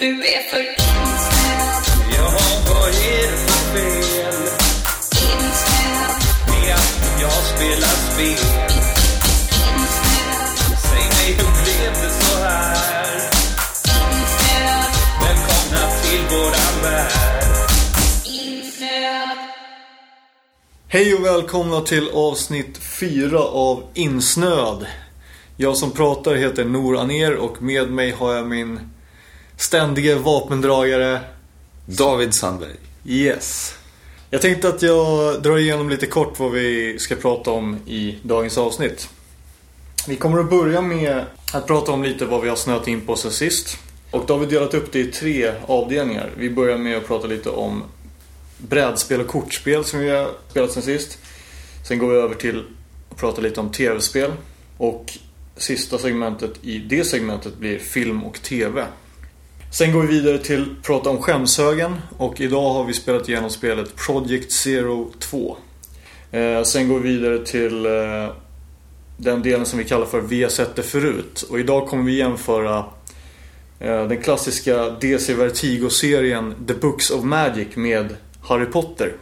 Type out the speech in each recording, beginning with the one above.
Du är för insnöad, Jaha, vad är det för fel insnöad, med att jag spelar spel? Hej och välkomna till avsnitt 4 av Insnöad. Jag som pratar heter Nor Aner och med mig har jag min ständige vapendragare David Sandberg. Yes. Jag tänkte att jag drar igenom lite kort vad vi ska prata om i dagens avsnitt. Vi kommer att börja med att prata om lite vad vi har snöat in på sen sist. Och då har vi delat upp det i tre avdelningar. Vi börjar med att prata lite om brädspel och kortspel som vi har spelat sen sist. Sen går vi över till att prata lite om tv-spel. Och sista segmentet i det segmentet blir film och tv. Sen går vi vidare till att prata om skämshögen och idag har vi spelat igenom spelet Project Zero 2. Eh, sen går vi vidare till eh, den delen som vi kallar för Vi har sett det förut. Och idag kommer vi jämföra eh, den klassiska DC Vertigo-serien The Books of Magic med Harry Potter.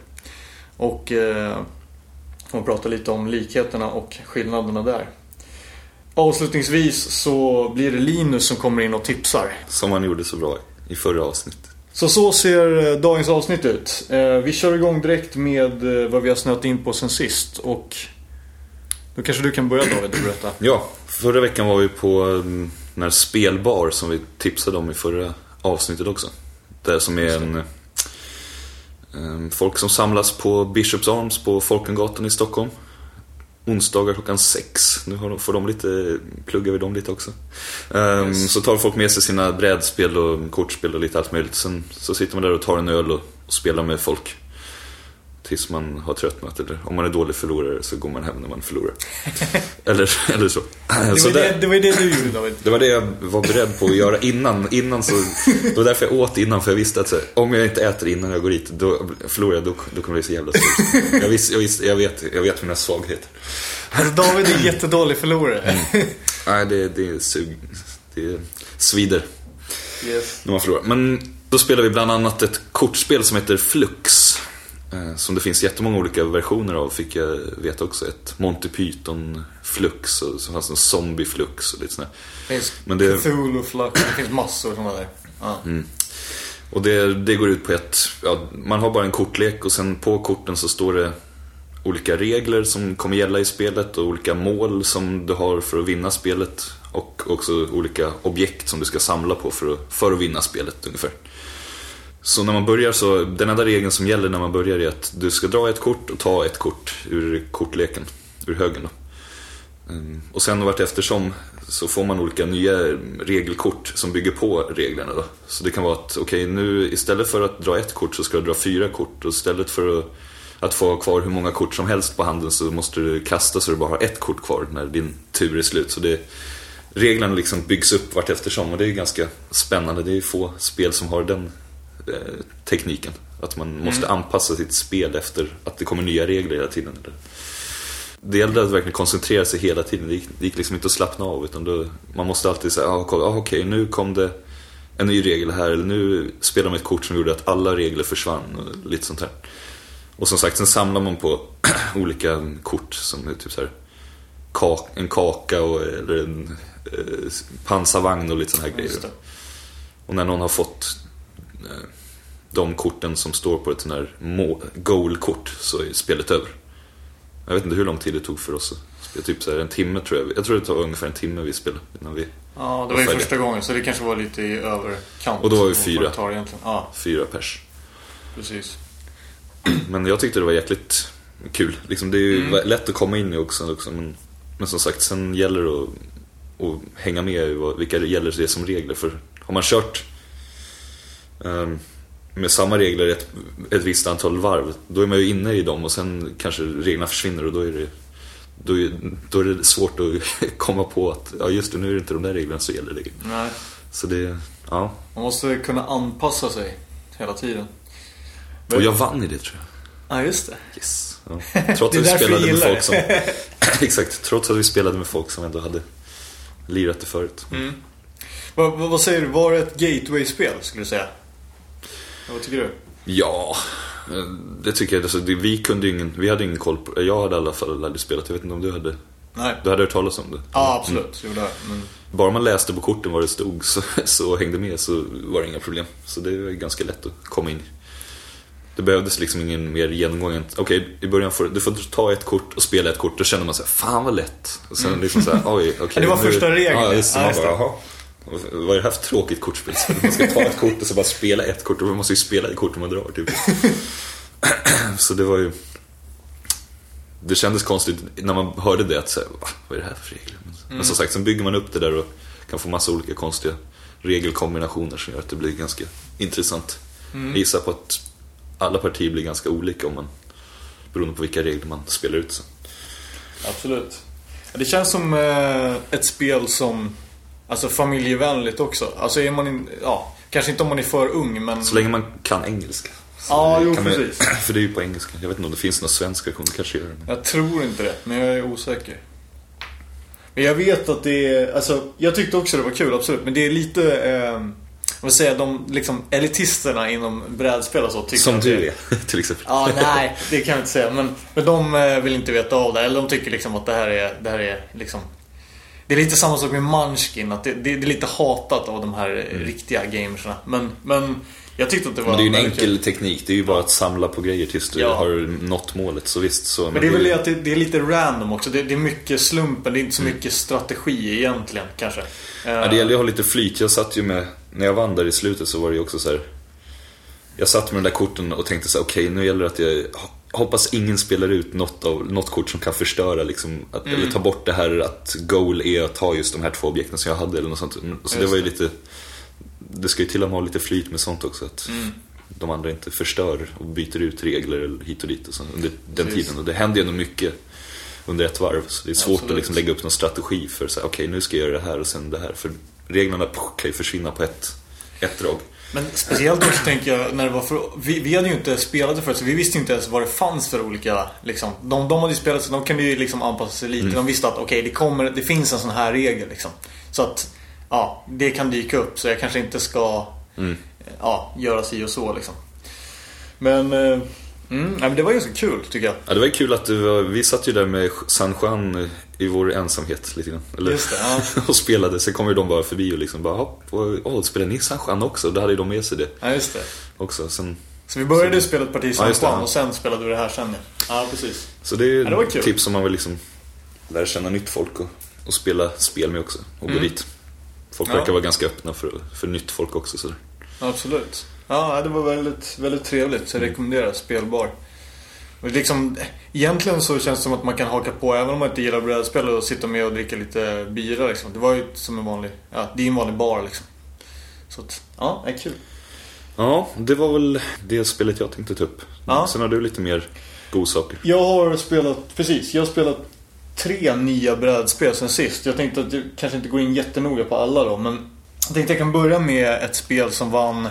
Och eh, kommer prata lite om likheterna och skillnaderna där. Avslutningsvis så blir det Linus som kommer in och tipsar. Som han gjorde så bra i förra avsnittet. Så så ser eh, dagens avsnitt ut. Eh, Vi kör igång direkt med eh, vad vi har snöat in på sen sist. Och då kanske du kan börja David och berätta. Ja, förra veckan var vi på mm, den här spelbar som vi tipsade om i förra avsnittet också. Där som är en... eh, Folk som samlas på Bishops Arms på Folkungagatan i Stockholm. Onsdagar klockan sex. Nu de- får de lite, pluggar vi dem lite också. Ehm, Så tar folk med sig sina brädspel och kortspel och lite allt möjligt. Sen så sitter man där och tar en öl och, och spelar med folk. Tills man har tröttnat eller om man är dålig förlorare så går man hem när man förlorar. eller, eller så. Det så var det, det var det du gjorde David. det var det jag var beredd på att göra innan. innan så, det var därför jag åt innan, för jag visste att så, om jag inte äter innan jag går dit, då förlorar jag, då, då kommer det bli så jävla surt. Jag, visste, jag, visste, jag, vet, jag vet mina svagheter. Alltså David är jättedålig förlorare. Nej, det, det är sug, det svider Yes. när man förlorar. Men då spelar vi bland annat ett kortspel som heter Flux. Eh, Som det finns jättemånga olika versioner av, fick jag veta också. Ett Monty Python Flux och så fanns en Zombie Flux och lite sådär. Det finns Men det- Cthulhu Flux, det finns massor sådana där. Ja. Och det, det går ut på att ja, man har bara en kortlek och sen på korten så står det olika regler som kommer gälla i spelet och olika mål som du har för att vinna spelet. Och också olika objekt som du ska samla på för att, för att vinna spelet ungefär. Så när man börjar så, den enda regeln som gäller när man börjar är att du ska dra ett kort och ta ett kort ur kortleken, ur högen då. Ehm, och sen vart eftersom så får man olika nya regelkort som bygger på reglerna då. Så det kan vara att, okej nu istället för att dra ett kort så ska du dra fyra kort. Och istället för att, att få ha kvar hur många kort som helst på handen så måste du kasta så du bara har ett kort kvar när din tur är slut. Så det, reglerna liksom byggs upp vart eftersom och det är ganska spännande. Det är få spel som har den tekniken. Att man måste anpassa sitt spel efter att det kommer nya regler hela tiden. Det gällde att verkligen koncentrera sig hela tiden. Det gick, det gick liksom inte att slappna av. Utan då, man måste alltid säga, ah, kolla, ah, okej nu kom det en ny regel här. Eller nu spelar man ett kort som gjorde att alla regler försvann. Och lite sånt här. Och som sagt, sen samlar man på olika kort som är typ så här kak, en kaka och, eller en eh, pansarvagn och lite såna här grejer. Och när någon har fått eh, de korten som står på ett sånt här goal-kort så är spelet över. Jag vet inte hur lång tid det tog för oss att spela, typ så här en timme tror jag. Jag tror det tog ungefär en timme vi spelade innan vi, Ja, det var ju färdiga. första gången så det kanske var lite i överkant. Och då var vi fyra. det. Ja, fyra pers. precis. Men jag tyckte det var jäkligt kul. Liksom, det är ju Mm. lätt att komma in i också. också men, men som sagt, sen gäller det att, att hänga med i vilka gäller det som regler. För har man kört ehm, med samma regler ett, ett visst antal varv, då är man ju inne i dem och sen kanske reglerna försvinner och då är det då är, då är det svårt att komma på att ja just det, nu är det inte de där reglerna som gäller. längre. Nej, Så det, ja. man måste kunna anpassa sig hela tiden. Och jag vann i det tror jag. Ja, just det. Yes. Ja. Trots att vi spelade med folk som... Exakt, trots att vi spelade med folk som ändå hade lirat det förut. Mm. Vad, vad, vad säger du, var det ett gateway-spel skulle du säga? Ja, vad tycker du? Ja, det tycker jag. Alltså, vi kunde ingen, vi hade ingen koll på Jag hade i alla fall aldrig spelat, jag vet inte om du hade Nej. Du hade hört talas om det? Ja, absolut. Gjorde jag. Men... Bara man läste på korten vad det stod så, så hängde med så var det inga problem. Så det var ganska lätt att komma in i. Det behövdes liksom ingen mer genomgång. Okej, i början får du får ta ett kort och spela ett kort. Då känner man sig fan vad lätt. Och sen liksom så här, oj, okej. Ja, det var nu- första regeln. Ja, just det. Ja, just bara, det. jaha. Vad är det här för tråkigt kortspel? Så Man ska ta ett kort och så bara spela ett kort. Och man måste ju spela det kort man drar typ. Så det var ju... Det kändes konstigt när man hörde det att säga, Va? vad är det här för regler? Men, Mm. som sagt, sen bygger man upp det där och kan få massa olika konstiga regelkombinationer som gör att det blir ganska intressant. Mm. Jag gissar på att alla partier blir ganska olika om man, beroende på vilka regler man spelar ut. Så. Absolut. Det känns som eh, ett spel som Alltså familjevänligt också. Alltså är man in, ja, kanske inte om man är för ung men... så länge man kan engelska. Så Ja, jo, kan man, precis. För det är ju på engelska. Jag vet inte om det finns någon svensk version, kanske gör det. men- Jag tror inte det, men jag är osäker. Men jag vet att det är, alltså jag tyckte också det var kul, absolut. Men det är lite, eh, vad säger jag, de liksom elitisterna inom brädspel och så tycker Som du är, till exempel. Ja, nej, det kan jag inte säga. Men, men de eh, vill inte veta av det. Eller de tycker liksom att det här är, det här är liksom... Det är lite samma sak med Munchkin. Att det, det, det är lite hatat av de här eh, riktiga gamersna. Men, men jag tyckte att det var Men det är ju en enkel kul. teknik, det är ju bara att samla på grejer tills du Ja. har nått målet. Så visst, så. Men det är väl det att det, det är lite random också. Det, det är mycket slumpen. Det är inte så mycket strategi egentligen kanske. Mm. Ja, det gäller ju att ha lite flyt. Jag satt ju med, när jag vann där i slutet så var det ju också så här. Jag satt med de där korten och tänkte så okej nu gäller det att jag hoppas ingen spelar ut något, av, något kort som kan förstöra liksom, att, Mm. eller ta bort det här att goal är att ta just de här två objekten som jag hade eller något sånt. Så det var ju lite, det ska ju till och med ha lite flyt med sånt också. Att Mm. de andra inte förstör och byter ut regler eller hit och dit och så, under den Precis. tiden. Och det händer ju ändå mycket under ett varv. Så det är svårt Absolut. att liksom lägga upp någon strategi för okej nu ska jag göra det här och sen det här. För reglerna kan ju försvinna på ett, ett drag. Men speciellt också tänker jag när det var för... Vi, vi hade ju inte spelat det förut så vi visste inte ens vad det fanns för olika liksom. De, de hade ju spelat så de kunde ju liksom anpassa sig lite. De visste att okej det kommer, det finns en sån här regel liksom. Så att, ja, det kan dyka upp så jag kanske inte ska ja, göra si och så liksom. Men, eh, mm, det var ganska kul tycker jag. Ja, det var ju kul att du var, vi satt ju där med San Juan i vår ensamhet lite grann. Eller, Just det, ja. och spelade, sen kom ju de bara förbi och liksom bara, hopp, åh, spelar ni San Juan också? Då hade ju de med sig det Ja, just det. också. Sen, Så vi började spela ett parti San Juan ja. och sen spelade vi det här sen ja. Precis. så det är Ja, ett tips om man vill liksom lära känna nytt folk och, och spela spel med också. Och gå dit. Folk Mm. Ja. verkar vara ganska öppna för, för nytt folk också. Så. Absolut. Ja, det var väldigt, väldigt trevligt. Så jag rekommenderar spelbar. Och liksom, egentligen så känns det som att man kan haka på även om man inte gillar brädspel och sitta med och dricka lite bira liksom. Det var ju som en vanlig, ja, det är en vanlig bar liksom. Så att, ja, det är kul. Ja, det var väl det spelet jag tänkte ta upp. Ja. Sen har du lite mer godsaker. Jag har spelat, precis, jag har spelat tre nya brädspel sen sist. Jag tänkte att jag kanske inte går in jättenoga på alla då, men jag tänkte jag kan börja med ett spel som vann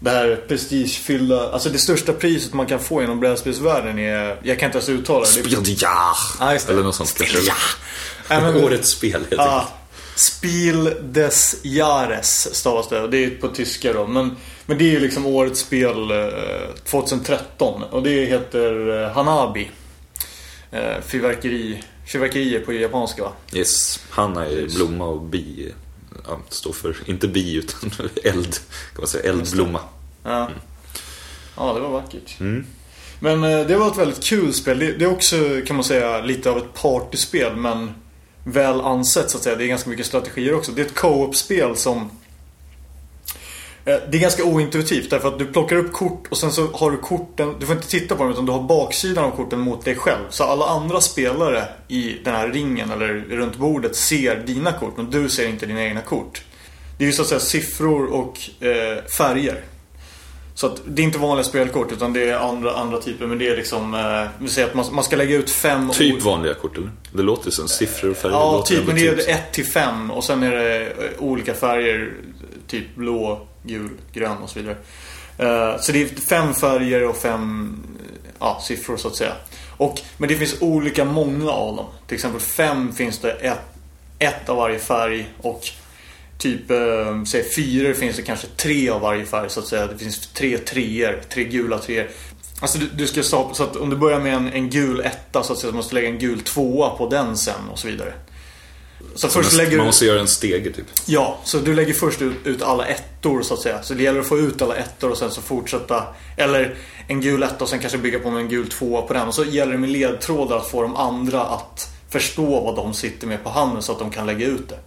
det här prestigefyllda, alltså det största priset man kan få inom brädspelsvärlden är, jag kan inte ens uttala det. det. är- Ja, Ja, just det. Eller något sånt kanske. Nej, men- Årets spel helt enkelt. Spiel des Jahres stavas det det är på tyska då. Men, men det är ju liksom årets spel eh, 2013 och det heter eh, Hanabi. Eh, fyrverkeri, fyrverkerier på japanska va? Yes, Hanna är blomma och bi ja, står för, inte bi utan eld. Kan man säga, eldblomma. Ja. ja, det var vackert. Mm. Men eh, det var ett väldigt kul spel. Det, är också kan man säga lite av ett partyspel men väl ansett så att säga. Det är ganska mycket strategier också. Det är ett co-op-spel som Eh, det är ganska ointuitivt därför att du plockar upp kort och sen så har du korten, du får inte titta på dem utan du har baksidan av korten mot dig själv. Så alla andra spelare i den här ringen eller runt bordet ser dina kort men du ser inte dina egna kort. Det är ju så att säga siffror och eh, färger. Så att det är inte vanliga spelkort utan det är andra, andra typer men det är liksom, eh, vi säger att man, man ska lägga ut fem Typ ol- vanliga kort eller? Det låter ju som siffror och färger. Ja, typ. Men det är typ- 1 till 5 och sen är det eh, olika färger. Typ blå, gul, grön och så vidare. Eh, så det är fem färger och fem ja, siffror så att säga. Och, men det finns olika många av dem. Till exempel fem finns det ett, ett av varje färg och typ eh, säg fyror finns det kanske tre av varje färg så att säga. Det finns tre treor, tre gula treor. Alltså du, du ska så att om du börjar med en, en gul etta så att säga så måste du lägga en gul tvåa på den sen och så vidare. Så först lägger Man du... måste göra en stege typ. Ja, så du lägger först ut, ut alla ettor så att säga. Så det gäller att få ut alla ettor och sen så fortsätta. Eller en gul etta och sen kanske bygga på med en gul tvåa på den. Och så gäller det med ledtrådar att få de andra att förstå vad de sitter med på handen så att de kan lägga ut det.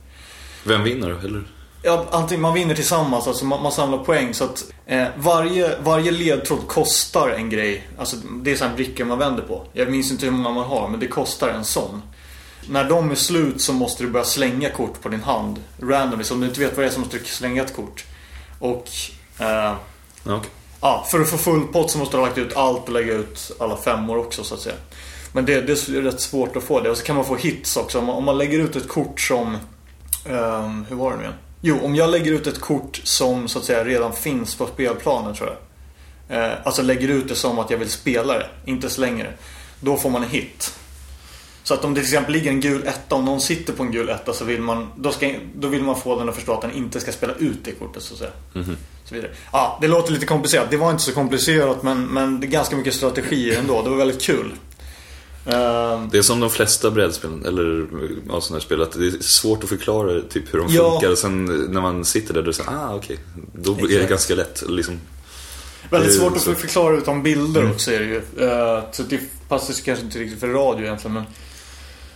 Vem vinner då? Eller? Ja, antingen man vinner tillsammans, alltså man, man samlar poäng. Så att eh, varje, varje ledtråd kostar en grej. Alltså det är sådana brickor man vänder på. Jag minns inte hur många man har, men det kostar en sån. När de är slut så måste du börja slänga kort på din hand. Randomly, så om du inte vet vad det är så måste du slänga ett kort. Och eh, Ja, okej. ja, för att få full pott så måste du ha lagt ut allt och lägga ut alla femmor också så att säga. Men det, det är rätt svårt att få det. Och så kan man få hits också. Om man, om man lägger ut ett kort som... ehm, hur var det nu igen? Jo, om jag lägger ut ett kort som så att säga redan finns på spelplanen tror jag. Eh, alltså lägger ut det som att jag vill spela det, inte slänger det. Då får man en hit. Så att om det till exempel ligger en gul etta, om någon sitter på en gul etta så vill man, då, ska, då vill man få den att förstå att den inte ska spela ut det kortet så att säga. Så vidare. Ja, det låter lite komplicerat. Det var inte så komplicerat men, men det är ganska mycket strategier ändå. Det var väldigt kul. Ehm, Det är som de flesta brädspelen, eller ja, sådana här spel, att det är svårt att förklara typ hur de Ja. funkar. Och sen när man sitter där, då säger ah okej. Då är det ganska lätt. Liksom. Väldigt Det är svårt att så. förklara utan bilder Mm. också är det ju. Eh, så det passar kanske inte riktigt för radio egentligen. Men,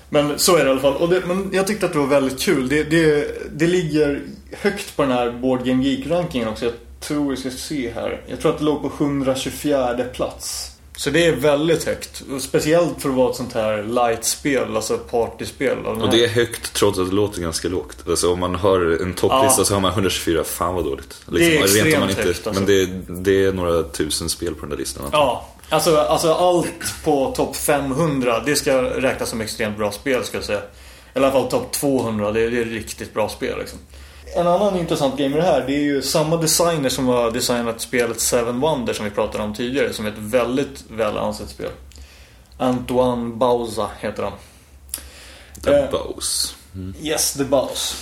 men så är det i alla fall. Och det, men jag tyckte att det var väldigt kul. Det, det, det ligger högt på den här Board Game Geek-rankingen också. Jag tror vi ska se här. Jag tror att det låg på 124 plats. Så det är väldigt högt. Speciellt för att vara ett sånt här light-spel, alltså partyspel. Och det är högt trots att det låter ganska lågt. Alltså om man har en topplista Ja. så har man 124, fan vad dåligt. Liksom, Det är rent om extremt man inte, högt, alltså. Men det, det är några tusen spel på den där listan. Ja, alltså, alltså allt på topp 500 det ska räknas som extremt bra spel ska jag säga. I alla fall topp 200, det är, det är riktigt bra spel liksom. En annan intressant grej med det här, det är ju samma designer som har designat spelet Seven Wonders som vi pratade om tidigare, som är ett väldigt väl ansett spel. Antoine Bauza heter han. The Eh. Bows. Yes, the boss.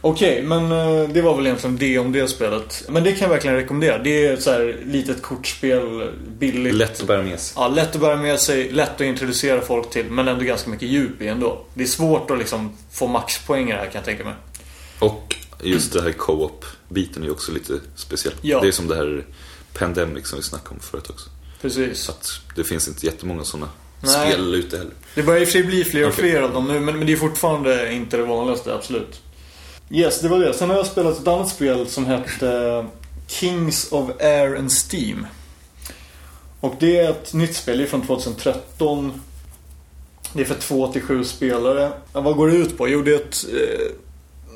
Okej, men eh, det var väl egentligen det om det spelet. Men det kan jag verkligen rekommendera. Det är ett så här litet kortspel, billigt. Lätt att bära med sig. Ja, lätt att bära med sig, lätt att introducera folk till, men ändå ganska mycket djup i ändå. Det är svårt att liksom få maxpoäng i det här kan jag tänka mig. Och just det här co-op-biten är ju också lite speciell. Ja. Det är som det här Pandemic som vi snackade om förut också. Precis. Att det finns inte jättemånga sådana Nej. spel ute heller. Det börjar i och för sig bli fler och Okej. fler av dem nu, men, men det är fortfarande inte det vanligaste, absolut. Yes, det var det. Sen har jag spelat ett annat spel som hette eh, Kings of Air and Steam. Och det är ett nytt spel, det är från 2013. Det är för 2 till 7 spelare. Ja, vad går det ut på? Jo, det är ett, eh,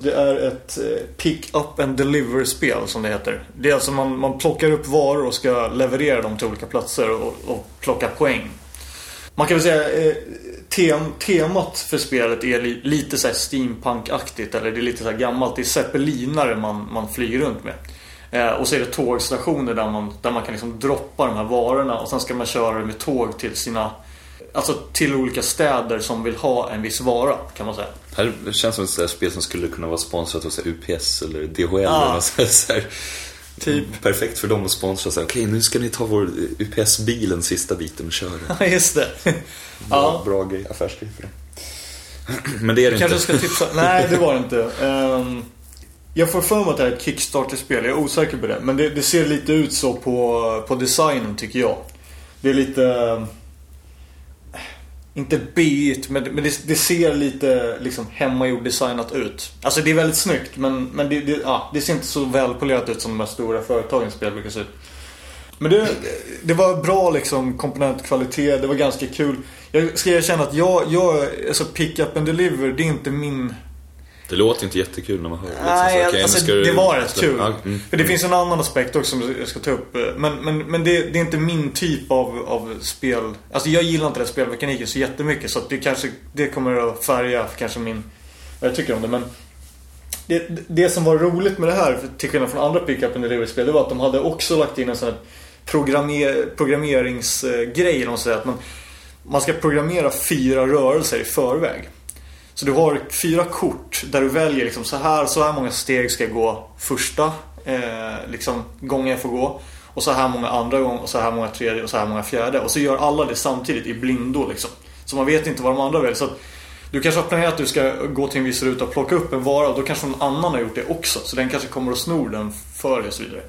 det är ett eh, pick up and deliver spel som det heter. Det är alltså man, man plockar upp varor och ska leverera dem till olika platser och, och plocka poäng. Man kan väl säga eh, tem, temat för spelet är li, lite så här steampunk-aktigt eller det är lite så här gammalt. Det är zeppelinare man, man flyger runt med. Eh, och så är det tågstationer där man, där man kan liksom droppa de här varorna och sen ska man köra med tåg till sina Alltså till olika städer som vill ha en viss vara kan man säga. Här känns som ett spel som skulle kunna vara sponsrat av UPS eller DHL. Ja. Eller något så här. Typ. Perfekt för dem att sponsra. Okej, nu ska ni ta vår UPS-bil den sista biten och köra. Ja, just det. Bra, Ja. bra grej, affärsgrej för dem. Men det är det Kanske inte. ska tipsa. Nej, det var det inte. Ehm, jag får för mig att det här är ett Kickstarter-spel. Jag är osäker på det. Men det, det ser lite ut så på, på designen tycker jag. Det är lite... Inte B-igt, men, men det, det ser lite liksom hemmagjord designat ut. Alltså det är väldigt snyggt, men, men det, det, ja, det ser inte så välpolerat ut som de här stora företagens spel brukar se ut. Men det, det var bra liksom komponentkvalitet, det var ganska kul. Jag ska erkänna att jag, jag alltså pick up and deliver, det är inte min... Det låter inte jättekul när man hör det. Nej, liksom, så, okej, nu alltså du- det var rätt kul. Ja, mm. För det finns en annan aspekt också som jag ska ta upp. Men, men, men det, det är inte min typ av, av spel. Alltså jag gillar inte den spelmekaniken så jättemycket. Så det kanske det kommer att färga kanske min... Vad jag tycker om det. Men det, det som var roligt med det här, till skillnad från andra pick-up and delivery-spel, det var att de hade också lagt in en sån här programmer, programmeringsgrej. Att man, man ska programmera fyra rörelser i förväg. Så du har fyra kort där du väljer liksom så här, så här många steg ska jag gå första eh, liksom, gången jag får gå. Och så här många andra gånger, och så här många tredje och så här många fjärde. Och så gör alla det samtidigt i blindo liksom. Så man vet inte vad de andra väljer. Så att du kanske har planerat att du ska gå till en viss ruta och plocka upp en vara och då kanske någon annan har gjort det också. Så den kanske kommer och snor den för dig och så vidare.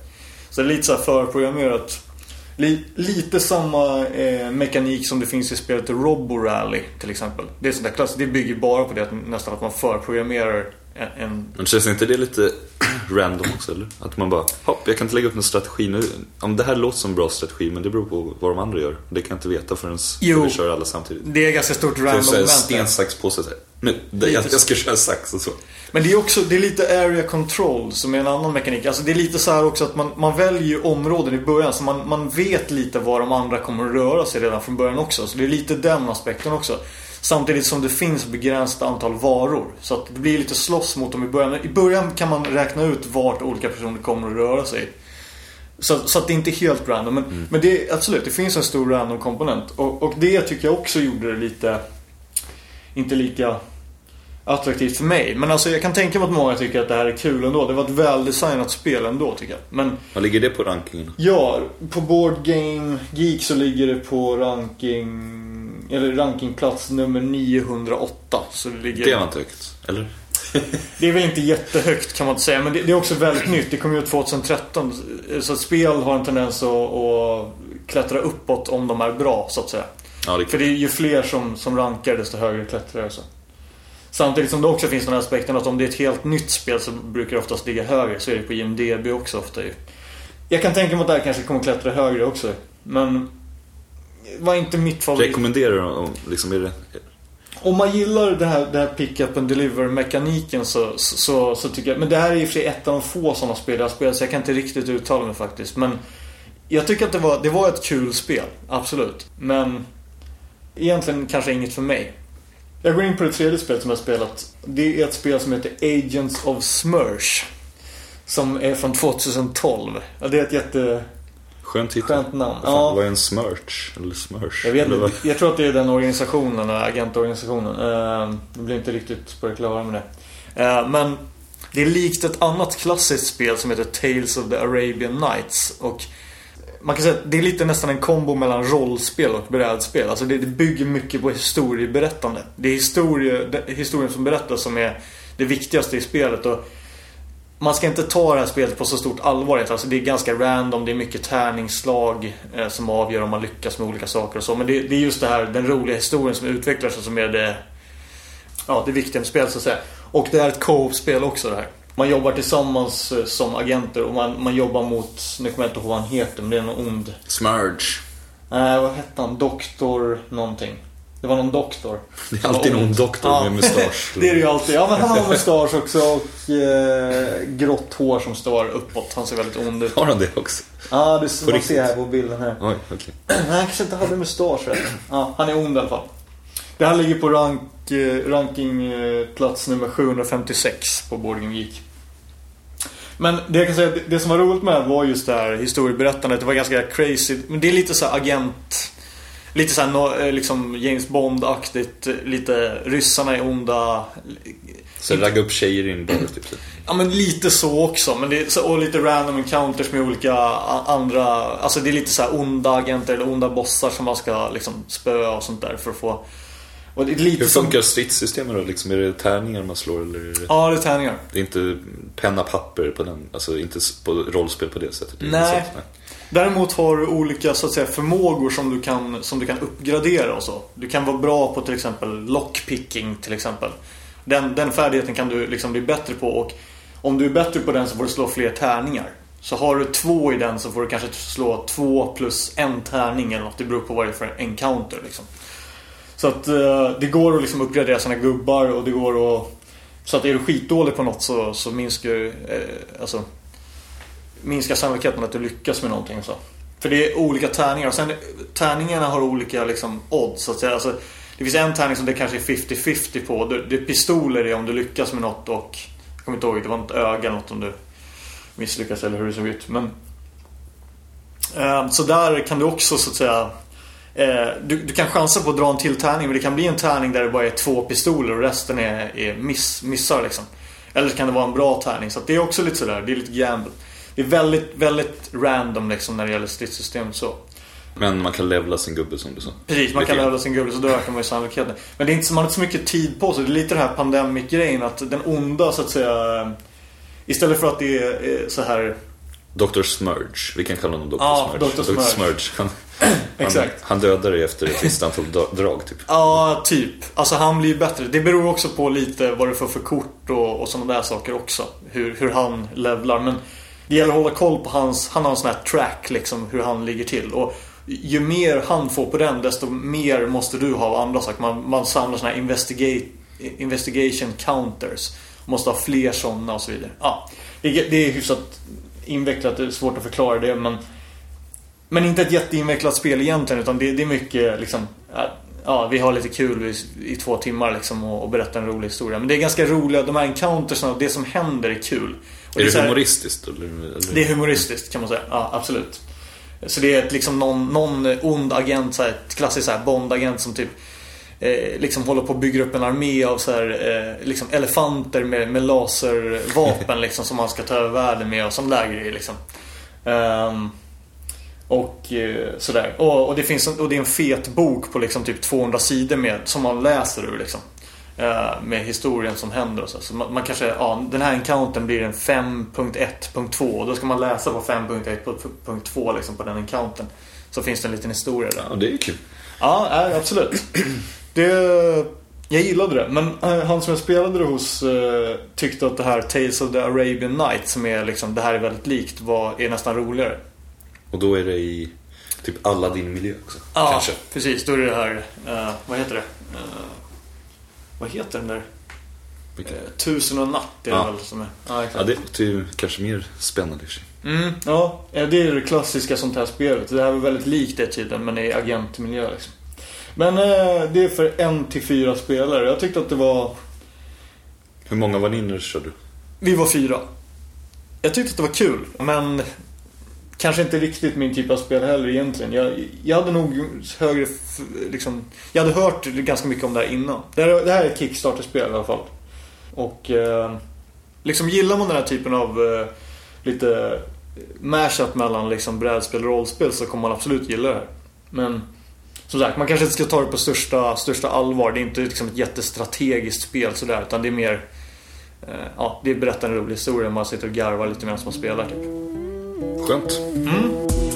Så det är lite så här förprogrammerat. Li, lite samma eh, mekanik som det finns i spelet Robo Rally till exempel. Det är sånt där klass, det bygger bara på det att nästan att man förprogrammerar en, en Men känns inte det lite random också eller? Att man bara, hopp, jag kan inte lägga upp en strategi nu. Om det här låter som en bra strategi, men det beror på vad de andra gör. Det kan jag inte veta förrän Jo. vi kör alla samtidigt. Det är ganska stort random moment sten, sax, påse. Det, jag, jag ska köra sax och så. Men det är också, det är lite area control som är en annan mekanik. Alltså det är lite så här också att man, man väljer områden i början så man, man vet lite var de andra kommer att röra sig redan från början också. Så det är lite den aspekten också. Samtidigt som det finns begränsat antal varor. Så att det blir lite slåss mot dem i början. Men I början kan man räkna ut vart olika personer kommer att röra sig. Så, så att det inte är helt random. Men, men det, absolut, det finns en stor random komponent. Och, och det tycker jag också gjorde det lite... Inte lika attraktivt för mig. Men alltså jag kan tänka mig att många tycker att det här är kul ändå. Det var ett väldesignat spel ändå tycker jag. Men Vad ligger det på rankingen? ja, på Board Game Geek så ligger det på ranking... Eller rankingplats nummer 908. Så det ligger... Det var inte högt, eller? Det är väl inte jättehögt kan man inte säga. Men det, det är också väldigt nytt. Det kom ju ut 2013. Så spel har en tendens att, att klättra uppåt om de är bra så att säga. Ja, det För det är ju fler som, som rankar desto högre klättrar så. Samtidigt som det också finns den här aspekten att om det är ett helt nytt spel så brukar det oftast ligga högre. Så är det på IMDB också ofta ju. Jag kan tänka mig att det här kanske kommer klättra högre också. Men var inte mitt favorit. Rekommenderar du om, liksom, är det... Om man gillar det här, det här pick up and deliver mekaniken så, så, så tycker jag... Men det här är och för sig ett av de få sådana spel jag har spelat så jag kan inte riktigt uttala mig faktiskt. Men jag tycker att det var, det var ett kul spel. Absolut. Men egentligen kanske inget för mig. Jag går in på det tredje spelet som jag har spelat. Det är ett spel som heter Agents of Smursh. Som är från 2012. Ja, Det är ett jätteskönt Skön titel. namn. Fan, Ja. Vad är en smurch? Eller smurch? Jag vet Eller vad- inte. Jag tror att det är den organisationen, agentorganisationen. Eh, Jag blir inte riktigt på det klara med det. Eh, Men det är likt ett annat klassiskt spel som heter Tales of the Arabian Nights. Och man kan säga att det är lite nästan en kombo mellan rollspel och brädspel. Alltså det, det bygger mycket på historieberättande. Det är historie, det- historien som berättas som är det viktigaste i spelet. Och man ska inte ta det här spelet på så stort allvar. Alltså det är ganska random, det är mycket tärningsslag eh, som avgör om man lyckas med olika saker och så. Men det, det är just det här, den roliga historien som utvecklar sig som är det, ja, det viktiga med spelet så att säga. Och det är ett co-op-spel också det här. Man jobbar tillsammans eh, som agenter och man, man jobbar mot, nu kommer jag inte ihåg vad han heter, men det är någon ond. Smurge. Nej, vad hette han? Doktor någonting. Det var någon doktor. Det är alltid någon doktor med mustasch. det är det ju alltid. Ja, men han har mustasch också och eh, grått hår som står uppåt. Han ser väldigt ond ut. Har han det också? Ja, det man riktigt? ser här på bilden här. Oj. Nej, han kanske inte hade mustasch. Ja, han är ond i alla fall. Det här ligger på rank, eh, ranking eh, plats nummer 756 på Board Game Geek. Men det jag kan säga, det, som var roligt med var just det här historieberättandet. Det var ganska crazy. Men det är lite så här agent... Lite så här, no- eh, liksom James Bond-aktigt. Lite ryssarna är onda. Så ragga upp tjejer i en bar, typ. Ja men lite så också. Men det är, så, och lite random encounters med olika andra... Alltså det är lite så här onda agenter eller onda bossar som man ska liksom spöa och sånt där för att få... Och det är lite Hur som... funkar stridssystemet då? Liksom, är det tärningar man slår eller är det... Ja, det är tärningar. Det är inte penna papper på den, alltså inte på rollspel på det sättet. Nej. så- Däremot har du olika så att säga förmågor som du kan, som du kan uppgradera och så. Du kan vara bra på till exempel lockpicking till exempel. Den, den färdigheten kan du liksom bli bättre på och om du är bättre på den så får du slå fler tärningar. Så har du två i den så får du kanske slå två plus en tärning eller något. Det beror på vad det är för encounter liksom. Så att eh, det går att liksom uppgradera sina gubbar och det går att... Så att är du skitdålig på något så, så minskar. Eh, alltså, minskar sannolikheten att du lyckas med någonting. Så. För det är olika tärningar. Och sen, tärningarna har olika liksom, odds. Så att säga. Alltså, det finns en tärning som det kanske är 50-50 på. Det, det är pistoler i om du lyckas med något och... Jag kommer inte ihåg, det var något öga eller något om du misslyckas eller hur det såg ut. Men, eh, så där kan du också så att säga du, du kan chansa på att dra en till tärning men det kan bli en tärning där det bara är två pistoler och resten är, är miss, missar liksom. Eller så kan det vara en bra tärning. Så det är också lite sådär, det är lite gamble. Det är väldigt, väldigt random liksom när det gäller stridssystem så. Men man kan levla sin gubbe som du sa. Precis, man kan levla sin gubbe så då ökar man ju sannolikheten. Men det är inte, så- man har inte så mycket tid på sig. Det är lite den här pandemic-grejen att den onda så att säga Istället för att det är eh, så här Dr. Smurge. Vi kan kalla honom Dr. Ja, Smurge. Dr. Smurge. Smurge. Han, Exakt. Han, han dödar dig efter ett visst antal drag typ. Ja, typ. Alltså han blir ju bättre. Det beror också på lite vad du får för kort och, och sådana där saker också. Hur, hur han levlar. Men det gäller att hålla koll på hans, han har en sån här track liksom hur han ligger till. Och ju mer han får på den desto mer måste du ha av andra saker. Man, man samlar såna här investigate, investigation counters. Måste ha fler sådana och så vidare. Ja, det, det är hyfsat invecklat, det är svårt att förklara det men men inte ett jätteinvecklat spel egentligen utan det, det är mycket liksom ja, vi har lite kul i, i två timmar liksom och, och berättar en rolig historia. Men det är ganska roliga, de här encountersna och det som händer är kul. Och Är det så här- humoristiskt? Eller, eller? det är humoristiskt kan man säga. Ja, absolut. Så det är ett, liksom någon, någon ond agent, så här, ett klassiskt så här Bond-agent som typ eh, liksom håller på att bygga upp en armé av så här, eh, liksom elefanter med, med laservapen liksom som man ska ta över världen med och sån där grejer liksom. Ehm, och eh, sådär. Och, och, det finns och det är en fet bok på liksom typ 200 sidor med, som man läser ur liksom. Eh, med historien som händer och så. Så man, man kanske, ja, den här encountern blir en 5.1.2 och då ska man läsa på 5.1.2 liksom på den encountern. Så finns det en liten historia där. Ja, det är kul. Ja, nej, absolut. Det, jag gillade det. Men eh, han som jag spelade det hos eh, tyckte att det här Tales of the Arabian Night som är liksom, det här är väldigt likt, var, är nästan roligare. Och då är det i typ alla din miljö också. Ja, Kanske. precis. Då är det här, eh, vad heter det? Eh, vad heter den där? Eh, Tusen och natt är det Ja. väl som är. Ja. Ja, det låter ju kanske mer spännande i sig. Mm, ja, det är det klassiska sånt här spelet. Det här är väldigt likt det tiden, men i agentmiljö liksom. Men det är för en till fyra spelare. Jag tyckte att det var... Hur många var ni när du körde? Vi var fyra. Jag tyckte att det var kul, men kanske inte riktigt min typ av spel heller egentligen. Jag, jag hade nog högre, liksom, jag hade hört ganska mycket om det här innan. Det här, det här är ett Kickstarter-spel i alla fall. Och eh, liksom gillar man den här typen av eh, lite mashup mellan liksom brädspel och rollspel så kommer man absolut gilla det här. Men som sagt, man kanske inte ska ta det på största, största allvar. Det är inte liksom ett jättestrategiskt spel sådär, utan det är mer Eh, Ja, det berättar en rolig historia. Man sitter och garvar lite medan man spelar typ. Skönt. Mm.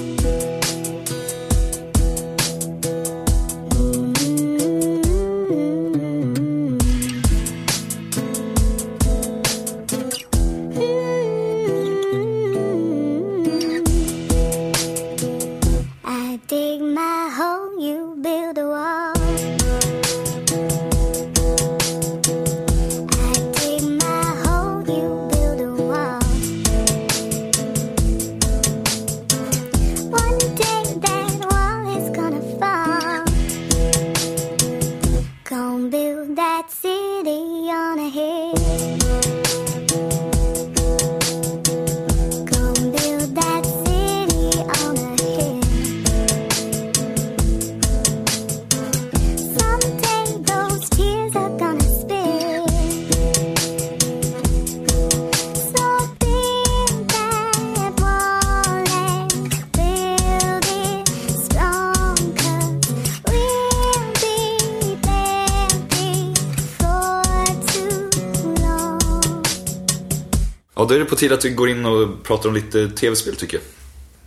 Det på tiden att vi går in och pratar om lite tv-spel tycker jag.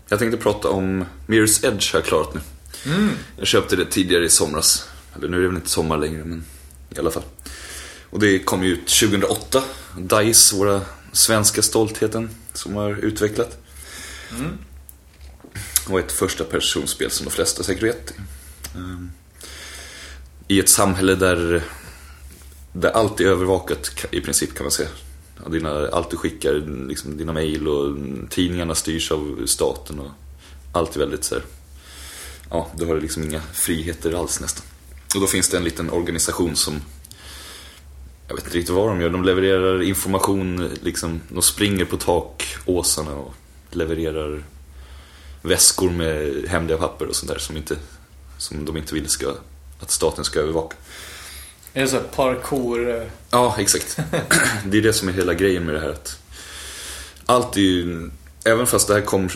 Jag tänkte prata om Mirror's Edge har jag klarat nu. Jag köpte det tidigare i somras. Eller nu är det väl inte sommar längre, men i alla fall. Och det kom ju ut 2008. DICE, våra svenska stoltheten, som har utvecklat. Och ett första personspel som de flesta säkert vet. Ehm, I ett samhälle där, där allt är övervakat ka- i princip kan man säga. Dina, allt du skickar, liksom, dina mejl och tidningarna styrs av staten och allt är väldigt så här, ja, du har liksom inga friheter alls nästan. Och då finns det en liten organisation som Jag vet inte riktigt vad de gör. De levererar information, liksom, de springer på takåsarna och levererar väskor med hemliga papper och sånt där som, inte, som de inte vill ska, att staten ska övervaka. Är det så här parkour... eh, Ja, exakt. Det är det som är hela grejen med det här. Att allt är ju, även fast det här kom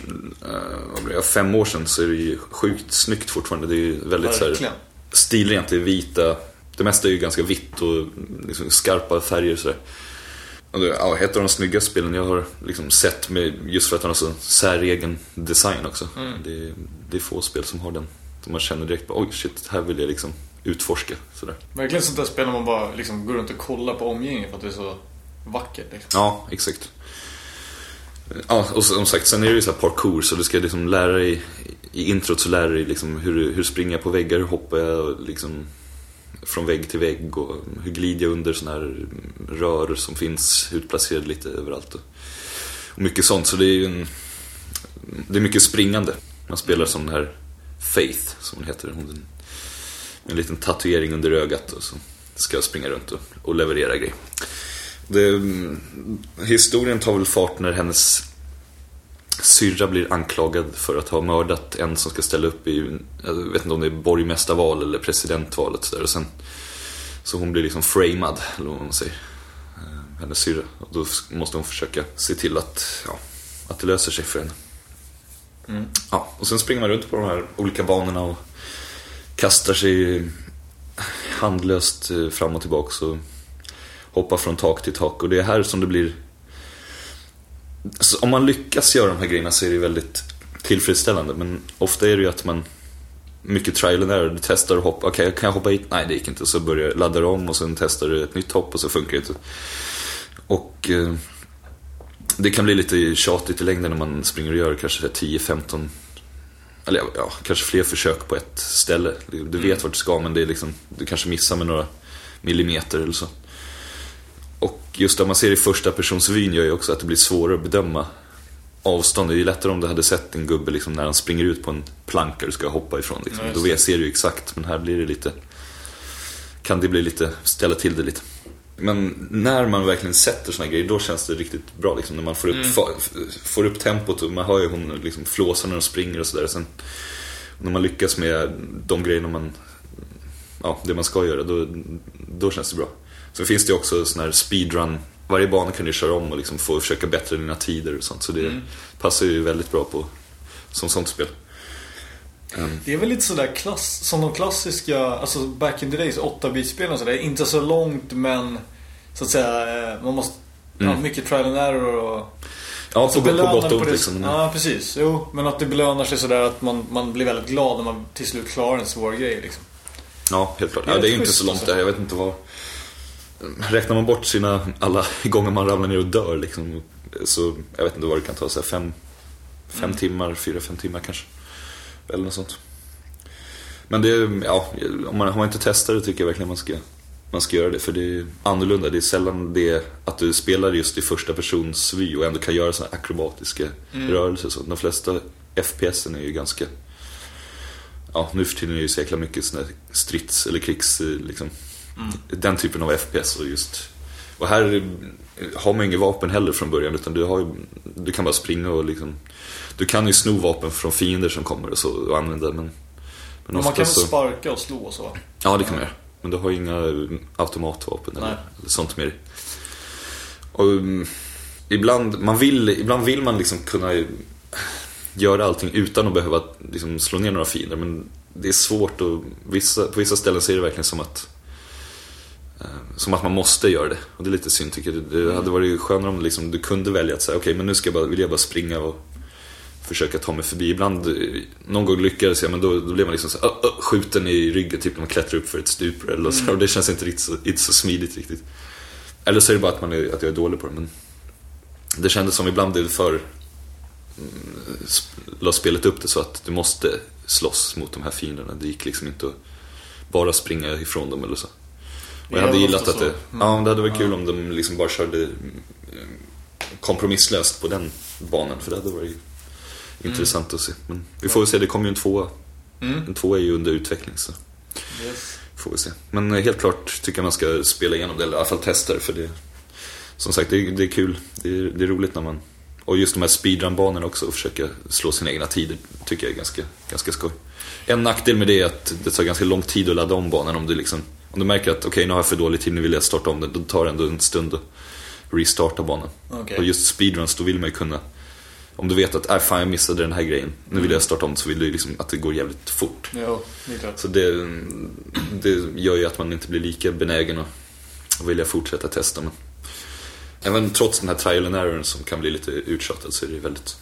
det, fem år sedan så är det ju sjukt snyggt fortfarande. Det är ju väldigt så här, stilrent, det är vita. Det mesta är ju ganska vitt och liksom skarpa färger och sådär. Det, ja, ett av de snyggaste spelen jag har liksom sett med, just för att den har så säregen design också. Det, är- det är få spel som har den. Man känner direkt oj shit, här vill jag liksom utforska. Sådär. Verkligen sånt där spel när man bara liksom går runt och kollar på omgivningen för att det är så vackert. Liksom. Ja, exakt. Ja, och som sagt, sen är det ju så här parkour så du ska liksom lära dig i introt så lär du dig liksom hur, hur springer jag på väggar, hur hoppar jag liksom från vägg till vägg och hur glider jag under sådana här rör som finns utplacerade lite överallt. Och, och mycket sånt, så det är ju en, det är mycket springande. Man spelar som den här Faith, som hon heter. Hon, med en liten tatuering under ögat och så ska jag springa runt och, och leverera grejer. Det, mm, historien tar väl fart när hennes syrra blir anklagad för att ha mördat en som ska ställa upp i, jag vet inte om det är borgmästarval eller presidentvalet så där. Och sen, så hon blir liksom framad, eller vad man säger. Eh, Hennes syrra. Och då måste hon försöka se till att, ja, att det löser sig för henne. Ja, och sen springer man runt på de här olika banorna och kastar sig handlöst eh, fram och tillbaka och hoppar från tak till tak. Och det är här som det blir... Så om man lyckas göra de här grejerna så är det väldigt tillfredsställande. Men ofta är det ju att man mycket trial and error. Du testar och hoppar. Okej, kan jag hoppa hit? Nej, det gick inte. Så börjar du ladda om och sen testar du ett nytt hopp och så funkar det inte. Och eh, det kan bli lite tjatigt i längden när man springer och gör kanske 10-15 eller ja, kanske fler försök på ett ställe. Du vet vart du ska men det är liksom, du kanske missar med några millimeter eller så. Och just det man ser i första personsvyn gör ju också att det blir svårare att bedöma avstånd. Det är ju lättare om du hade sett en gubbe liksom när han springer ut på en planka du ska hoppa ifrån. Liksom. Ja, Då ser du ju exakt, men här blir det lite... Kan det bli lite, ställa till det lite. Men när man verkligen sätter såna grejer, då känns det riktigt bra. Liksom, när man får upp, Mm. fa, får upp tempot och man hör ju hon liksom flåsar när de springer och sådär. Sen när man lyckas med de grejerna man, ja, det man ska göra, då, då känns det bra. Sen finns det också sån här speedrun. Varje bana kan du köra om och liksom få försöka bättra dina tider och sånt. Så det Mm. passar ju väldigt bra på som sånt spel. Det är väl lite sådär klass, som de klassiska, alltså back in the days, 8-bitspelen och sådär. Inte så långt men så att säga, eh, man måste, Mm. mycket trial and error och Ja, Alltså på, på gott och ont liksom. Ja, precis. Jo, men att det belönar sig sådär att man, man blir väldigt glad när man till slut klarar en svår grej liksom. Ja, helt klart. Ja, det är ju inte så långt alltså. där. Jag vet inte vad... Räknar man bort sina, alla gånger man ramlar ner och dör liksom, så jag vet inte vad det kan ta, så här fem, fem Mm. timmar, fyra, fem timmar kanske. Eller något sånt. Men det, ja, om man, har man inte testat det tycker jag verkligen man ska, man ska göra det. För det är annorlunda. Det är sällan det att du spelar just i första persons vy och ändå kan göra sådana akrobatiska rörelser. Så de flesta FPSen är ju ganska Ja, nu för tiden är det ju så jäkla mycket här strids eller krigs, eh, liksom. Den typen av FPS och just Och här har man inget vapen heller från början utan du, har ju, du kan bara springa och liksom Du kan ju sno vapen från fiender som kommer och så och använda men Men man kan väl så sparka och slå och så? Ja det kan man göra Men du har ju inga automatvapen eller, eller sånt med dig Och um, ibland, man vill, ibland vill man liksom kunna göra allting utan att behöva liksom, slå ner några fiender. Men det är svårt och vissa, på vissa ställen ser det verkligen som att eh, som att man måste göra det. Och det är lite synd tycker jag. Det hade varit skönare om liksom, du kunde välja att säga okej men nu ska jag bara, vill jag bara springa och försöka ta mig förbi. Ibland, eh, någon gång lyckades jag men då, då blev man liksom så, "Ö, ö", skjuten i ryggen typ när man klättrar upp för ett stup eller så. Och det känns inte, riktigt så, inte så smidigt riktigt. Eller så är det bara att, man är, att jag är dålig på det. Men det kändes som ibland det för sp- la spelet upp det så att du måste slåss mot de här fienderna. Det gick liksom inte att bara springa ifrån dem eller så. Och jag hade gillat att det, ja, det hade varit kul om de liksom bara körde mm, kompromisslöst på den banan. För det hade varit intressant att se. Men vi får väl se, det kommer ju en tvåa. Mm. En tvåa är ju under utveckling så Yes. får vi se. Men eh, helt klart tycker jag man ska spela igenom det, eller i alla fall testa det för det Som sagt, det är, det är kul. Det är, det är roligt när man Och just de här speedrun-banorna också, och försöka slå sina egna tider, tycker jag är ganska, ganska skoj. En nackdel med det är att det tar ganska lång tid att ladda om banan om du liksom Om du märker att okej, nu har jag för dålig tid, nu vill jag starta om den, då tar det ändå en stund att restarta banan. Okej. Och just speedruns, då vill man ju kunna Om du vet att, äh, fan jag missade den här grejen, nu vill jag starta om så vill du liksom att det går jävligt fort. Ja, det är klart. Så det, det gör ju att man inte blir lika benägen att, vilja fortsätta testa. Men även trots den här trial and error som kan bli lite uttjatad så är det väldigt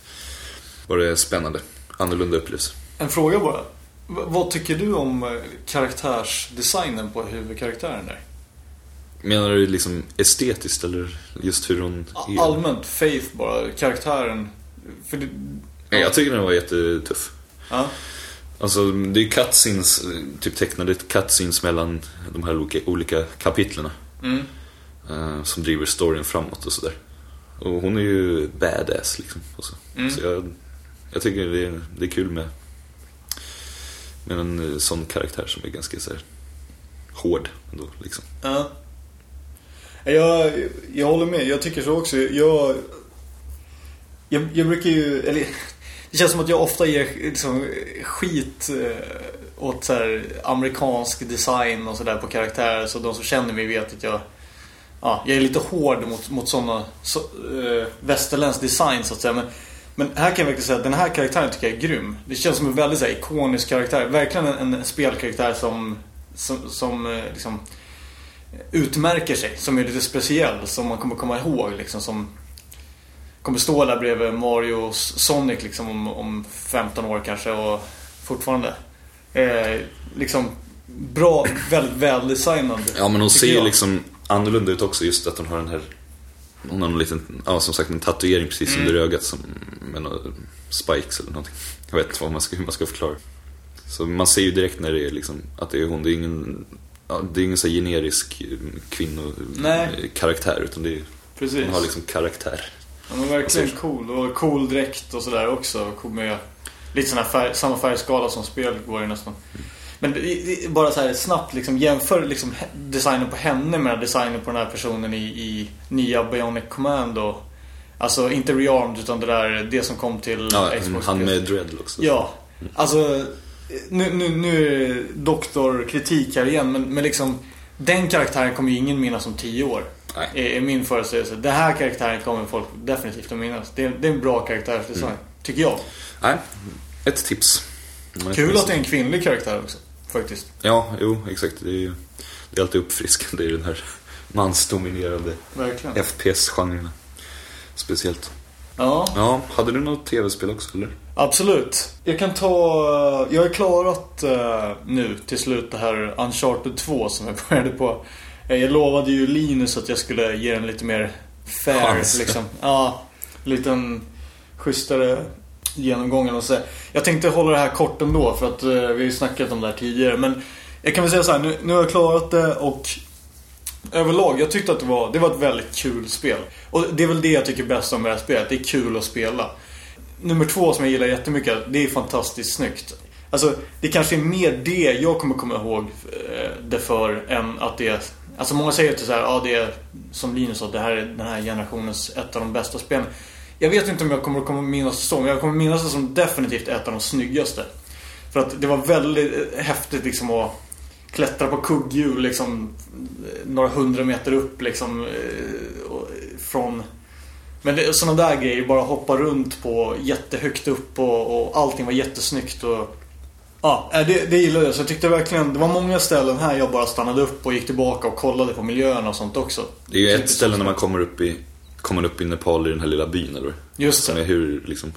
var det spännande. Annorlunda upplevelse. En fråga bara. V- vad tycker du om eh, karaktärsdesignen på huvudkaraktären där? Menar du liksom estetiskt eller just hur hon är? Allmänt, Faith bara, karaktären. För det, Nej, Jag tycker den var jättetuff. ja. Alltså det är ju cutscenes, typ tecknade cutscenes mellan de här olika, olika kapitlerna. Mm. eh, som driver storyn framåt och sådär. Och hon är ju badass liksom. Och så Mm. så jag, jag tycker det är, det är kul med, med en eh, sån karaktär som är ganska så här, hård ändå liksom. Ja. Jag, jag håller med, jag tycker så också. Jag, jag, jag brukar ju, eller det känns som att jag ofta ger liksom, skit eh, åt så här, amerikansk design och sådär på karaktärer. Så de som känner mig vet att jag, ja, jag är lite hård mot, mot sådana så, äh, västerländsk design så att säga. Men, men här kan jag verkligen säga att den här karaktären tycker jag är grym. Det känns som en väldigt så här, ikonisk karaktär. Verkligen en, en spelkaraktär som, som, som eh, liksom utmärker sig, som är lite speciell, som man kommer komma ihåg liksom som kommer stå där bredvid Mario och Sonic liksom om, om 15 år kanske och fortfarande eh, liksom bra, väldigt väldesignad. Ja men hon ser ju liksom annorlunda ut också just att hon har den här Hon har en liten, ja som sagt en tatuering precis Mm. under ögat som med några spikes eller någonting. Jag vet inte vad man ska, hur man ska förklara. Så man ser ju direkt när det är liksom att det är hon, det är ingen ja, Det är ingen så generisk Nej. kvinnokaraktär utan det är, Precis. hon har liksom karaktär. Hon är verkligen cool och cool dräkt och sådär också. Cool med lite sån här färg, samma färgskala som spelet går i nästan. Men bara så här snabbt liksom jämför liksom designen på henne med designen på den här personen i, i nya Bionic Commando. Alltså inte Rearmed utan det där, det som kom till Ja, Xbox. han med dreadlocks. Ja, alltså nu, nu, nu är det doktorkritik här igen men, men liksom den karaktären kommer ju ingen minnas om tio år. Nej. Är, min föreställelse. Den här karaktären kommer folk definitivt att minnas. Det är, det är en bra karaktärsdesign. Tycker jag. Nej, ett tips. Kul att det är en kvinnlig karaktär också. Faktiskt. Ja, jo, exakt. Det är ju det är alltid uppfriskande i den här mansdominerade. FPS-genren. Speciellt. Ja, Ja, hade du något tv-spel också eller? absolut. Jag kan ta... Jag har klarat eh, nu till slut det här Uncharted 2 som jag började på. Jag lovade ju Linus att jag skulle ge den lite mer fair Chans. liksom. Ja, liten schysstare genomgången och så. Jag tänkte hålla det här kort ändå för att eh, vi har ju snackat om det här tidigare. Men jag kan väl säga så här, nu, nu har jag klarat det och överlag, jag tyckte att det var, det var ett väldigt kul spel. Och det är väl det jag tycker bäst om det här spelet, det är kul att spela. Nummer två som jag gillar jättemycket, det är fantastiskt snyggt. Alltså, det kanske är mer det jag kommer komma ihåg eh, det för än att det är... Alltså många säger att det är så här, ja det är som Linus sa, det här är den här generationens ett av de bästa spelen. Jag vet inte om jag kommer, att minnas det så, men jag kommer minnas det som definitivt ett av de snyggaste. För att det var väldigt eh, häftigt liksom att klättra på kugghjul liksom eh, några hundra meter upp liksom eh, från men det, sådana där grejer, bara hoppa runt på jättehögt upp och, och allting var jättesnyggt och Ja, eh, det, det gillade jag. Så jag tyckte verkligen, det var många ställen här jag bara stannade upp och gick tillbaka och kollade på miljöerna och sånt också. Det är ju ett ställe när man kommer upp i Kommer upp i Nepal i den här lilla byn eller? Just Som det. är hur liksom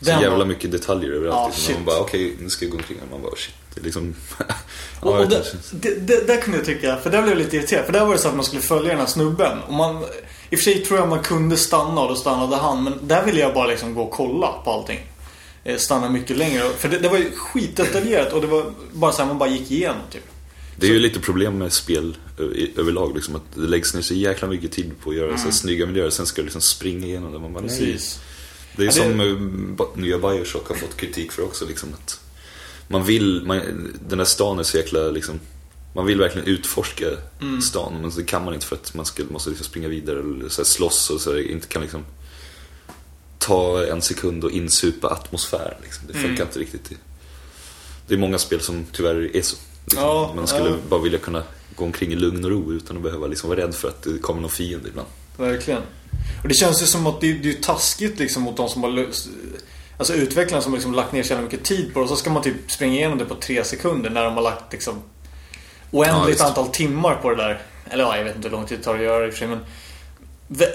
Så Den jävla mycket detaljer överallt. Ja, liksom. Man bara okej, nu ska jag gå omkring här. Man bara shit. Det är liksom... Och, och det det, det, där kunde jag tycka, för där blev jag lite irriterad. För där var det så att man skulle följa den här snubben. Och man, I och för sig tror jag man kunde stanna och då stannade han. Men där ville jag bara liksom gå och kolla på allting. Eh, Stanna mycket längre. För det, det var ju skitdetaljerat och det var bara så här man bara gick igenom typ. Det är ju lite problem med spel i- överlag. Liksom, att det läggs ner så jäkla mycket tid på att göra så här snygga miljöer. Sen ska du liksom springa igenom det. Man bara. Mm. Precis. Det är Ja, det- som eh, Ba- nya Bioshock har fått kritik för också. Liksom, att man vill, man, den här stan är så jäkla liksom, Man vill verkligen utforska Mm. stan men det kan man inte för att man ska, måste liksom springa vidare eller så här slåss och så här, inte kan liksom ta en sekund och insupa atmosfären. Liksom. Det funkar Mm. inte riktigt. Det är många spel som tyvärr är så. Liksom. Ja, man skulle ja. bara vilja kunna gå omkring i lugn och ro utan att behöva liksom vara rädd för att det kommer någon fiende ibland. Verkligen. Och det känns ju som att det, det är taskigt liksom mot de som har löst, Alltså utvecklarna som liksom lagt ner så mycket tid på det och så ska man typ springa igenom det på tre sekunder när de har lagt liksom Ja, oändligt visst. antal timmar på det där. Eller ja, jag vet inte hur lång tid det tar att göra i och för sig men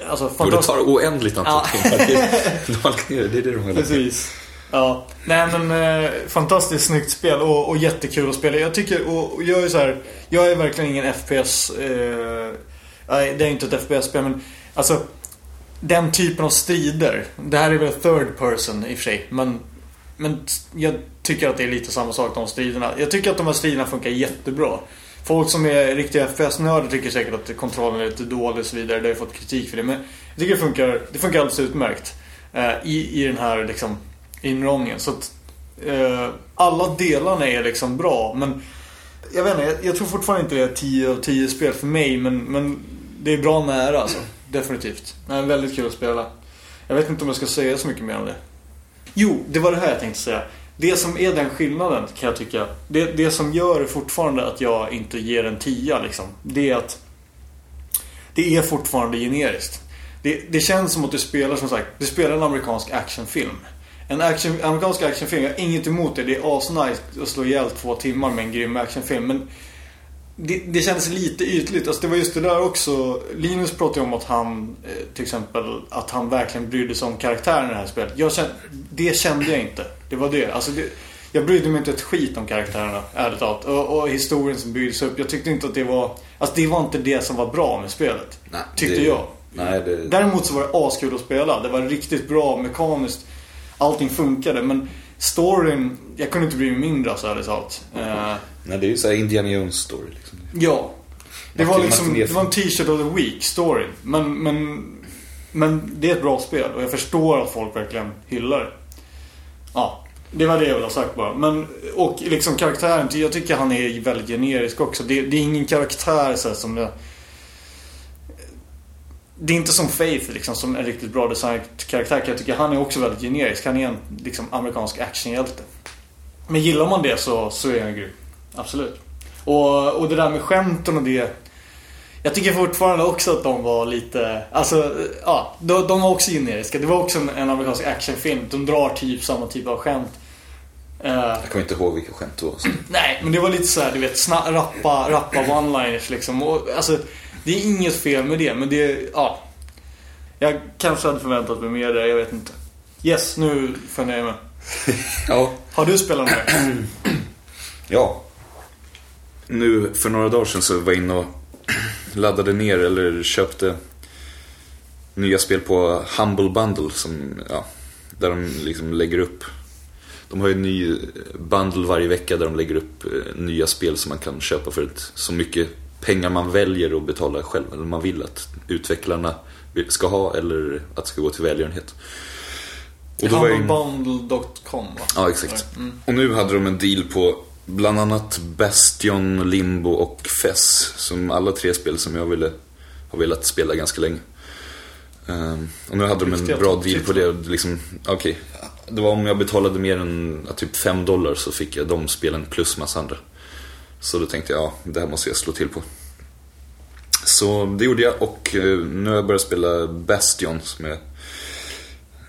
Alltså Och det fantastiskt. tar oändligt antal Ja. timmar. Det- det. Är det de har. Precis. Ja. Nej men eh, fantastiskt snyggt spel och, och jättekul att spela. Jag tycker, och, och jag är så här. Jag är verkligen ingen FPS... Eh, det är inte ett FPS-spel men alltså den typen av strider. Det här är väl third person i och för sig. Men, men jag tycker att det är lite samma sak de striderna. Jag tycker att de här striderna funkar jättebra. Folk som är riktiga FPS-nördar tycker säkert att kontrollen är lite dålig och så vidare. Det har ju fått kritik för det. Men jag tycker det funkar, det funkar alldeles utmärkt. Eh, i, I den här liksom inramningen. Så att eh, alla delarna är liksom bra. Men jag vet inte, jag, jag tror fortfarande inte det är 10 av 10 spel för mig. Men, men det är bra nära alltså. Definitivt. Nej, väldigt kul att spela. Jag vet inte om jag ska säga så mycket mer om det. Jo, det var det här jag tänkte säga. Det som är den skillnaden kan jag tycka. Det, det som gör fortfarande att jag inte ger en tia liksom. Det är att det är fortfarande generiskt. Det, det känns som att du spelar som sagt, du spelar en amerikansk actionfilm. En action, amerikansk actionfilm, jag har inget emot det. Det är asnice att slå ihjäl två timmar med en grym actionfilm. Men det, det känns lite ytligt. Alltså det var just det där också. Linus pratade ju om att han, eh, till exempel, att han verkligen brydde sig om karaktären i det här spelet. Jag kände, det kände jag inte. Det var det. Alltså det jag brydde mig inte ett skit om karaktärerna, ärligt talat. Och, och historien som byggdes upp. Jag tyckte inte att det var... Alltså det var inte det som var bra med spelet. Nej, tyckte det- jag. Nej, det... Däremot så var det askul att spela. Det var riktigt bra mekaniskt. Allting funkade. Men storyn, jag kunde inte bry mig mindre alltså, ärligt talat. Eh, Nej, det är ju såhär Indiana Jones story liksom. Ja. Det var liksom, Martin det var en t-shirt of the week story. Men, men, men det är ett bra spel och jag förstår att folk verkligen hyllar det. Ja, det var det jag ville ha sagt bara. Men, och liksom karaktären, jag tycker han är väldigt generisk också. Det, det är ingen karaktär så här, som jag... Det är inte som Faith liksom, som en riktigt bra designad karaktär. Jag tycker han är också väldigt generisk. Han är en liksom, amerikansk actionhjälte. Men gillar man det så, så är han grym. Absolut. Och, och det där med skämten och det. Jag tycker fortfarande också att de var lite, alltså, ja, de, de var också generiska. Det var också en, en amerikansk actionfilm. De drar typ samma typ av skämt. Eh, Jag kommer inte ihåg vilka skämt det var. så. nej, men det var lite så här, du vet, sna, rappa, rappa one-liners liksom. Och, alltså, det är inget fel med det, men det, ja. Jag kanske hade förväntat mig mer där, jag vet inte. Yes, nu får jag mig. Ja. Har du spelat mer? Ja. Nu för några dagar sedan så var jag inne och laddade ner eller köpte nya spel på Humble Bundle som, ja, där de liksom lägger upp de har ju en ny bundle varje vecka där de lägger upp eh, nya spel som man kan köpa för ett, så mycket pengar man väljer att betala själv. Eller man vill att utvecklarna ska ha eller att det ska gå till välgörenhet. In- Humblebundle.com va? Ja, exakt. Mm. Och nu hade de en deal på bland annat Bastion, Limbo och Fess. Som alla tre spel som jag ville, har velat spela ganska länge. Ehm, och nu hade de en bra deal på det. Liksom, okej. Det var om jag betalade mer än typ 5 dollar så fick jag de spelen plus massa andra. Så då tänkte jag, ja, det här måste jag slå till på. Så det gjorde jag och eh, nu har jag börjat spela Bastion som är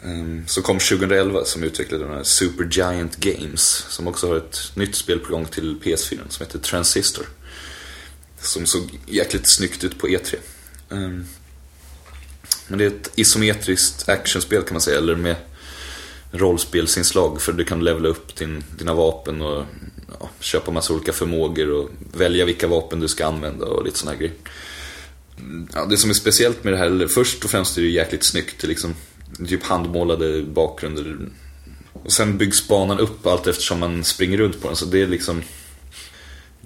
Ehm, som kom 2011 som utvecklade den här Supergiant Games. Som också har ett nytt spel på gång till PS4 som heter Transistor. Som såg jäkligt snyggt ut på E3. Ehm, men det är ett isometriskt actionspel kan man säga, eller med rollspelsinslag. För du kan levela upp din, dina vapen och ja, köpa massa olika förmågor och välja vilka vapen du ska använda och lite såna grejer. Ja, det som är speciellt med det här, eller först och främst är det jäkligt snyggt. Det liksom typ handmålade bakgrunder. Och sen byggs banan upp allt eftersom man springer runt på den. Så det är liksom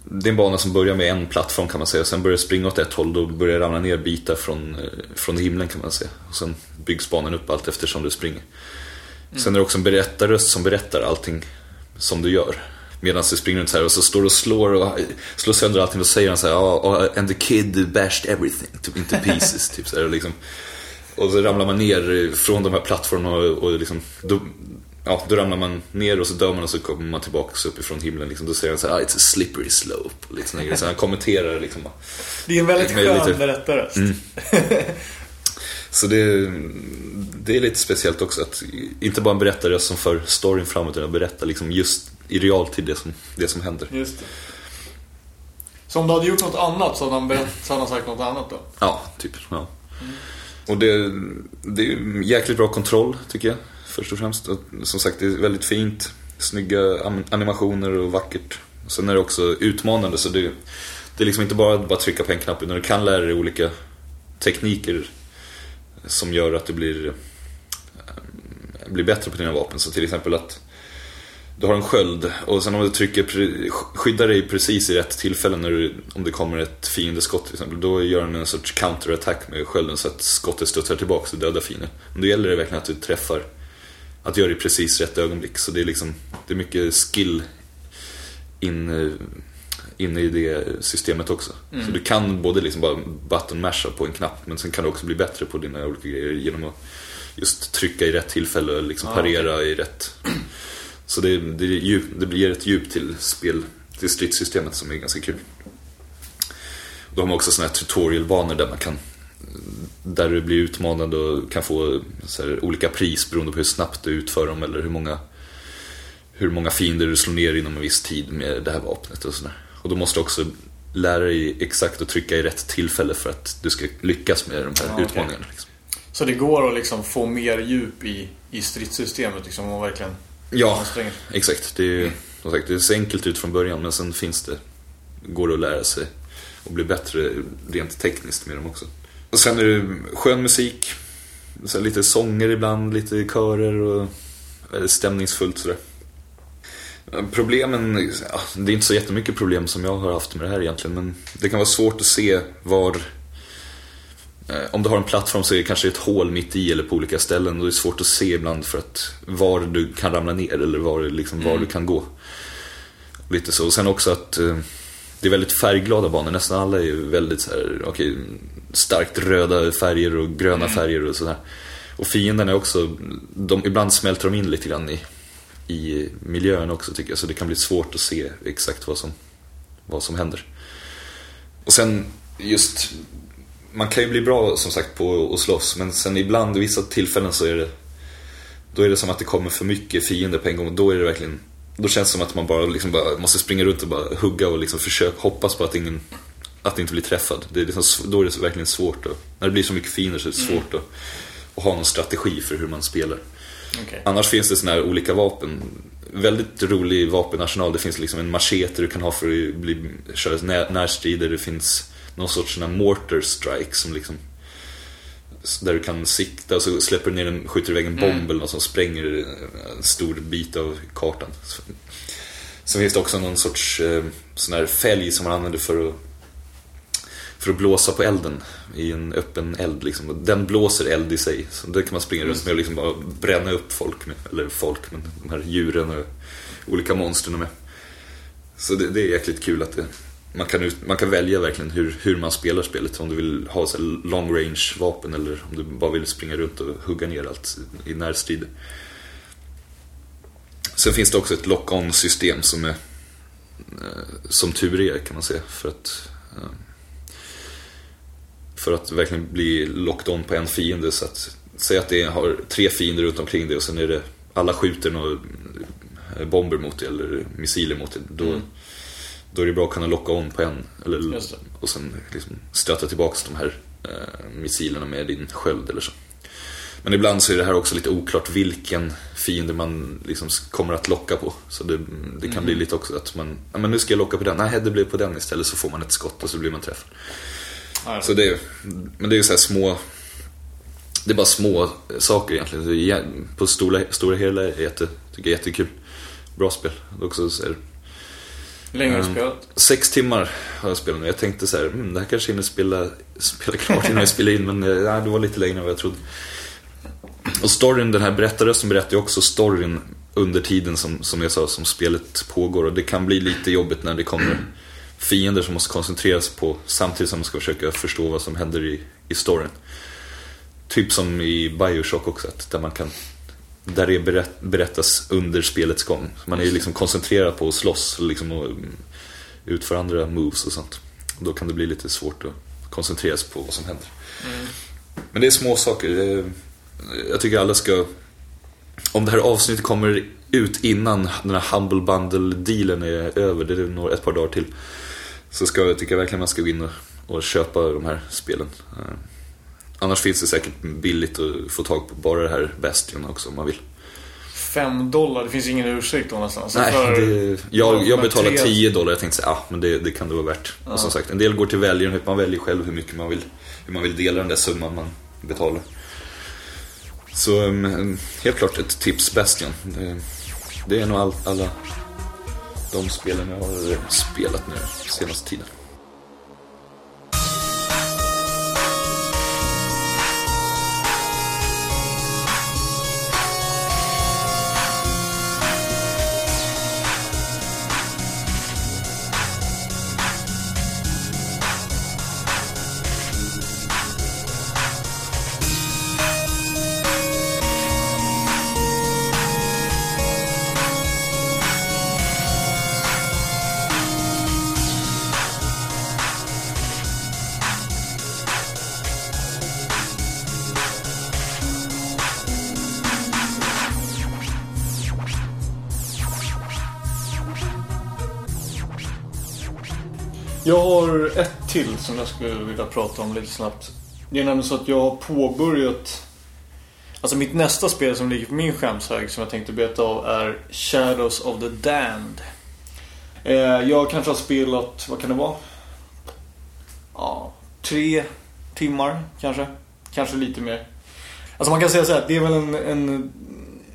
Det är en bana som börjar med en plattform kan man säga. Sen börjar det springa åt ett håll. Då börjar det ramla ner bitar från, eh, från himlen kan man säga. Och sen byggs banan upp allt eftersom du springer. Sen är det också en berättarröst som berättar allting som du gör. Medan du springer runt så här och så står du och slår, och, slår sönder allting och säger han så här, "Ja, and the kid bashed everything to, into pieces. typ så här, och, liksom, och så ramlar man ner från de här plattformarna och, och liksom, då, ja, då ramlar man ner och så dör man och så kommer man tillbaka uppifrån himlen. Liksom, då säger han så här, ah, it's a slippery slope. Och liksom, så han kommenterar liksom. Det är en väldigt skön lite- Mm. berättarröst. Så det, det är lite speciellt också att inte bara en berättare som för storyn framåt utan berättar liksom just i realtid det som, det som händer. Just det. Så om du hade gjort något annat så hade han, berätt, så hade han sagt något annat då? Ja, typ. Ja. Och det, det är jäkligt bra kontroll tycker jag. Först och främst. Och som sagt, det är väldigt fint. Snygga animationer och vackert. Sen är det också utmanande så det, det är liksom inte bara att bara trycka på en knapp utan du kan lära dig olika tekniker som gör att du blir, eh, blir bättre på dina vapen. Så till exempel att du har en sköld och sen om du trycker, skyddar dig precis i rätt tillfälle när du, om det kommer ett fiendeskott till exempel. Då gör den en sorts counterattack med skölden så att skottet studsar tillbaka och dödar fienden. Men då gäller det verkligen att du träffar, att göra det i precis rätt ögonblick. Så det är liksom, det är mycket skill in, inne i det systemet också. Så du kan både liksom bara button masha på en knapp men sen kan du också bli bättre på dina olika grejer genom att just trycka i rätt tillfälle och liksom parera i rätt så det, det, djup, det blir ett djup till spel, till stridssystemet som är ganska kul. Då har man också såna här tutorialbanor där man kan där du blir utmanad och kan få här, olika pris beroende på hur snabbt du utför dem eller hur många hur många fiender du slår ner inom en viss tid med det här vapnet och sådär. Och då måste du också lära dig exakt att trycka i rätt tillfälle för att du ska lyckas med de här Ja, utmaningarna. Liksom. Så det går att liksom få mer djup i, i stridssystemet liksom, om man verkligen Ja, exakt. Det, är, som sagt, det ser enkelt ut från början men sen finns det, går det att lära sig och bli bättre rent tekniskt med dem också. Och sen är det skön musik, så lite sånger ibland, lite körer och stämningsfullt sådär. Problemen, ja, det är inte så jättemycket problem som jag har haft med det här egentligen men det kan vara svårt att se var Om du har en plattform så är det kanske ett hål mitt i eller på olika ställen och det är svårt att se ibland för att var du kan ramla ner eller var, liksom, var du kan gå. Lite så. Och sen också att eh, det är väldigt färgglada banor. Nästan alla är ju väldigt så här, okej, starkt röda färger och gröna färger och sådär. Och fienderna är också, de, ibland smälter de in lite grann i, i miljön också tycker jag. Så det kan bli svårt att se exakt vad som, vad som händer. Och sen just man kan ju bli bra som sagt på att slåss men sen ibland i vissa tillfällen så är det Då är det som att det kommer för mycket fiender på en gång och då är det verkligen Då känns det som att man bara, liksom bara måste springa runt och bara hugga och liksom försöka hoppas på att ingen Att inte bli träffad. Det är liksom, då är det verkligen svårt att, När det blir så mycket fiender så är det svårt att, att ha någon strategi för hur man spelar. Okej. Annars finns det såna här olika vapen. Väldigt rolig vapenarsenal. Det finns liksom en machete du kan ha för att bli, köra när, närstrider. Det finns någon sorts sån här mortar strike som liksom där du kan sikta och så släpper du ner en, skjuter iväg en bomb eller något som spränger en stor bit av kartan. Så, sen finns det också någon sorts eh, sån här fälg som man använder för att för att blåsa på elden i en öppen eld. Liksom. Den blåser eld i sig. Så det kan man springa runt med och liksom bara bränna upp folk med. Eller folk, men de här djuren och olika monstren med. Så det, det är jäkligt kul att det, man, kan ut, man kan välja verkligen hur, hur man spelar spelet. Om du vill ha så här long range vapen eller om du bara vill springa runt och hugga ner allt i närstrid. Sen finns det också ett lock-on system som är eh, som tur är kan man säga. För att eh, för att verkligen bli locked on på en fiende. Så att, säg att det har tre fiender runt omkring dig och sen är det alla skjuter några eh, bomber mot dig eller missiler mot dig. Då, mm då är det bra att kunna locka on på en. Eller, och sen liksom stöta tillbaks de här eh, missilerna med din sköld eller så. Men ibland så är det här också lite oklart vilken fiende man liksom kommer att locka på. Så det, det kan bli lite också att man, ja men nu ska jag locka på den, nej det blir på den istället så får man ett skott och så blir man träffad. Så det, är- men det är ju så här små Det är bara små saker egentligen. På stora, stora hela är jätte, tycker jag är jättekul. Bra spel. Också så Länge har du Mm. spelat? Sex timmar har jag spelat nu. Jag tänkte så här, mm, det här kanske hinner spela, spela klart innan jag spelar in. Men eh, nej, det var lite längre än vad jag trodde. Och storyn, den här berättarrösten berättar ju också storyn under tiden som, som jag sa, som spelet pågår. Och det kan bli lite jobbigt när det kommer fiender som måste koncentreras på samtidigt som man ska försöka förstå vad som händer i, i storyn. Typ som i Bioshock också, att där man kan där det berätt, berättas under spelets gång. Man är ju liksom koncentrerad på att slåss liksom, och mm, utföra andra moves och sånt. Då kan det bli lite svårt att koncentrera sig på vad som händer. Men det är små saker. Jag tycker alla ska... Om det här avsnittet kommer ut innan den här Humble Bundle-dealen är över, det är ett par dagar till. Så ska jag tycker jag verkligen man ska gå in och, och köpa de här spelen. Annars finns det säkert billigt att få tag på bara det här Bastion också om man vill. 5 dollar, det finns ingen ursäkt då. Alltså Nej, det, jag, jag betalar tre- 10 dollar. Jag tänkte säga, ah, men det, det kan det vara värt. Och som sagt, en del går till välgörenhet. Man väljer själv hur mycket man vill, hur man vill dela den där summan man betalar. Så um, helt klart ett tips Bastion. Det, det är nog all, alla de spelen jag har spelat nu senaste tiden. Till som jag skulle vilja prata om lite snabbt. Det är nämligen så att jag har påbörjat... Alltså mitt nästa spel som ligger på min skämshög som jag tänkte beta av är Shadows of the Damned. Eh, jag kanske har spelat, vad kan det vara? Ja, tre timmar kanske. Kanske lite mer. Alltså man kan säga så här, det är väl en, en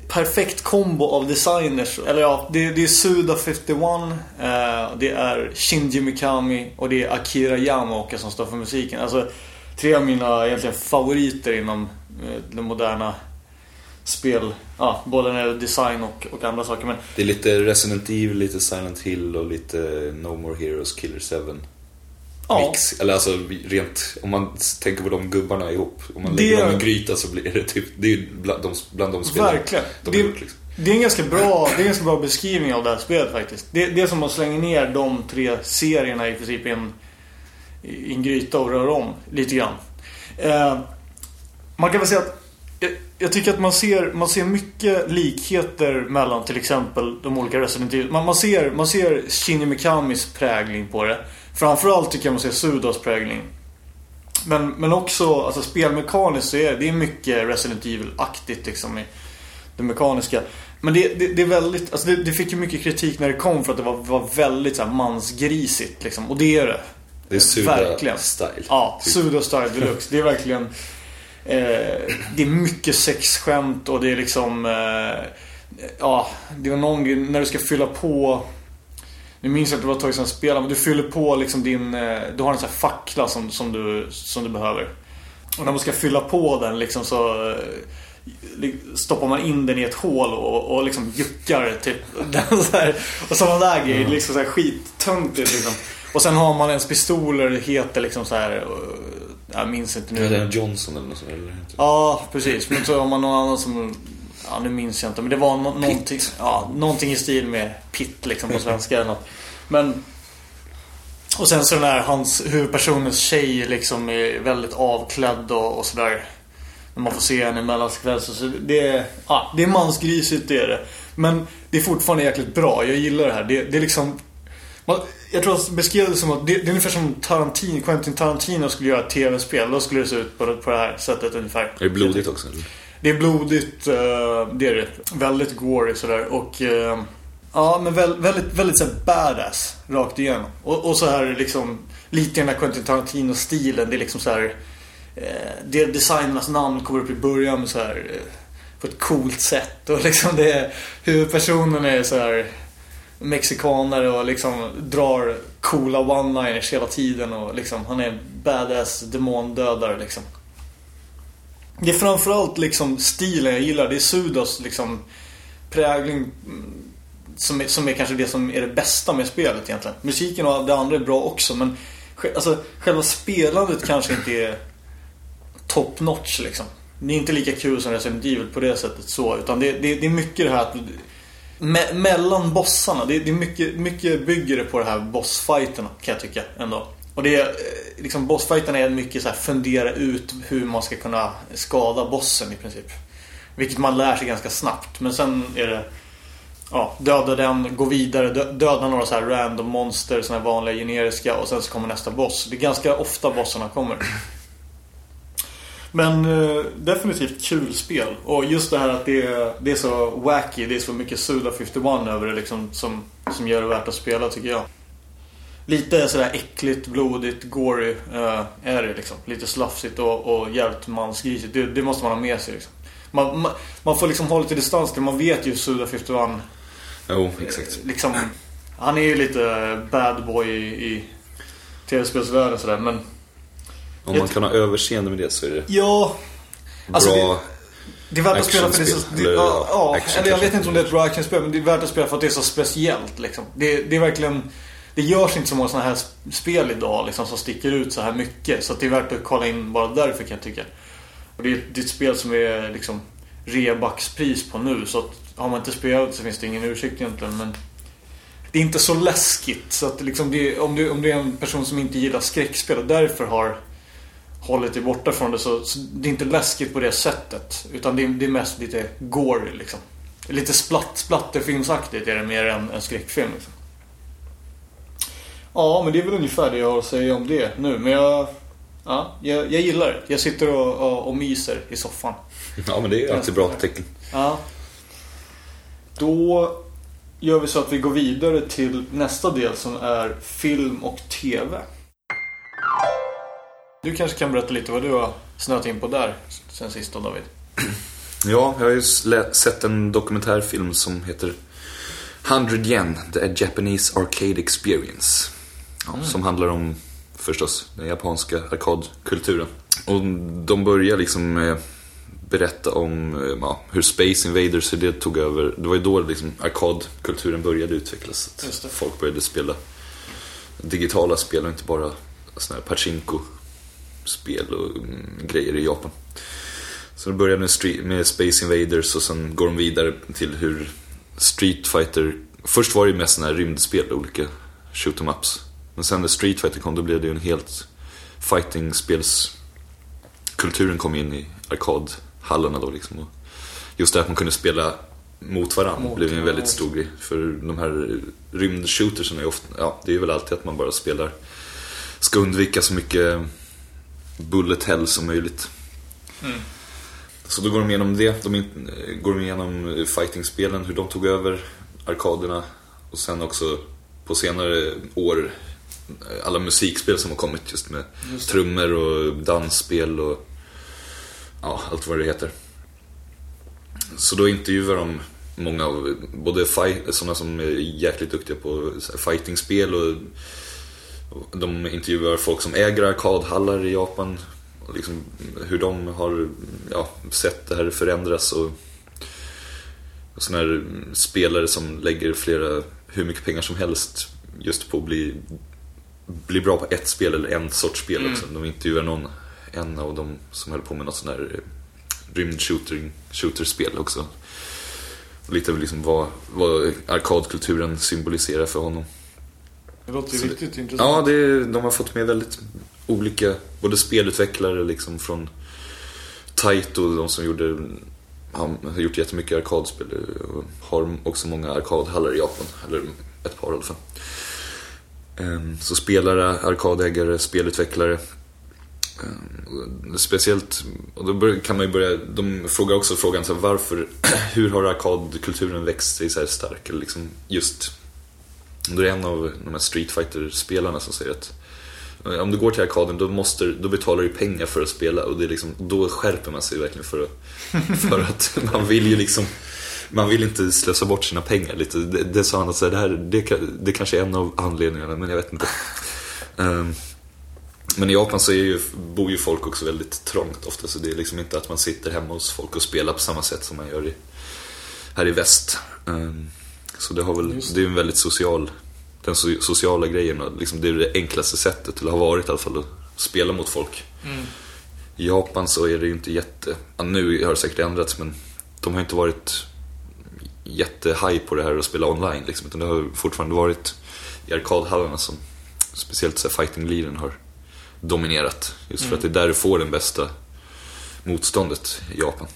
perfekt kombo av designers. Eller ja, det, det är Suda 51, eh, det är Shinji Mikami och det är Akira Yamaoka som står för musiken. Alltså tre av mina egentligen favoriter inom eh, den moderna spel. Ja, både när det gäller design och, och andra saker. Men Det är lite Resident Evil, lite Silent Hill och lite No More Heroes, Killer 7 ja, Mix. Eller alltså rent, om man tänker på de gubbarna ihop. Om man Det- lägger dem i en gryta så blir det typ, det är ju bland de, bland de spelen Verkligen. de Det, gjort liksom. det, är en ganska bra, det är en ganska bra beskrivning av det här spelet faktiskt. Det, det är som att slänga ner de tre serierna i princip i en, i en gryta och röra om lite grann. Eh, man kan väl säga att jag, jag tycker att man ser, man ser mycket likheter mellan till exempel de olika Resident Evil. Man, man, ser, man ser Shinji Mikamis prägling på det. Framförallt tycker jag man ser Sudas prägling. Men, men också alltså spelmekaniskt så är det, är mycket Resident Evil-aktigt liksom i det mekaniska. Men det, det, det är väldigt, alltså det, det fick ju mycket kritik när det kom för att det var, var väldigt så här, mansgrisigt liksom. Och det är det. Det är Suda Verkligen. style. Ja, typ. Suda Style Deluxe. Det är verkligen... Eh, det är mycket sexskämt och det är liksom... Eh, ja, det var någon när du ska fylla på... Nu minns jag inte vad det var ett tag sedan jag spelade, men du fyller på liksom din... Eh, du har en sån här fackla som, som, du, som du behöver. Och när man ska fylla på den liksom så... eh, Stoppar man in den i ett hål och, och liksom juckar typ. Den så här, och sådana där grejer. Liksom så här skittöntigt liksom. Och sen har man ens pistoler heter liksom så här. eh, Jag minns inte Det är nu. Johnson eller något sånt eller? Ja, precis. Men så har man någon annan som... Ja, nu minns jag inte. Men det var no- någonting, ja, någonting i stil med Pitt liksom på svenska eller något. Men... Och sen så den här hans huvudpersonens tjej liksom är väldigt avklädd och, och sådär. När man får se henne i mellansekvenser. Så det är, ja, det är mansgrisigt det är det. Men det är fortfarande jäkligt bra. Jag gillar det här. Det, det är liksom... Man, jag tror att beskrev det som att det, det är ungefär som Tarantino, Quentin Tarantino skulle göra ett tv-spel. Då skulle det se ut på, det- på det här sättet ungefär. Är det blodigt också? Eller? Det är blodigt, eh, det är det. Väldigt gory sådär. Och eh, ja, men väldigt, väldigt såhär badass rakt igenom. Och, och så här liksom lite i den här Quentin Tarantino-stilen. Det är liksom så här eh, designernas namn kommer upp i början med så här eh, på ett coolt sätt. Och liksom det är, huvudpersonen är så här mexikanare och liksom drar coola one-liners hela tiden. Och liksom, han är en badass demondödare liksom. Det är framförallt liksom stilen jag gillar. Det är Sudas liksom prägling mm, som är, som är kanske det som är det bästa med spelet egentligen. Musiken och det andra är bra också men alltså, själva spelandet kanske inte är top notch liksom. Det är inte lika kul som Resident Evil på det sättet så utan det, det, det är mycket det här att me, mellan bossarna, det, det är mycket, mycket bygger det på det här bossfighterna kan jag tycka ändå. Och det är liksom bossfighterna är mycket så här fundera ut hur man ska kunna skada bossen i princip. Vilket man lär sig ganska snabbt. Men sen är det ja, döda den, gå vidare, döda några så här random monster, såna här vanliga generiska och sen så kommer nästa boss. Det är ganska ofta bossarna kommer. Men eh, definitivt kul spel. Och just det här att det är, det är så wacky, det är så mycket Suda 51 över det liksom som, som gör det värt att spela tycker jag. Lite sådär äckligt, blodigt, gory eh, är det liksom. Lite slafsigt och, och jävligt mansgrisigt. Det, det måste man ha med sig liksom. Man, man, man får liksom ha lite distans till man vet ju Suda 51 Jo, exakt. liksom, han är ju lite bad boy i, i tv-spelsvärlden sådär men Om man kan ha överseende med det så är det ja, alltså bra. det, är värt att spela för det är så, det, eller, ja, ja, action eller jag vet inte om det är ett bra actionspel men det är värt att spela för att det är så speciellt liksom. Det, det är verkligen det görs inte så många sådana här spel idag liksom, som sticker ut så här mycket. Så att det är värt att kolla in bara därför kan jag tycka. Och det är, det är ett spel som är liksom rebackspris på nu. Så att har man inte spelat så finns det ingen ursäkt egentligen. Men det är inte så läskigt. Så att liksom det, om, du, om du är en person som inte gillar skräckspel och därför har hållit dig borta från det så, så det är inte läskigt på det sättet. Utan det är, det är mest lite gory liksom. Lite splatt, splatterfilmsaktigt är det mer än en skräckfilm liksom. Ja, men det är väl ungefär det jag har att säga om det nu. Men jag, ja, jag, jag gillar det. Jag sitter och, och, och myser i soffan. Ja, men det är alltid bra tecken. Ja. Då gör vi så att vi går vidare till nästa del som är film och TV. Du kanske kan berätta lite vad du har snöat in på där sen sist då David. Ja, jag har ju sett en dokumentärfilm som heter 100 Yen, The Japanese Arcade Experience. Ja, Som handlar om, förstås, den japanska arkadkulturen. Och de börjar liksom med berätta om eh, ja, hur Space Invaders, hur det tog över. Det var ju då liksom arkadkulturen började utvecklas. Att folk började spela digitala spel och inte bara såna här pachinko-spel och mm, grejer i Japan. Så det började med, street, med Space Invaders och sen går de vidare till hur Street Fighter... Först var det ju mest såna här rymdspel, olika shoot em ups. Men sen när Street Fighter kom då blev det ju en helt fighting-spelskulturen kom in i arkadhallarna då liksom. Och just det att man kunde spela mot varandra blev ju en väldigt stor grej. För de här rymdshootersen är ofta, ja det är väl alltid att man bara spelar, ska undvika så mycket bullet hell som möjligt. Så då går de igenom det. De går de igenom fightingspelen, hur de tog över arkaderna. Och sen också på senare år alla musikspel som har kommit just med Just trummor och dansspel och ja, allt vad det heter. Så då intervjuar de många av, både sådana som är jäkligt duktiga på fightingspel och och de intervjuar folk som äger arkadhallar i Japan. Och liksom hur de har ja, sett det här förändras och, och sådana här spelare som lägger flera, hur mycket pengar som helst just på att bli, bli bra på ett spel eller en sorts spel också. De intervjuar någon, en av dem som höll på med något sånt här eh, rymdshooter shooterspel också. Och lite liksom vad, vad arkadkulturen symboliserar för honom. Det låter Så det- riktigt intressant. Ja, det, de har fått med väldigt olika, både spelutvecklare liksom från Taito, de som gjorde, han har gjort jättemycket arkadspel och har också många arkadhallar i Japan, eller ett par i alla fall. Ehm, så spelare, arkadägare, spelutvecklare. Ehm, speciellt, och då kan man ju börja, de frågar också frågan så här, varför, hur har arkadkulturen växt sig så här stark? Eller liksom just då är det en av de här Street Fighter-spelarna som säger att eh, om du går till arkaden då, måste, då betalar du pengar för att spela och det är liksom, då skärper man sig verkligen för att, för att man vill ju liksom man vill inte slösa bort sina pengar lite. Det, det sa han att så det, här, det, det kanske är en av anledningarna men jag vet inte. Ehm, men i Japan så är ju, bor ju folk också väldigt trångt ofta så det är liksom inte att man sitter hemma hos folk och spelar på samma sätt som man gör i här i väst. Ehm, Så det har väl, Just det är en väldigt social, den so- sociala grejen. Liksom det är det enklaste sättet, eller har varit i alla fall, att spela mot folk. I Japan så är det ju inte jätte, ja, nu har det säkert ändrats men de har inte varit jättehaj på det här att spela online liksom. Utan det har fortfarande varit i arkadhallarna som speciellt så här, fighting leaden har dominerat. Just för att det är där du får den bästa motståndet i Japan.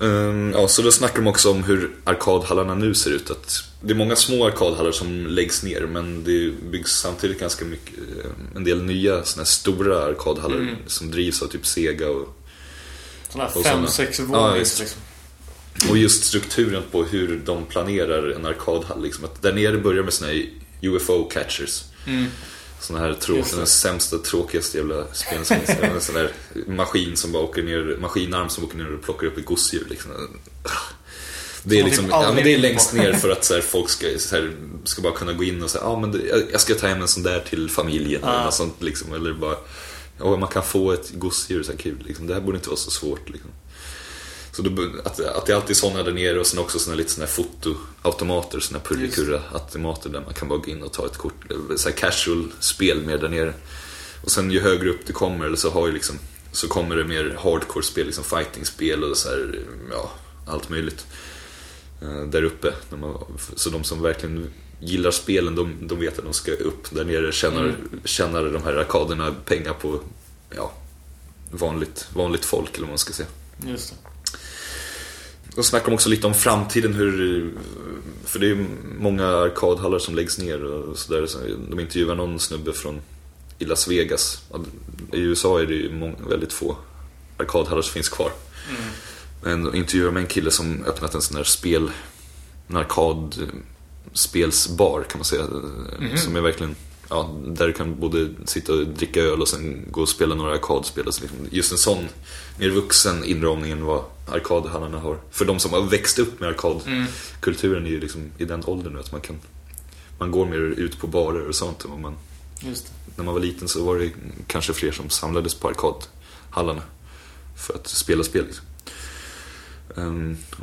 Ehm, ja, så då snackar de också om hur arkadhallarna nu ser ut. Att det är många små arkadhallar som läggs ner men det byggs samtidigt ganska mycket, eh, en del nya såna stora arkadhallar som drivs av typ Sega och Sådana här Och fem, såna. sex Ja, liksom. Och just strukturen på hur de planerar en arkadhall. Liksom. Att där nere börjar med såna här UFO-catchers. Såna här trå- Just det. den sämsta, tråkigaste jävla spelen som finns. En sån där maskin som bara åker ner, maskinarm som åker ner och plockar upp ett gosedjur. Liksom. Det är, Som liksom, typ ja, men det är längst ner för att så här, folk ska, så här, ska bara kunna gå in och säga ah, men det, jag- ska ta hem en sån där till familjen. Eller, något sånt, liksom. eller bara, ja, man kan få ett gosedjur, så här kul. Liksom. Det här borde inte vara så svårt. Liksom. Så då, att, att det är alltid sådana där nere och sen också såna lite såna fotoautomater, såna purrikurra-automater där man kan bara gå in och ta ett kort. Så här casual spel mer där nere. Och sen ju högre upp du kommer, eller så har ju liksom så kommer det mer hardcore-spel, liksom fighting-spel och så här, ja, allt möjligt. eh, Där uppe. Så de som verkligen gillar spelen, de, de vet att de ska upp där nere, tjänar, tjänar de här arkaderna pengar på, ja, vanligt, vanligt folk eller vad man ska säga. Just det. Och snackar de också lite om framtiden, hur, för det är många arkadhallar som läggs ner och sådär. Så de intervjuar någon snubbe från i Las Vegas. I USA är det ju många, väldigt få arkadhallar som finns kvar. Men de intervjuar med en kille som öppnat en sån här spel, en arkadspelsbar kan man säga. Som är verkligen, ja, där du kan både sitta och dricka öl och sen gå och spela några arkadspel. Liksom, just en sån mer vuxen inramning än vad arkadhallarna har. För de som har växt upp med arkadkulturen är ju liksom i den åldern nu att man kan man går mer ut på barer och sånt. Och man, när man var liten så var det kanske fler som samlades på arkadhallarna för att spela spel. Liksom.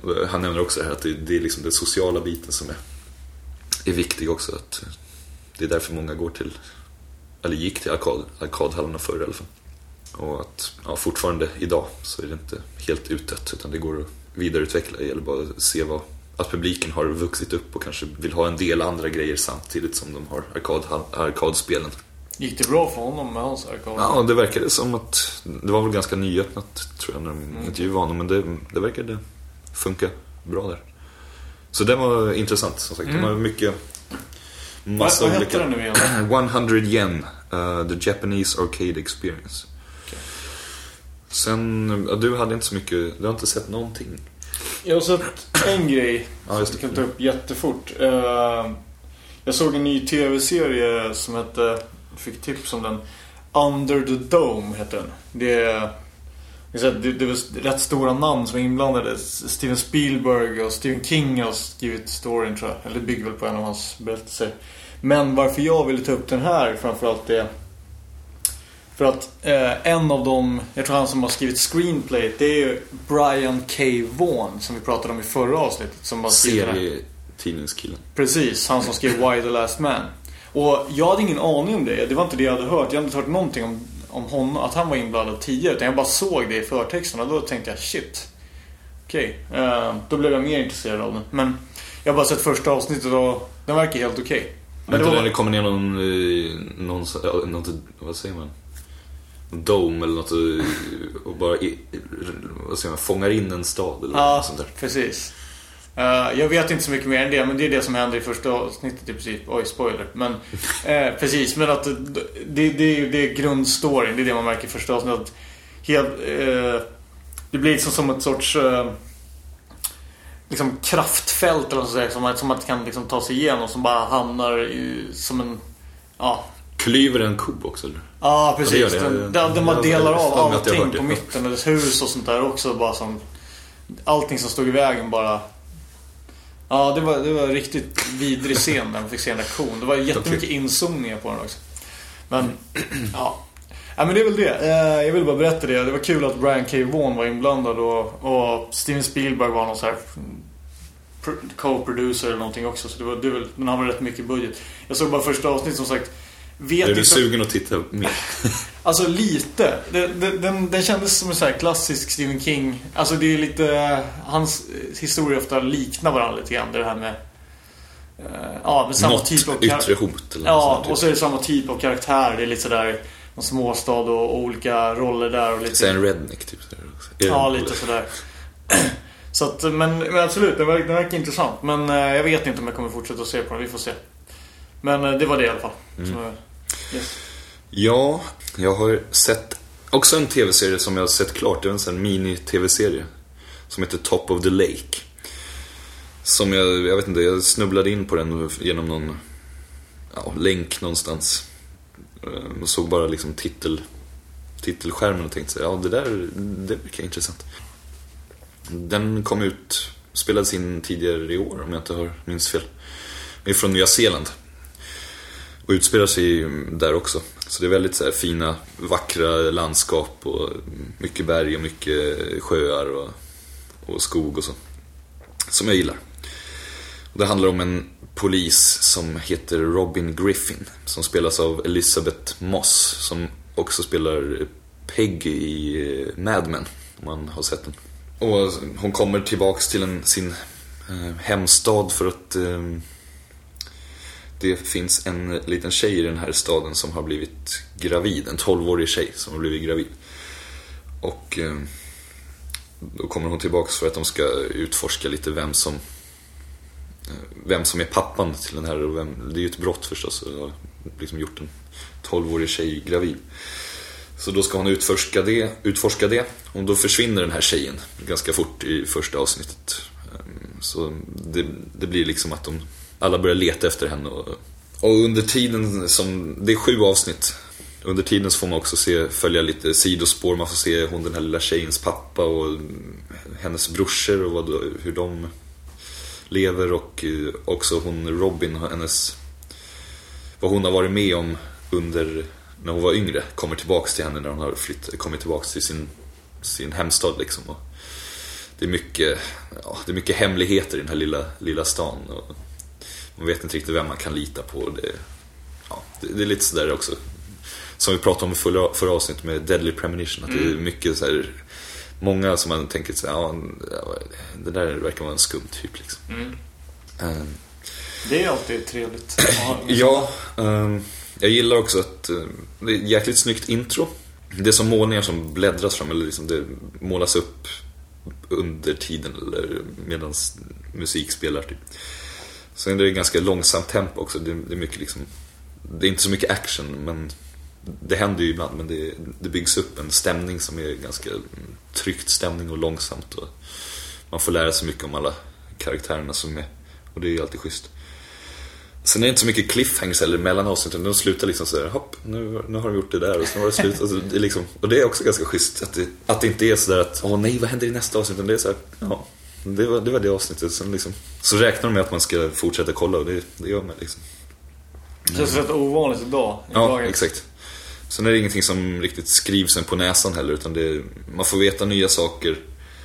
Och han nämner också här att det, det är liksom den sociala biten som är, är viktig också. Att det är därför många går till, eller gick till arkad, arkadhallarna förr i alla fall. Och att ja, fortfarande idag så är det inte helt utdött utan det går att vidareutveckla. Det gäller bara att se vad, att publiken har vuxit upp och kanske vill ha en del andra grejer samtidigt som de har arkad, arkadspelen. Gick det bra för honom med hans arkad? Ja, det verkade som att det var väl ganska nyöppnat tror jag när de intervjuade honom. Men det, det verkade funka bra där. Så det var intressant som sagt. De har mycket massa Vad- vad olika... hette den nu igen? 100 yen, uh, the Japanese Arcade Experience. Sen, ja, du hade inte så mycket, du har inte sett någonting. Jag har sett en grej Ja, just som jag kan ta upp jättefort. Eh, Jag såg en ny tv-serie som hette, jag fick tips om den. Under the Dome heter den. Det är, det det, var rätt stora namn som är inblandade. Steven Spielberg och Stephen King har skrivit storyn tror jag. Eller bygger väl på en av hans berättelser. Men varför jag ville ta upp den här framförallt är för att eh, en av dem, jag tror han som har skrivit screenplay, det är ju Brian K. Vaughan som vi pratade om i förra avsnittet. Som har skrivit. Serietidningskillen. Precis, han som skrev Why the Last Man. Och jag hade ingen aning om det. Det var inte det jag hade hört. Jag hade inte hört någonting om, om honom, att han var inblandad tidigare. Utan jag bara såg det i förtexten och då tänkte jag shit. Okej, eh, då blev jag mer intresserad av den. Men jag har bara sett första avsnittet och den verkar helt okej. Men Men det när var, det kommer ner någon, eh, någon, ja, något, vad säger man? Dome eller något och- och bara, vad säger man, fångar in en stad eller ja, något sånt där. precis. Eh, jag vet inte så mycket mer än det, men det är det som händer i första avsnittet i princip. Oj, spoiler. Men eh, precis, men att det, det, det, det är grundstoryn. Det är det man märker i första avsnittet. Att Helt, eh, det blir liksom som ett sorts liksom kraftfält eller man säga, som, man- som man kan liksom ta sig igenom. Som bara hamnar i, som en... Ja, Klyver en ko också eller? Ja, precis. Ja, det. Den, den, Jag- delar av allting på mitten. Och dess hus och sånt där också. Bara som, allting som stod i vägen bara... Ja, det var, det var en riktigt vidrig scen när man fick se där kon. Det var jättemycket inzoomningar på den också. Men, ja. Ja men det är väl det. Eh, Jag vill bara berätta det. Det var kul att Brian K. Vaughan var inblandad och, och Steven Spielberg var någon så här pro- co-producer eller någonting också. Så det var, det var, den har väl rätt mycket budget. Jag såg bara första avsnitt som sagt. Vet Är du sugen att titta mer? Alltså lite. Det, den, den kändes som en så klassisk Stephen King. Alltså det är lite... Hans historier ofta liknar varandra lite grann. Det här med... eh, ja, med samma Något typ av yttre hot eller Ja, sånt, och så är det samma typ av karaktär. Det är lite sådär... En småstad och, och olika roller där och lite... Så en redneck typ. Ja, lite sådär. Så att, men, men absolut, den verkar, den verkar intressant. Men eh, jag vet inte om jag kommer fortsätta att se på den. Vi får se. Men eh, det var det i alla fall. Mm. Jag, yes. Ja, jag har sett också en tv-serie som jag har sett klart. Det är en mini-tv-serie. Som heter Top of the Lake. Som jag, jag vet inte, jag snubblade in på den genom någon ja, länk någonstans. Eh, Och såg bara liksom titel, titelskärmen och tänkte så ja det där, det verkar intressant. Den kom ut, spelades in tidigare i år om jag inte har minns fel. Den är från Nya Zeeland. Och utspelar sig där också. Så det är väldigt så här fina, vackra landskap och mycket berg och mycket sjöar och, och skog och så. Som jag gillar. Och det handlar om en polis som heter Robin Griffin. Som spelas av Elizabeth Moss. Som också spelar Peggy i eh, Mad Men. Om man har sett den. Och hon kommer tillbaks till en, sin eh, hemstad för att eh, det finns en liten tjej i den här staden som har blivit gravid. En 12-årig tjej som har blivit gravid. Och eh, då kommer hon tillbaks för att de ska utforska lite vem som eh, vem som är pappan till den här. och Vem, det är ju ett brott förstås att ha liksom gjort en 12-årig tjej gravid. Så då ska hon utforska det, utforska det och då försvinner den här tjejen ganska fort i första avsnittet. Ehm, så det, det blir liksom att de alla börjar leta efter henne och, och under tiden som, det är sju avsnitt. Under tiden så får man också se, följa lite sidospår, man får se hon den här lilla tjejens pappa och hennes brorsor och vad, hur de lever och eh, också hon Robin, hennes vad hon har varit med om under när hon var yngre kommer tillbaks till henne när hon har flytt, kommit tillbaks till sin, sin hemstad liksom. Och det är mycket, ja, det är mycket hemligheter i den här lilla, lilla stan. Och man vet inte riktigt vem man kan lita på. Det, ja, det, det är lite sådär också. Som vi pratade om i förra, förra avsnittet med Deadly Premonition. Att det är mycket så här, Många som man tänker så här, ja, det där verkar vara en skum typ liksom. Eh, Det är alltid trevligt. Ja, Ja, ehm, jag gillar också att eh, det är ett jäkligt snyggt intro. Det är som målningar som bläddras fram, eller liksom det målas upp under tiden eller medan musik spelar. Typ. Sen är det ganska långsamt tempo också. Det, det är mycket liksom, det är inte så mycket action, men det händer ju ibland. Men det, det byggs upp en stämning som är ganska tryckt stämning och långsamt. Och man får lära sig mycket om alla karaktärerna som är med. Och det är ju alltid schysst. Sen är det inte så mycket cliffhangers eller mellan avsnitten. De slutar liksom sådär, hopp, nu, nu har de gjort det där och sen var det slut. Alltså, det är liksom, och det är också ganska schysst. Att det, att det inte är sådär att, åh nej, vad händer i nästa avsnitt? Utan det är såhär, ja, det var det, var det avsnittet. Sen liksom, så räknar de med att man ska fortsätta kolla och det, det gör man liksom. Det känns rätt ovanligt idag. i Ja, dagen. exakt. Sen är det ingenting som riktigt skrivs en på näsan heller. Utan det, man får veta nya saker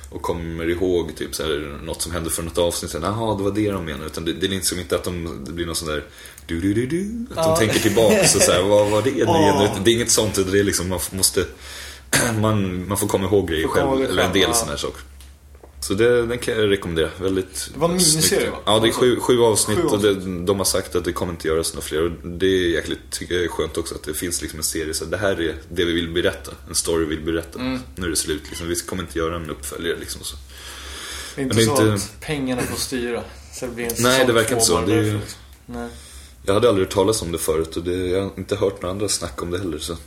och kommer ihåg typ så här, något som hände för något avsnitt. Sen, Jaha, det var det de menade. Utan det, det är liksom inte att de, det blir någon sån där du, du, du, du, Att de tänker tillbaks och så här, vad var det nu igen? Det är inget sånt. Det är liksom, man måste man, man får komma ihåg grejer själv. Eller en del sådana här saker. Så det, den kan jag rekommendera. Väldigt Det var en miniserie, va? Ja, det är sju, sju avsnitt Sju och det, de har sagt att det kommer inte göras några fler. Och det är jäkligt, tycker är skönt också att det finns liksom en serie. Så det här är det vi vill berätta. En story vi vill berätta. Mm. Nu är det slut liksom. Vi kommer inte göra en uppföljare liksom. Så. Det är inte Men det är så inte- att pengarna får styra. Så det blir en Nej, det verkar inte så. Det är därför, liksom. Nej. Jag hade aldrig hört talas om det förut och det, jag har inte hört några andra snack om det heller. Så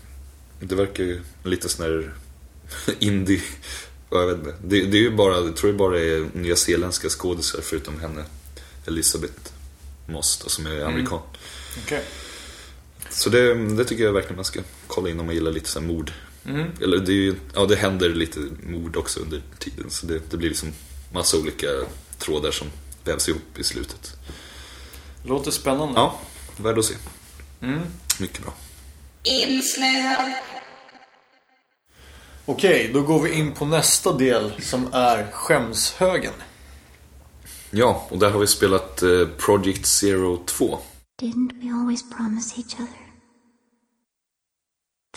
det verkar ju lite sån här indie. Ja, Jag vet inte. Det, det är ju bara, jag tror det bara är nyzeeländska skådisar förutom henne. Elisabeth Moss då, som är amerikan. Okej. Så det, det tycker jag verkligen man ska kolla in om man gillar lite så här mord. Mm. Eller det är ju, ja det händer lite mord också under tiden. Så det, det blir liksom massa olika trådar som vävs ihop i slutet. Låter spännande. Ja, värd att se. Mm. Mycket bra. insnöad, Okej, då går vi in på nästa del som är skämshögen. Ja, och där har vi spelat eh, Project Zero 2. Didn't we always promise each other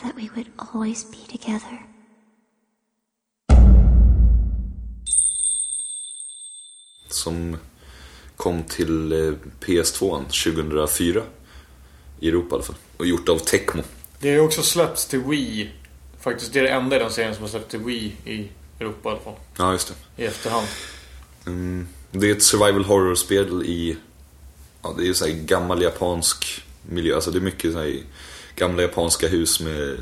that we would always be together? Som kom till eh, PS2 2004. I Europa i alla fall. Och gjort av Tecmo. Det har ju också släppts till Wii. Faktiskt, det är det enda i den serien som har släppts till Wii i Europa i alla fall. Ja, just det. I efterhand. Mm, det är ett survival horror-spel i... Ja, det är så här gammal japansk miljö. Alltså det är mycket så gamla japanska hus med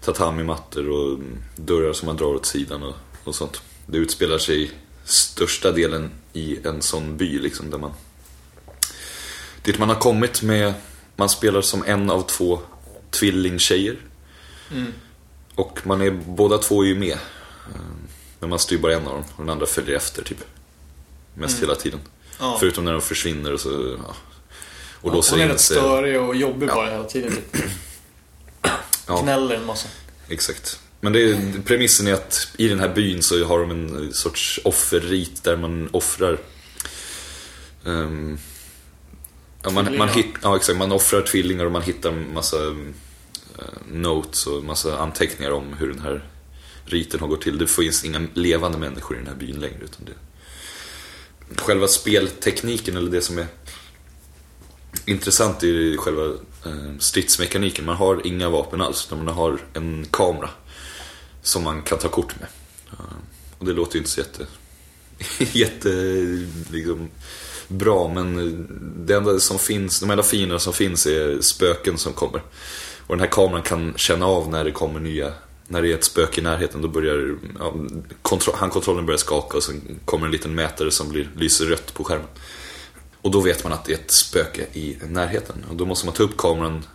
tatami-mattor och dörrar som man drar åt sidan och, och sånt. Det utspelar sig största delen i en sån by liksom där man... Dit man har kommit med... Man spelar som en av två tvillingtjejer. Och man är, båda två är ju med. Eh, Men man styr bara en av dem och den andra följer efter typ. Mest hela tiden. Ja. Förutom när de försvinner och så... Ja. Och Hon låser är in rätt störig och jobbig bara hela tiden. Typ. Ja. Gnäller en massa. Exakt. Men det är, premissen är att i den här byn så har de en sorts offerrit där man offrar ehm, ja, man, man, hit, ja, exakt, man offrar tvillingar och man hittar massa Eh, notes och massa anteckningar om hur den här riten har gått till. Det finns inga levande människor i den här byn längre. Utan det, själva speltekniken eller det som är intressant är själva eh, stridsmekaniken. Man har inga vapen alls, utan man har en kamera som man kan ta kort med. Eh, och det låter ju inte så jätte, jätte liksom, bra, men det enda som finns, de enda fienderna som finns är spöken som kommer. Och den här kameran kan känna av när det kommer nya när det är ett spöke i närheten då börjar ja, kontro- handkontrollen börjar skaka och sen kommer en liten mätare som blir, lyser rött på skärmen. Och då vet man att det är ett spöke i närheten. Och då måste man ta upp kameran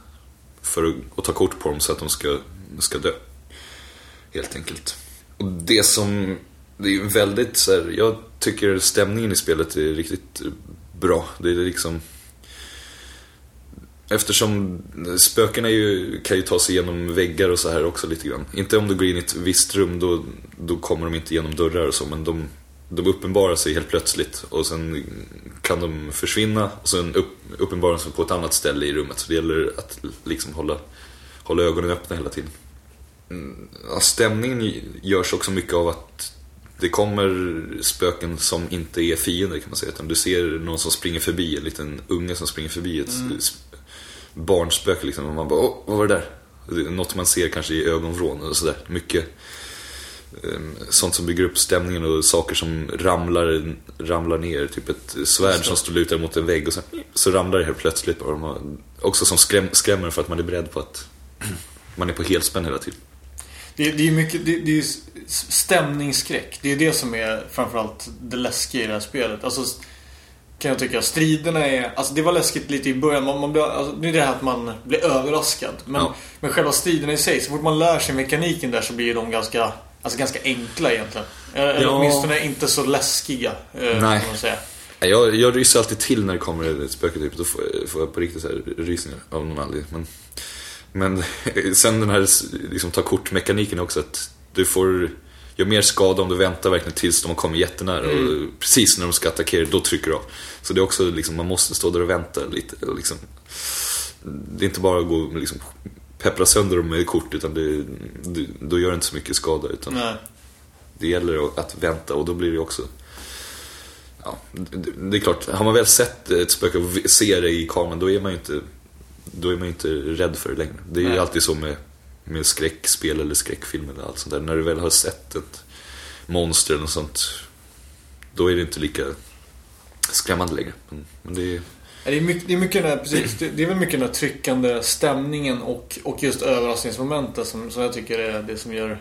för att, och ta kort på dem så att de ska, ska dö. Helt enkelt. Och det som, det är ju väldigt så här, jag tycker stämningen i spelet är riktigt bra. Det är liksom Eftersom spökena ju, kan ju ta sig igenom väggar och så här också lite grann. Inte om du går in i ett visst rum, då, då kommer de inte genom dörrar och så, men de, de uppenbarar sig helt plötsligt och sen kan de försvinna och sen upp, uppenbarar de sig på ett annat ställe i rummet. Så det gäller att liksom hålla, hålla ögonen öppna hela tiden. Mm, ja, stämningen görs också mycket av att det kommer spöken som inte är fiender kan man säga. Utan du ser någon som springer förbi, en liten unge som springer förbi ett sp- barnspöke liksom. Och man bara, åh, vad var det där? Något man ser kanske i ögonvrån och sådär. Mycket ehm, sånt som bygger upp stämningen och saker som ramlar, ramlar ner. Typ ett svärd som står lutad mot en vägg och så, så ramlar det helt plötsligt. bara. Också som skräm, skrämmer för att man är beredd på att man är på helspänn hela tiden. Det, det är mycket, det, det är stämningsskräck. Det är det som är framförallt det läskiga i det här spelet. Alltså, kan jag tycka. Striderna är, alltså det var läskigt lite i början. Man, man blir, alltså, det är det här att man blir överraskad. Men, Ja. men själva striderna i sig, så fort man lär sig mekaniken där så blir de ganska, alltså ganska enkla egentligen. Eller Ja. åtminstone inte så läskiga. Eh, Nej. Kan man säga. Jag, jag ryser alltid till när det kommer ett spöke typ. Då får jag, får jag på riktigt så här rysningar av någon anledning. Men, men sen den här liksom, ta kort-mekaniken också. Att du får göra mer skada om du väntar verkligen tills de har kommit jättenära. Och precis när de ska attackera, då trycker du av. Så det är också liksom, man måste stå där och vänta lite. och Liksom. Det är inte bara att gå och liksom, peppra sönder dem med kort. Utan det, det, då gör det inte så mycket skada. Utan Nej. det gäller att vänta och då blir det också Ja, det, är klart, har man väl sett ett spöke och ser det i kameran då är man ju inte Då är man ju inte rädd för det längre. Det är ju Nej. alltid så med, med skräckspel eller skräckfilm eller allt sånt där. När du väl har sett ett monster eller något sånt Då är det inte lika skrämmande längre. Men, men det är Det är mycket, det är mycket den här, precis, det, är väl mycket den här tryckande stämningen och, och just överraskningsmomentet som, som jag tycker är det som gör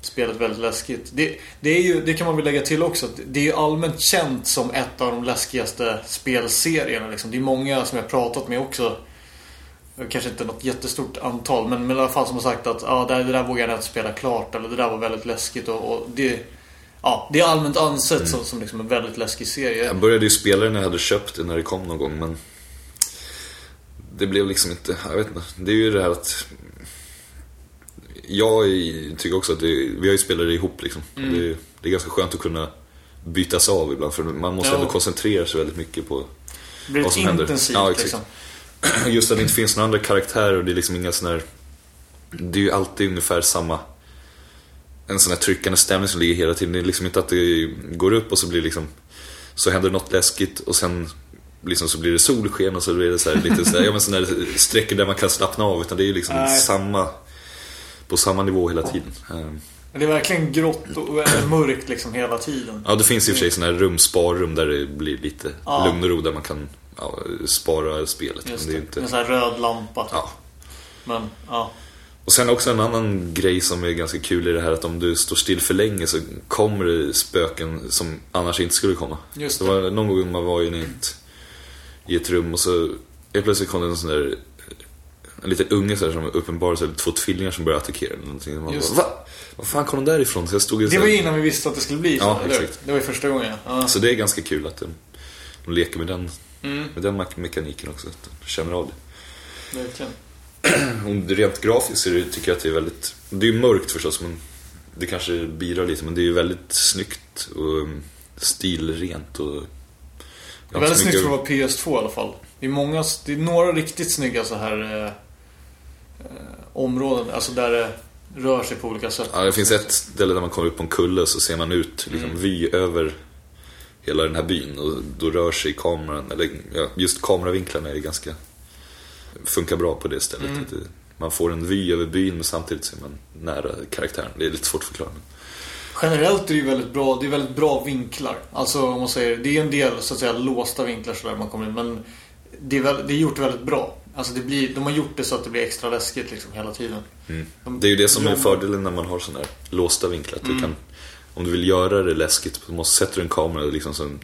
spelet väldigt läskigt. Det, det, är ju, det kan man väl lägga till också. att Det är ju allmänt känt som ett av de läskigaste spelserierna. Liksom. Det är många som jag pratat med också. Kanske inte något jättestort antal men, men i alla fall som har sagt att ah, det, det där vågar jag inte spela klart. Eller det där var väldigt läskigt. Och, och det, ja, det är allmänt ansett som, som liksom en väldigt läskig serie. Jag började ju spela det när jag hade köpt det när det kom någon gång men Det blev liksom inte, jag vet inte. Det är ju det här att Jag tycker också att det, vi har ju spelat det ihop liksom. Och Det, det är ganska skönt att kunna bytas av ibland. För man måste Ja. ändå koncentrera sig väldigt mycket på Det blir vad som händer. intensivt Ja, exakt. liksom. Just att det inte finns några andra karaktärer och det är liksom inga sån här... Det är ju alltid ungefär samma... En sån här tryckande stämning som ligger hela tiden. Det är liksom inte att det går upp och så blir det liksom... Så händer något läskigt och sen liksom så blir det solsken och så blir det så här lite så här, ja men sån här sträckor där man kan slappna av. Utan det är ju liksom Nej. samma... På samma nivå hela tiden. Ehm, Men det är verkligen grått och mörkt liksom hela tiden. Ja, det finns i och för sig såna här rum, sparrum där det blir lite Ja. lugn och ro där man kan ja, spara spelet. Just men det är inte... En sån här röd lampa. typ. Ja. Men, ja. Och sen också en annan grej som är ganska kul i det här att om du står still för länge så kommer det spöken som annars inte skulle komma. Just det det. var någon gång man var i ett, i ett rum och så helt plötsligt kom det en sån där en liten unge så här, som uppenbarade sig, två tvillingar som började attackera eller någonting. Man Just bara, Va? Var fan kom de därifrån? Så jag stod Det var ju innan vi visste att det skulle bli så, Ja, eller. Det var ju första gången, ja. Så det är ganska kul att de, de leker med den, Mm, med den me- mekaniken också. Att de känner av det. verkligen. Rent grafiskt så det, tycker jag att det är väldigt... Det är ju mörkt förstås, men det kanske bidrar lite. Men det är ju väldigt snyggt och um, stilrent och... Det är väldigt snyggt för att vara PS2 i alla fall. Det är, många, det är några riktigt snygga så här eh, eh, områden, alltså där det rör sig på olika sätt. Ja, det finns ett ställe där man kommer upp på en kulle och så ser man ut, liksom Mm. vy över hela den här byn. Och då rör sig kameran, eller ja, just kameravinklarna är ganska... Funkar bra på det stället. Mm. Det, man får en vy över byn men samtidigt så är man nära karaktären. Det är lite svårt att förklara. Generellt är det väldigt bra, det är väldigt bra vinklar. Alltså om man säger, det är en del så att säga låsta vinklar sådär man kommer in. Men det är, väl, det är gjort väldigt bra. Alltså det blir, de har gjort det så att det blir extra läskigt liksom hela tiden. De- Det är ju det som är jobbar- fördelen när man har sådana här låsta vinklar. Att Mm. du kan, om du vill göra det läskigt så måste, sätter du en kamera liksom som,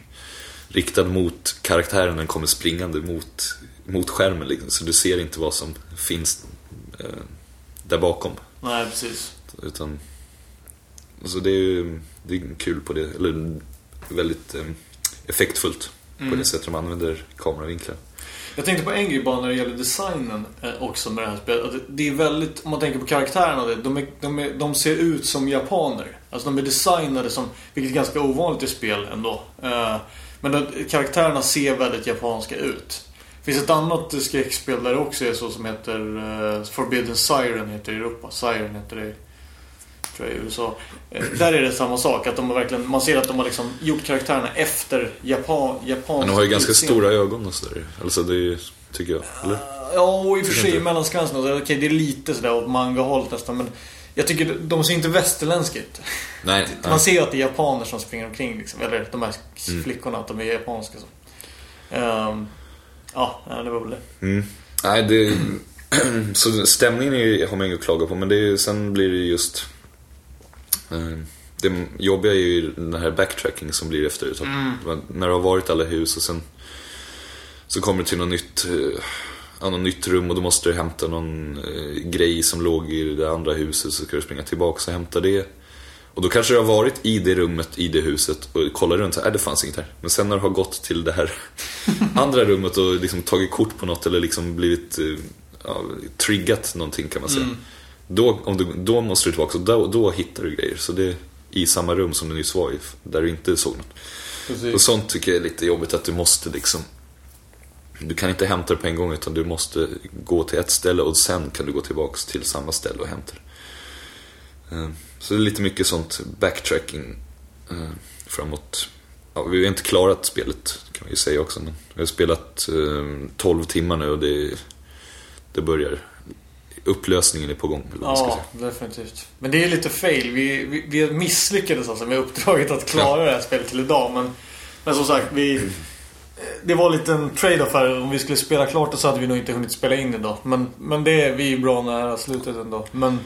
riktad mot karaktären. Den kommer springande mot, mot skärmen. Liksom, så du ser inte vad som finns eh, där bakom. Nej, precis. Utan, alltså det är ju det är kul på det. Eller väldigt eh, effektfullt på Mm. det sättet de använder kameravinklar. Jag tänkte på en grej bara när det gäller designen eh, också med det här spelet. Det- är väldigt, om man tänker på karaktärerna, de, är, de, är, de ser ut som japaner. Alltså de är designade som, vilket är ganska ovanligt i spel ändå. Eh, men de, karaktärerna ser väldigt japanska ut. Det finns ett annat skräckspel där det också är så som heter eh, Forbidden Siren heter det i Europa. Siren heter det tror jag i USA. Eh, Där är det samma sak. Att de har verkligen, man ser att de har liksom gjort karaktärerna efter Japan, japanskt Men de har ju ganska utseende. stora ögon och sådär. Alltså det är ju, tycker jag. Eller? Ja, och i och för sig mellanskansen. Okej, det är lite sådär åt manga-hållet nästan. Men jag tycker de ser inte västerländska ut. Nej, Man nej. ser ju att det är japaner som springer omkring. Liksom. Eller de här Mm. flickorna, att de är japanska. Så. Ja, ja, det var väl det. Mm. Nej, det... så stämningen är, har man inget att klaga på, men det är, sen blir det just... Eh, det jobbiga är ju den här backtracking som blir efter ett tag. Man- När du har varit alla hus och sen så kommer du till något nytt, eh, ja, något nytt rum och då måste du hämta någon eh, grej som låg i det andra huset så ska du springa tillbaka och hämta det. Och då kanske du har varit i det rummet, i det huset och kollar runt så här, "Äh, det fanns inget här. Men sen när du har gått till det här andra rummet och liksom tagit kort på något eller liksom blivit ja, triggat någonting kan man säga. Då, om du, då måste du tillbaka och då, då hittar du grejer. Så det är i samma rum som du nyss var i, där du inte såg något. Och sånt tycker jag är lite jobbigt att du måste liksom Du kan inte hämta det på en gång utan du måste gå till ett ställe och sen kan du gå tillbaks till samma ställe och hämta det. Eh, Så det är lite mycket sånt backtracking eh, framåt. Ja, vi har inte klarat spelet kan man ju säga också. Men vi har spelat eh, 12 timmar nu och det, det börjar. Upplösningen är på gång. Eller vad Ja, definitivt. Men det är lite fail. Vi, vi, vi misslyckades alltså med uppdraget att klara det här spelet till idag. Men, men som sagt, vi... Det var lite en trade-off här. Om vi skulle spela klart det så hade vi nog inte hunnit spela in idag. Men, men det är vi bra nära slutet ändå. Men...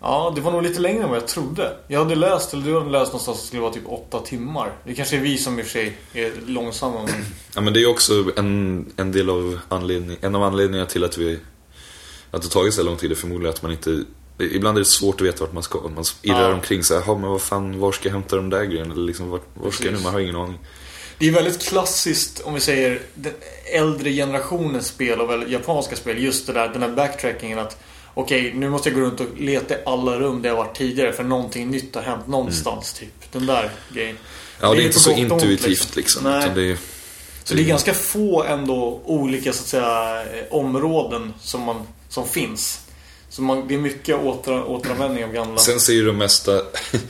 Ja, det var nog lite längre än vad jag trodde. Jag hade läst, eller du hade läst någonstans att det skulle vara typ åtta timmar. Det kanske är vi som i och för sig är långsamma. Men... Ja men det är också en, en del av anledning, en av anledningarna till att vi att det tagit så lång tid är förmodligen att man inte Ibland är det svårt att veta vart man ska. Man irrar Ja. omkring så här, "Jaha, men vad fan, var ska jag hämta de där grejerna? Eller liksom, var, var ska jag nu? Man har ingen aning. Det är väldigt klassiskt om vi säger den äldre generationens spel och väl japanska spel. Just det där, den här backtrackingen att okej, nu måste jag gå runt och leta i alla rum där jag varit tidigare för någonting nytt har hänt någonstans typ. Den där grejen. Ja, det är ju inte så intuitivt liksom. Utan det är, Så det är ganska få ändå olika så att säga områden som, man, som finns. Så man, det är mycket åter, återanvändning av gamla. Sen ser ju det mesta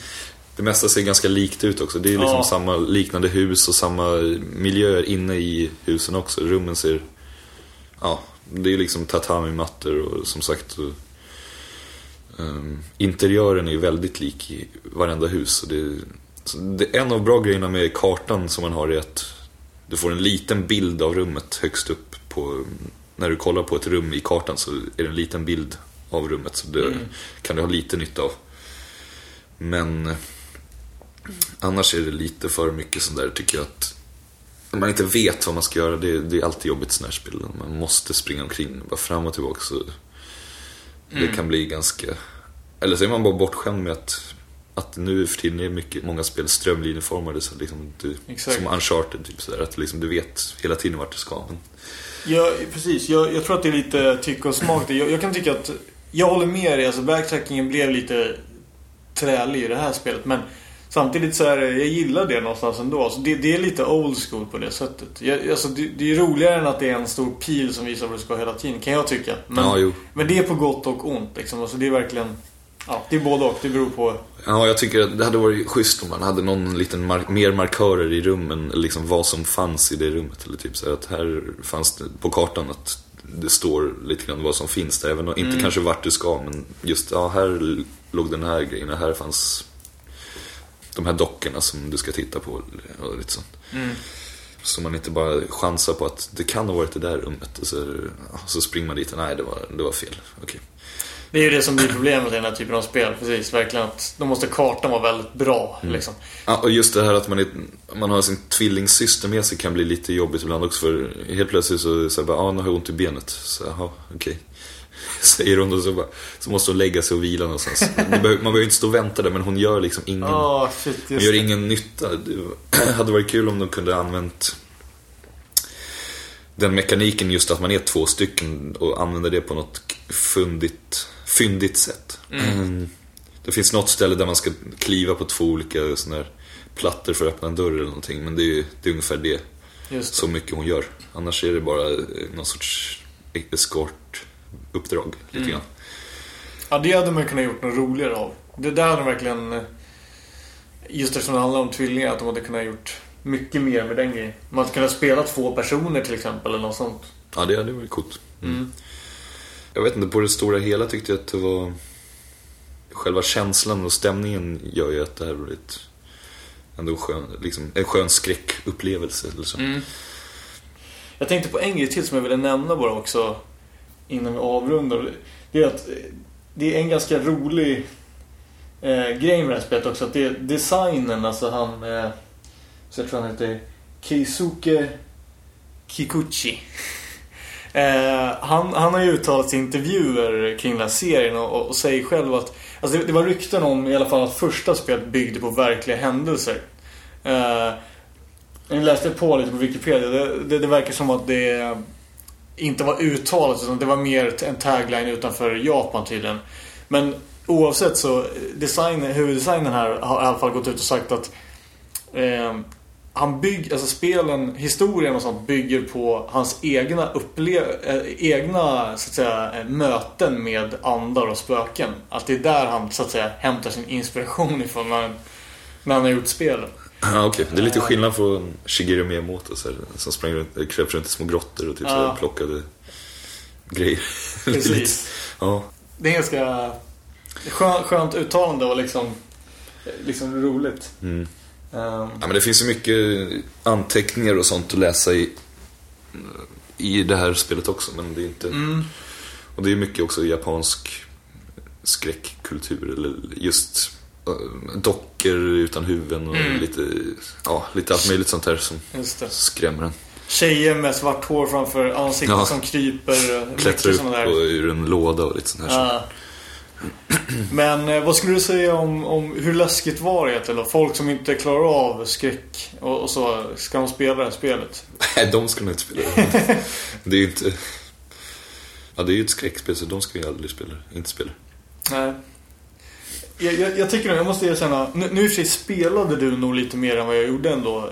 Det mesta ser ganska likt ut också. Det är liksom Ja. samma liknande hus och samma miljöer inne i husen också. Rummen ser... Ja, det är liksom tatami-mattor och som sagt... Ehm, interiören är ju väldigt lik i varenda hus. Och det, så det, en av bra grejerna med kartan som man har är att du får en liten bild av rummet högst upp på... När du kollar på ett rum i kartan så är det en liten bild av rummet. Så det kan du ha lite nytta av. Men eh, annars är det lite för mycket sådär tycker jag att när man inte vet vad man ska göra, det, det är alltid jobbigt i sådana här spel. Man måste springa omkring bara fram och tillbaka. Så Det kan bli ganska... Eller så är man bara bortskämd med att, att nu för tiden är mycket, många spel strömlinjeformade. Så liksom du, som Uncharted, typ sådär, att liksom du vet hela tiden vart du ska. Men, Ja, precis. Jag, jag tror att det är lite tycke och smak. Jag, jag kan tycka att... Jag håller med dig. Alltså backtrackingen blev lite trälig i det här spelet. Men samtidigt så är det, jag gillar det någonstans ändå. Alltså det, det är lite old school på det sättet. Jag, alltså det, det är roligare än att det är en stor pil som visar vad du ska hela tiden. Kan jag tycka. Men, Ja, men det är på gott och ont liksom. Alltså det är verkligen... Ja, det är både och. Det beror på... Ja, jag tycker att det hade varit schysst om man hade någon liten mar- mer markörer i rummen, liksom vad som fanns i det rummet. Eller typ så här att här fanns det på kartan att det står lite grann vad som finns där. Även om, inte kanske vart du ska, men just ja, här låg den här grejen och här fanns de här dockorna som du ska titta på. Och lite sånt. Så man inte bara chansar på att det kan ha varit det där rummet och så, ja, så springer man dit och nej, det var, det var fel. Okej. Det är ju det som blir problemet i den här typen av spel. Precis, verkligen att då måste kartan vara väldigt bra. Liksom. Ja, och just det här att man, är, man har sin tvillingsyster med sig kan bli lite jobbigt ibland också för helt plötsligt så säger bara, ah, nu har jag ont i benet. Så jaha, okej. Säger hon och så, bara, så måste hon lägga sig och vila någonstans. Man behöver, behöver inte stå och vänta där men hon gör liksom ingen, Åh, shit, hon gör ingen nytta. Det hade varit kul om de kunde använt den mekaniken just att man är två stycken och använder det på något fundigt, fyndigt sätt. Mm. Det finns något ställe där man ska kliva på två olika såna här plattor för att öppna en dörr eller någonting. Men det är, det är ungefär det. Det. Så mycket hon gör. Annars är det bara eh, någon sorts escort-uppdrag. Lite grann. Ja, det hade man kunnat gjort något roligare av. Det där hade de verkligen... Just eftersom det handlar om tvillingar, att de hade kunnat gjort mycket mer med den grejen. Man hade kunnat spela två personer till exempel, eller något sånt. Ja, det hade varit coolt. Jag vet inte, på det stora hela tyckte jag att det var... Själva känslan och stämningen gör ju att det här blir ett... Ändå skön, liksom, en skön skräckupplevelse eller så. Mm. Jag tänkte på en grej till som jag ville nämna bara också innan vi avrundar. Det är att eh, det är en ganska rolig eh, grej med det här spelet också. Att det är designen, alltså han... Eh, så jag tror han heter Keisuke Kikuchi. Eh, han, han har ju uttalat sig i intervjuer kring den här serien och, och säger själv att... Alltså det, det var rykten om i alla fall att första spelet byggde på verkliga händelser. Eh, jag läste på lite på Wikipedia. Det, det, det verkar som att det inte var uttalat utan det var mer en tagline utanför Japan tydligen. Men oavsett så, design, huvuddesignen här har i alla fall gått ut och sagt att eh, han bygger, alltså spelen, historien och sånt bygger på hans egna upplev, eh, egna så att säga eh, möten med andar och spöken. Att det är där han så att säga hämtar sin inspiration ifrån när, han- när han har gjort spelen. Ja, okej. Det är lite skillnad från Shigeru Miyamoto så här, som sprang runt, kröp runt i små grottor och typ så Ja. plockade grejer. Precis. Ja. Det är ganska skönt, skönt uttalande och liksom, liksom roligt. Mm. Ehm, ja, men det finns ju mycket anteckningar och sånt att läsa i, i det här spelet också. Men det är inte... Och det är mycket också japansk skräckkultur. Eller just uh, dockor utan huvuden och lite, ja, lite allt möjligt sånt här som skrämmer en. Tjejer med svart hår framför ansiktet Ja. som kryper. Klättrar upp där. och ur en låda och lite sånt här. Ja. Men eh, vad skulle du säga om, om hur läskigt var det då? Folk som inte klarar av skräck och, och så, ska de spela det här spelet? Nej, de ska nog inte spela det. Det är ju inte... Ja, det är ju ett skräckspel så de ska ju aldrig spela, inte spela. Nej. Jag, jag, jag tycker nog, jag måste erkänna, nu, nu i och för sig spelade du nog lite mer än vad jag gjorde ändå.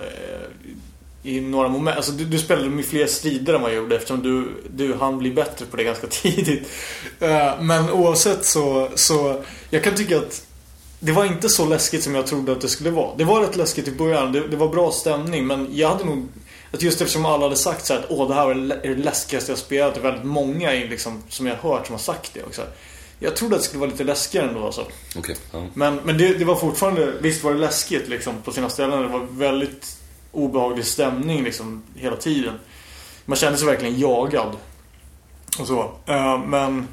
I några moment. Alltså du, du spelade med fler strider än vad jag gjorde eftersom du, du hann bli bättre på det ganska tidigt. Eh, men oavsett så, så, jag kan tycka att det var inte så läskigt som jag trodde att det skulle vara. Det var rätt läskigt i början, det, det var bra stämning men jag hade nog att just eftersom alla hade sagt så här att Åh, det här var det lä- det läskigaste jag spelat. Det är väldigt många liksom, som jag har hört som har sagt det också. Jag trodde att det skulle vara lite läskigare ändå alltså. Okej, ja. Men, men det, det var fortfarande, visst var det läskigt liksom på sina ställen. Det var väldigt obehaglig stämning liksom hela tiden. Man kände sig verkligen jagad. Och så. Eh, men...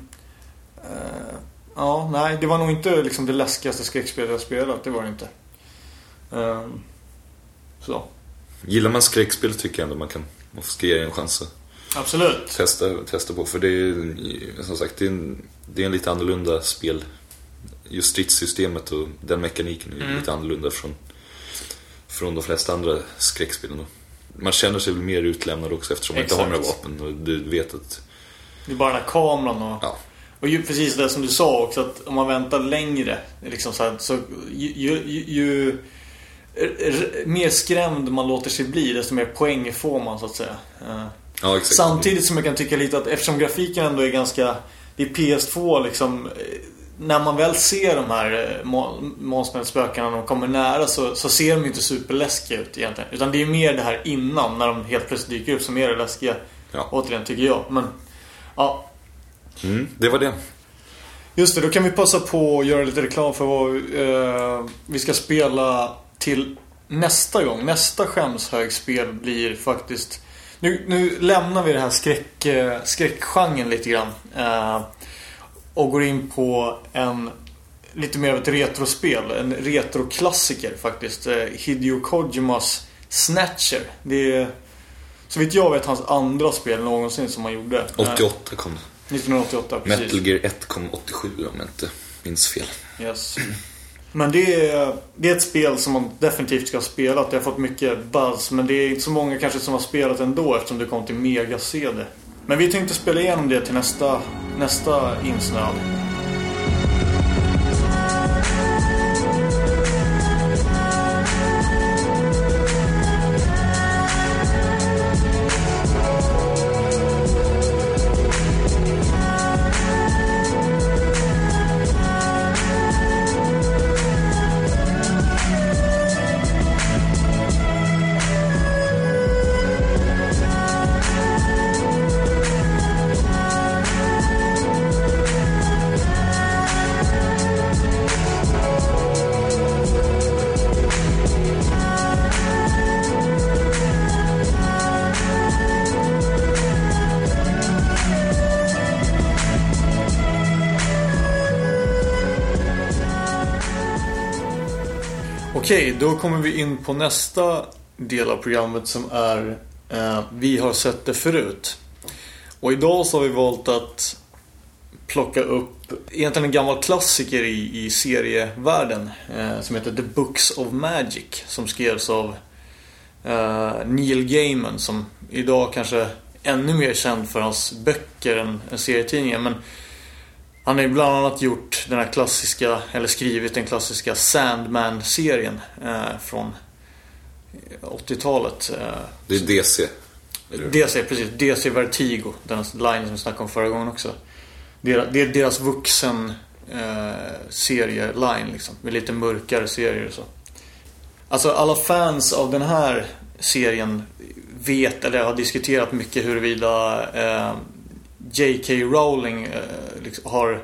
eh, ja, nej. Det var nog inte liksom det läskigaste skräckspelet jag spelat. Det var det inte. Eh, så. Gillar man skräckspel tycker jag ändå man kan man ska ge en chans att Absolut. testa, testa på. För det är som sagt det är en, det är en lite annorlunda spel. Just stridssystemet och den mekaniken är Mm. lite annorlunda från, från de flesta andra skräckspelen. Man känner sig väl mer utlämnad också eftersom man inte har några Exakt. vapen och du vet att... Det är bara den här kameran och... Ja, Och ju, precis det som du sa också att om man väntar längre liksom så, här, så ju, ju, ju, mer skrämd man låter sig bli desto mer poäng får man så att säga. Eh, ja exakt. Samtidigt som jag kan tycka lite att eftersom grafiken ändå är ganska Det är PS2 liksom eh, När man väl ser de här eh, må- monstren, spökena när de kommer nära så, så ser de ju inte superläskiga ut egentligen. Utan det är mer det här innan när de helt plötsligt dyker upp som är det läskiga. Ja. Återigen tycker jag. Men ja, Mm, det var det. Just det, då kan vi passa på att göra lite reklam för vad eh, vi ska spela till nästa gång. Nästa skämshögspel blir faktiskt... Nu, nu lämnar vi det här skräck, eh, skräckgenren lite grann. Eh, och går in på en lite mer av ett retrospel. En retroklassiker faktiskt. Eh, Hideo Kojimas Snatcher. Det är så vitt jag vet hans andra spel någonsin som han gjorde. Eh, 88 kom det. 1988, precis. Metal Gear 1 kom 87 om jag inte minns fel. Yes. Men det är, det är ett spel som man definitivt ska ha spelat. Det har fått mycket buzz. Men det är inte så många kanske som har spelat ändå eftersom det kom till Mega-CD. Men vi tänkte spela igenom det till nästa, nästa insnöad. Då kommer vi in på nästa del av programmet som är eh, Vi har sett det förut. Och idag så har vi valt att plocka upp egentligen en gammal klassiker i, i serievärlden eh, som heter The Books of Magic som skrevs av eh, Neil Gaiman som idag kanske är ännu mer känd för hans böcker än, än serietidningar. Men han har ju bland annat gjort den här klassiska, eller skrivit den klassiska Sandman-serien eh, från 80-talet. Eh, Det är DC. eller? DC, precis. DC Vertigo. Den line som vi snackade om förra gången också. Det är deras vuxen eh, serie-line liksom. Med lite mörkare serier och så. Alltså alla fans av den här serien vet, eller har diskuterat mycket huruvida eh, J.K. Rowling eh, liksom har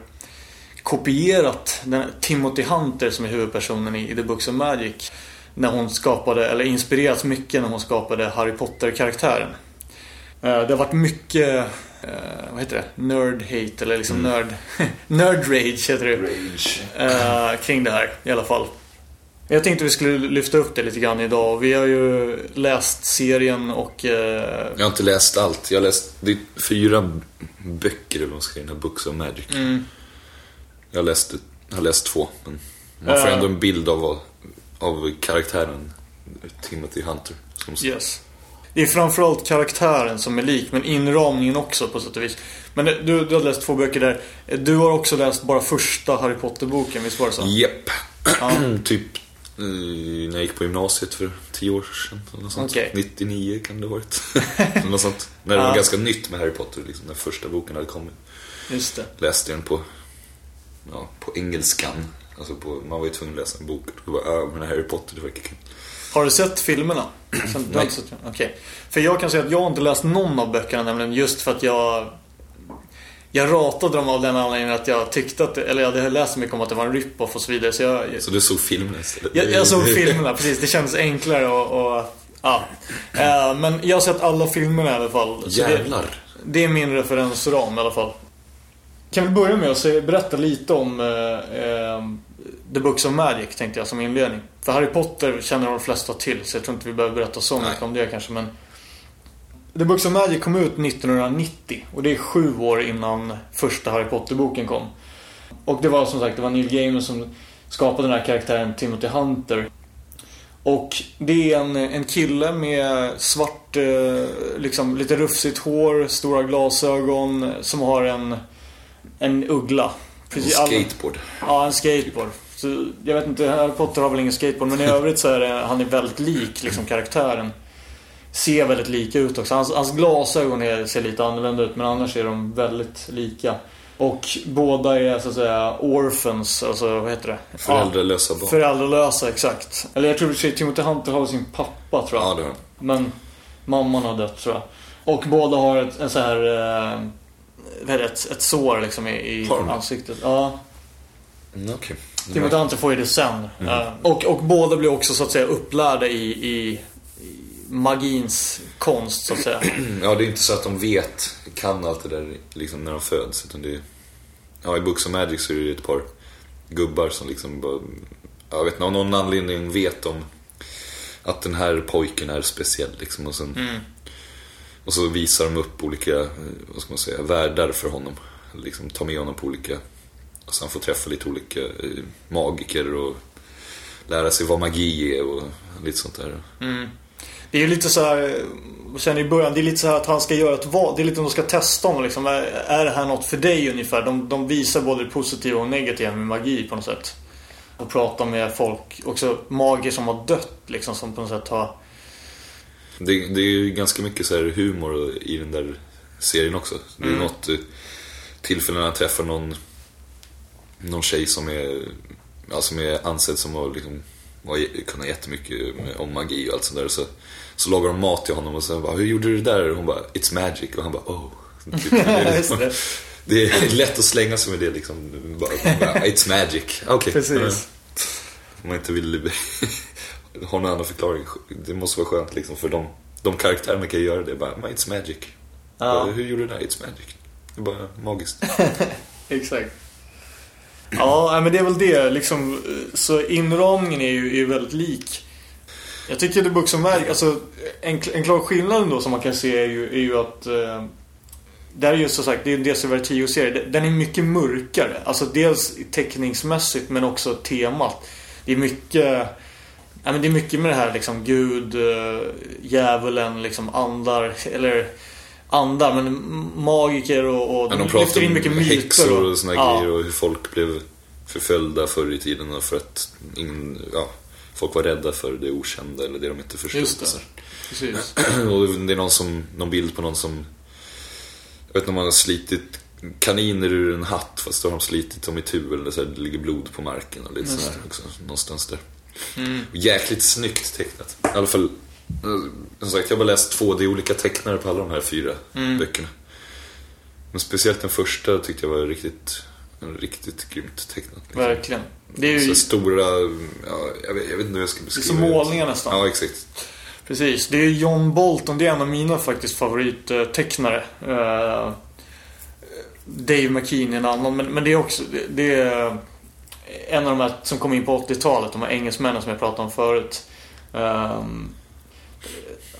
kopierat den, Timothy Hunter som är huvudpersonen i, i The Books of Magic. När hon skapade, eller inspirerats mycket när hon skapade Harry Potter-karaktären. Eh, Det har varit mycket, eh, vad heter det? Nerd hate eller liksom nörd... nerd rage heter det. Rage. Kring det här i alla fall. Jag tänkte vi skulle lyfta upp det lite grann idag. Vi har ju läst serien och... eh, Jag har inte läst allt. Jag har läst det fyra böcker eller vad man ska säga, Books of Magic. Mm. Jag har läst, jag har läst två. Men man får Eh. ändå en bild av, av karaktären Timothy Hunter. Yes. Det är framförallt karaktären som är lik, men inramningen också på sätt och vis. Men det- du, du har läst två böcker där. Du har också läst bara första Harry Potter-boken, visst var det så? Japp. typ eh, när jag gick på gymnasiet för tio år sedan. Eller något sånt. Okej. 99 kan det ha varit. Något sånt. När det Ja. var ganska nytt med Harry Potter, liksom, när första boken hade kommit. Just det. Läste jag den på, ja, på engelskan. Alltså på, man var ju tvungen att läsa en bok. Och bara, ja, men Harry Potter, det verkar kul. Har du sett filmerna? Sen, dem? Okej. För jag kan säga att jag har inte läst någon av böckerna nämligen just för att jag jag ratade dem av den anledningen att jag tyckte att, eller jag hade läst så mycket om att det var en rip-off och så vidare. Så jag, Så du såg filmen istället? jag, jag såg filmerna, precis. Det kändes enklare och, och ja. Eh, Men jag har sett alla filmerna i alla fall. Jävlar. Det, det är min referensram i alla fall. Kan vi börja med att berätta lite om eh, The Books of Magic tänkte jag som inledning. För Harry Potter känner de flesta till så jag tror inte vi behöver berätta så mycket Nej. om det kanske men The Books of Magic kom ut 1990 och det är sju år innan första Harry Potter-boken kom. Och det var som sagt, det var Neil Gaiman som skapade den här karaktären Timothy Hunter. Och det är en, en kille med svart, eh, liksom lite rufsigt hår, stora glasögon som har en, en uggla. En Precis, alla- skateboard. Ja, en skateboard. Så, jag vet inte, Harry Potter har väl ingen skateboard men i övrigt så är det, han är väldigt lik liksom karaktären. Ser väldigt lika ut också. Hans, hans glasögon är, ser lite annorlunda ut men annars är de väldigt lika. Och båda är så att säga orphans, alltså vad heter det? Föräldralösa barn. Föräldralösa, exakt. Eller jag tror sig Timothy Hunter har sin pappa tror jag. Ja, det det. Men mamman har dött tror jag. Och båda har ett, en så här, eh, ett, ett sår liksom i, i Har ansiktet. Ja. Mm, Okej. Timothy Hunter får ju det sen. Eh, och, och båda blir också så att säga upplärda i, i magins konst så att säga. Ja, det är inte så att de vet, kan allt det där liksom när de föds. Utan det är, ja, i Books of Magic så är det ett par gubbar som liksom bara, jag vet inte, av någon anledning vet om att den här pojken är speciell liksom. Och, sen, och så visar de upp olika, eh, vad ska man säga, världar för honom. Liksom tar med honom på olika, och så han får träffa lite olika eh, magiker och lära sig vad magi är och lite sånt där. Det är lite så här, jag känner i början, det är lite så här att han ska göra ett val. Det är lite som de ska testa honom liksom. Är, är det här något för dig ungefär? De, de visar både det positiva och negativa med magi på något sätt. Och pratar med folk, också magier som har dött liksom, som på något sätt har... Det, det är ju ganska mycket så här humor i den där serien också. Det är Mm. något eh, tillfälle när han träffar någon, någon tjej som är, ja, som är ansedd som att liksom, var, kunna jättemycket om magi och allt sånt där. Så, så lagar de mat till honom och sen bara, hur gjorde du det där? Och hon bara, it's magic. Och han bara, oh. Typ, det, är Just liksom, det. är lätt att slänga sig med det liksom. Bara, it's magic. Okej. Precis. Om man inte vill ha någon annan förklaring. Det måste vara skönt liksom för de, de karaktärerna kan göra det. Bara, "Men it's magic. Bara, Hur gjorde du det där? It's magic. Det är bara magiskt. Exakt. Ja, men det är väl det. Liksom, så inramningen är ju, är väldigt lik. Jag tycker The Books of Magic, alltså en, en klar skillnad då som man kan se är ju, är ju att eh, det här är ju som sagt, det är en DC-serie. Den är mycket mörkare. Alltså dels teckningsmässigt men också temat. Det är mycket Ja, men det är mycket med det här liksom Gud, eh, djävulen, liksom andar eller andar men magiker och, och Men de lyfter in mycket myter häxor och såna ja, grejer och hur folk blev förföljda förr i tiden och för att ingen, ja, folk var rädda för det okända eller det de inte förstod. Just det. Och det är någon, som, någon bild på någon som Jag vet inte om man har slitit kaniner ur en hatt fast då har de slitit dem i tu eller så här, det ligger blod på marken och lite sådär också. Någonstans där. Mm. Jäkligt snyggt tecknat. I alla fall, som sagt jag har bara läst två, det är olika tecknare på alla de här fyra Mm. böckerna. Men speciellt den första tyckte jag var riktigt, riktigt grymt tecknat. liksom. Verkligen. Det är Så ju här stora, ja, jag, vet, jag vet inte hur jag ska det är beskriva som målningar nästan. Ja, exakt. Precis. Det är John Bolton. Det är en av mina faktiskt favorittecknare. Uh, Dave McKean är en annan. Men, men det är också... Det, det är en av de här som kom in på 80-talet. De här engelsmännen som jag pratade om förut. Um,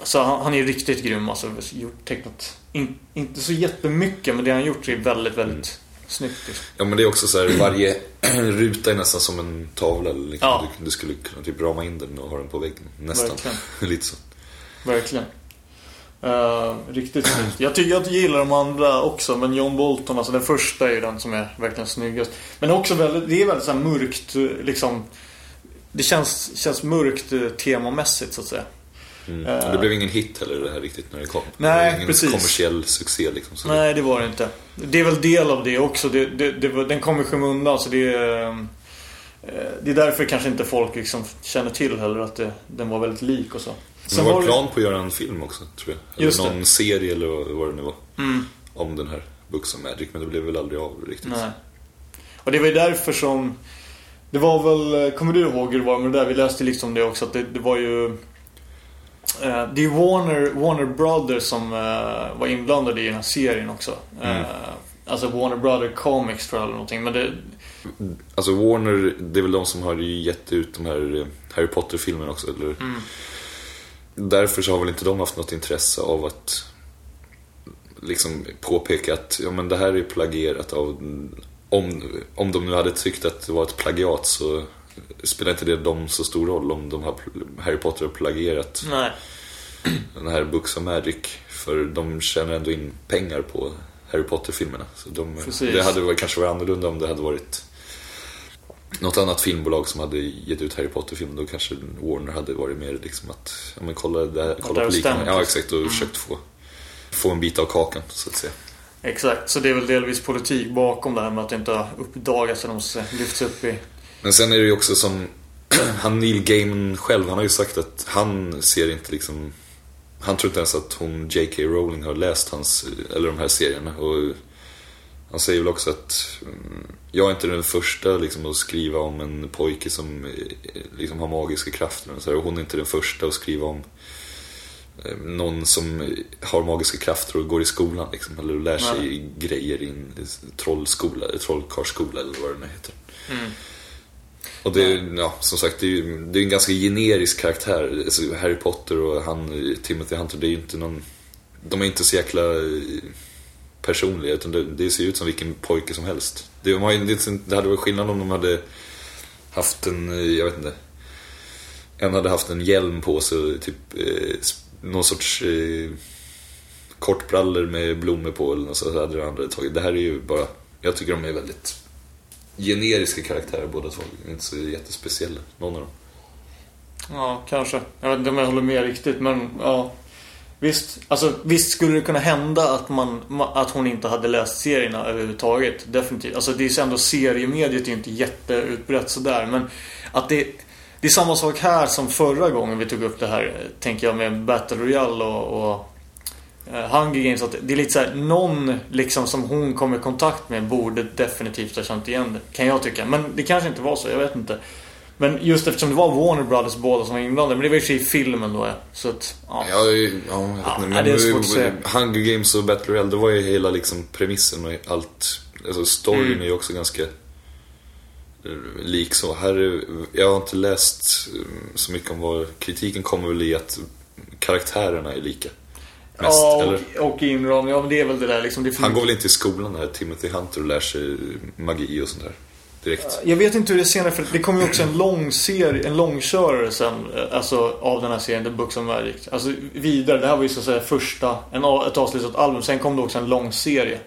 så han, han är riktigt grym alltså. Gjort, tecknat. In, inte så jättemycket men det han gjort är väldigt, väldigt snyggt. Liksom. Ja men det är också så här, varje ruta är nästan som en tavla. eller Liksom. Ja. Du, du skulle kunna typ rama in den och ha den på väggen. Nästan. Verkligen. Lite så. Verkligen. Eh, riktigt snyggt. Jag tycker jag gillar de andra också men John Bolton, alltså den första är ju den som är verkligen snyggast. Men också väldigt, det är väldigt så här mörkt liksom. Det känns, känns mörkt eh, temamässigt så att säga. Mm. Eh. Det blev ingen hit heller det här riktigt när det kom. Nej, det var ingen precis. kommersiell succé liksom. Så Nej, det var det inte. Det är väl del av det också. Det, det, det, var- den kom i skymundan så det är... eh, Det är därför kanske inte folk liksom känner till heller att det, den var väldigt lik och så. Men det var du- plan på att göra en film också, tror jag. Eller Just det. någon serie eller vad- vad det nu var. Mm. Om den här Books of Magic, men det blev väl aldrig av riktigt. Nej. Och det var ju därför som... Det var väl... Kommer du ihåg hur det var med det där? Vi läste liksom det också att det, det var ju... eh, det är Warner, Warner Brothers som eh, var inblandade i den här serien också. Mm. Eh, alltså Warner Brothers Comics tror jag eller någonting. Men det... Alltså Warner, det är väl de som har gett ut de här Harry Potter-filmerna också, eller? Mm. Därför så har väl inte de haft något intresse av att liksom påpeka att ja, men det här är plagierat av... Om, om de nu hade tyckt att det var ett plagiat så spelar inte det dem så stor roll om de har, Harry Potter har plagierat Nej. den här Books of Magic. För de tjänar ändå in pengar på Harry Potter-filmerna. Så de, Precis. det hade väl kanske varit annorlunda om det hade varit något annat filmbolag som hade gett ut Harry Potter-filmen. Då kanske Warner hade varit mer liksom att, ja men kolla, det här, kolla där på liknande. Ja exakt, och försökt få, få en bit av kakan så att säga. Exakt, så det är väl delvis politik bakom det här med att det inte har uppdagats eller lyfts upp i... Men sen är det ju också som han Neil Gaiman själv, han har ju sagt att han ser inte liksom Han tror inte ens att hon J.K. Rowling har läst hans, eller de här serierna och Han säger väl också att mm, Jag är inte den första liksom att skriva om en pojke som eh, liksom har magiska krafter och så här, och hon är inte den första att skriva om eh, någon som har magiska krafter och går i skolan liksom, eller lär sig grejer i en trollskola, trollkarlsskola eller vad det nu heter. Och det, är- ja, som sagt, det är, ju- det är en ganska generisk karaktär. Alltså, Harry Potter och han, Timothy Hunter, det är ju inte någon... De är inte så jäkla eh, personliga, utan det, det ser ut som vilken pojke som helst. Det, de har, ju- det, det hade varit skillnad om de hade haft en, eh, jag vet inte... En hade haft en hjälm på sig, typ eh, någon sorts eh, kortbrallor med blommor på eller något så hade det andra tagit. Det här är ju bara, jag tycker de är väldigt generiska karaktärer båda två. Inte så jättespeciella, någon av dem. Ja, kanske. Jag vet inte om jag håller med riktigt, men ja. Visst, alltså, visst skulle det kunna hända att, man, att hon inte hade läst serierna överhuvudtaget. Definitivt. Alltså det är ju ändå seriemediet är ju inte jätteutbrett sådär. Men att det, det är samma sak här som förra gången vi tog upp det här, tänker jag, med Battle Royale och, och Hunger Games. Att det är lite såhär, någon liksom som hon kom i kontakt med borde definitivt ha känt igen det. Kan jag tycka. Men det kanske inte var så, jag vet inte. Men just eftersom det var Warner Brothers båda som var inblandade. Men det var i för sig filmen då ja. Så att, ja. Ja, ja, Ja, inte, nej, det är svårt att men säga. Hunger Games och Battle Royale, det var ju hela liksom premissen och allt. Alltså storyn Mm. är ju också ganska eh, lik så. Här, är- jag har inte läst eh, så mycket om vad kritiken kommer väl i att karaktärerna är lika. Mest, ja, och, och inramning. Ja, men det är väl det där liksom. Det Han går väl inte i skolan här, Timothy Hunter, och lär sig magi och sånt där. Direkt. Jag vet inte hur det är senare för det kommer ju också en lång serie, en långkörare sen. eh, Alltså av den här serien, The Books of Magic. Alltså vidare, det här var ju så att säga första, en, ett avslutat album. Sen kom det också en lång serie.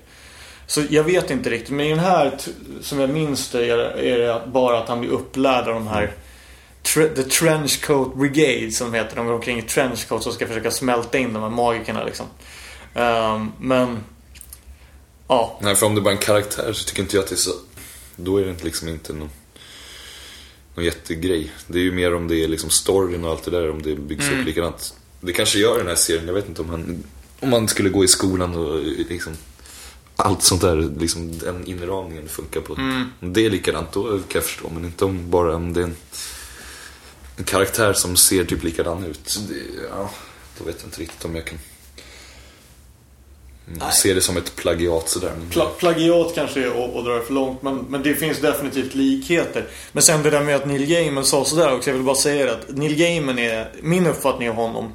Så jag vet inte riktigt. Men i den här, som jag minns det, är, det bara att han blir upplärd av de här tre, The Trenchcoat Brigade som heter. De går omkring i trenchcoats och ska försöka smälta in de här magikerna liksom. Ehm, men... Ja. Nej, för om det bara är en karaktär så tycker inte jag att det är så... Då är det inte liksom inte någon, någon jättegrej. Det är ju mer om det är liksom storyn och allt det där, om det byggs upp likadant. Det kanske gör den här serien, jag vet inte om han... Om man skulle gå i skolan och liksom... Allt sånt där, liksom den inramningen funkar på. Om det är likadant, då kan jag förstå. Men inte om bara om det är en, en karaktär som ser typ likadan ut. Det, ja, då vet jag inte riktigt om jag kan... Mm, Se det som ett plagiat sådär. Pla plagiat kanske är att, dra det för långt men, men det finns definitivt likheter. Men sen det där med att Neil Gaiman sa sådär också. Jag vill bara säga det att Neil Gaiman är, min uppfattning av honom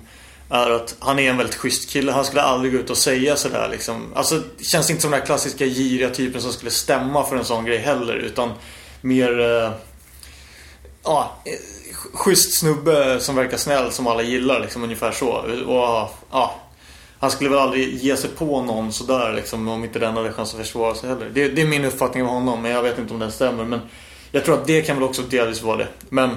är att han är en väldigt schysst kille. Han skulle aldrig gå ut och säga sådär liksom. Alltså det känns inte som den här klassiska giriga typen som skulle stämma för en sån grej heller. Utan mer... Ja, eh, schysst snubbe som verkar snäll som alla gillar liksom ungefär så. Och ja, Han skulle väl aldrig ge sig på någon sådär liksom om inte den hade chans att försvara sig heller. Det, det är min uppfattning av honom men jag vet inte om den stämmer. Men jag tror att det kan väl också delvis vara det. Men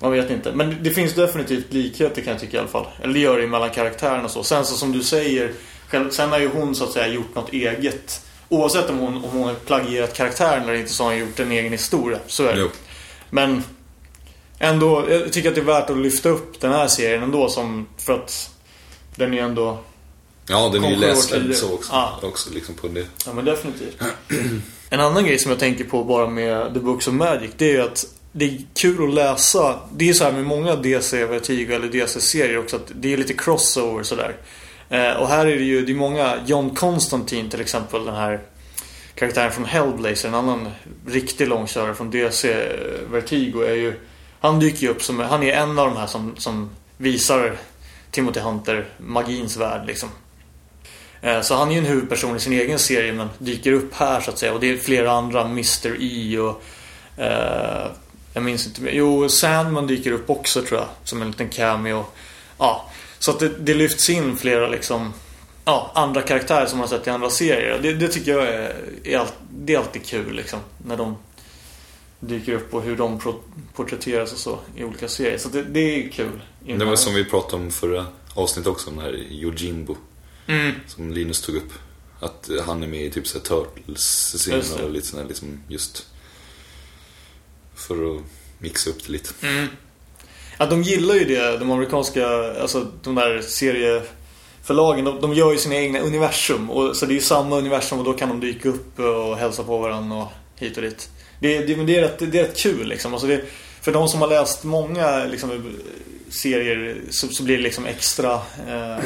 man vet inte. Men det finns definitivt likheter kan jag tycka i alla fall. Eller det gör det mellan karaktärerna och så. Sen så som du säger. själv- Sen har ju hon så att säga gjort något eget. Oavsett om hon, om hon har plagierat karaktären eller inte så har hon gjort en egen historia. Så är det. Jo. Men ändå, jag tycker att det är värt att lyfta upp den här serien ändå som, för att den är ju ändå, Ja, den är ju läsvärd så också. Ja. också liksom på det. ja men definitivt. En annan grej som jag tänker på bara med The Books of Magic, det är ju att det är kul att läsa. Det är så här med många DC Vertigo eller DC-serier också att det är lite crossover sådär. Eh, och här är det ju, det är många, John Constantine till exempel, den här karaktären från Hellblazer, en annan riktig långkörare från DC Vertigo är ju han dyker ju upp som, han är en av de här som, som visar Timothy Hunter magins värld liksom. Eh, så han är ju en huvudperson i sin egen serie men dyker upp här så att säga. Och det är flera andra, Mr. E och... Eh, jag minns inte mer. Jo, Sandman dyker upp också tror jag. Som en liten cameo. Ja, så att det, det lyfts in flera liksom... Ja, andra karaktärer som man har sett i andra serier. Det, det tycker jag är, är, all, det är alltid kul liksom. När de dyker upp och hur de porträtteras och så i olika serier. Så det, det är kul. Det var som vi pratade om förra avsnittet också, den här Yojimbo. Mm. Som Linus tog upp. Att han är med i typ såhär. Turtles-scener och lite sådär liksom just för att mixa upp det lite. Mm. Ja, de gillar ju det, de amerikanska, alltså de där serieförlagen. De, de gör ju sina egna universum. Och, så det är ju samma universum och då kan de dyka upp och hälsa på varandra och hit och dit. Det, det, men det, är, rätt, det är rätt kul liksom. Alltså det, för de som har läst många liksom, serier så, så blir det liksom extra... Eh,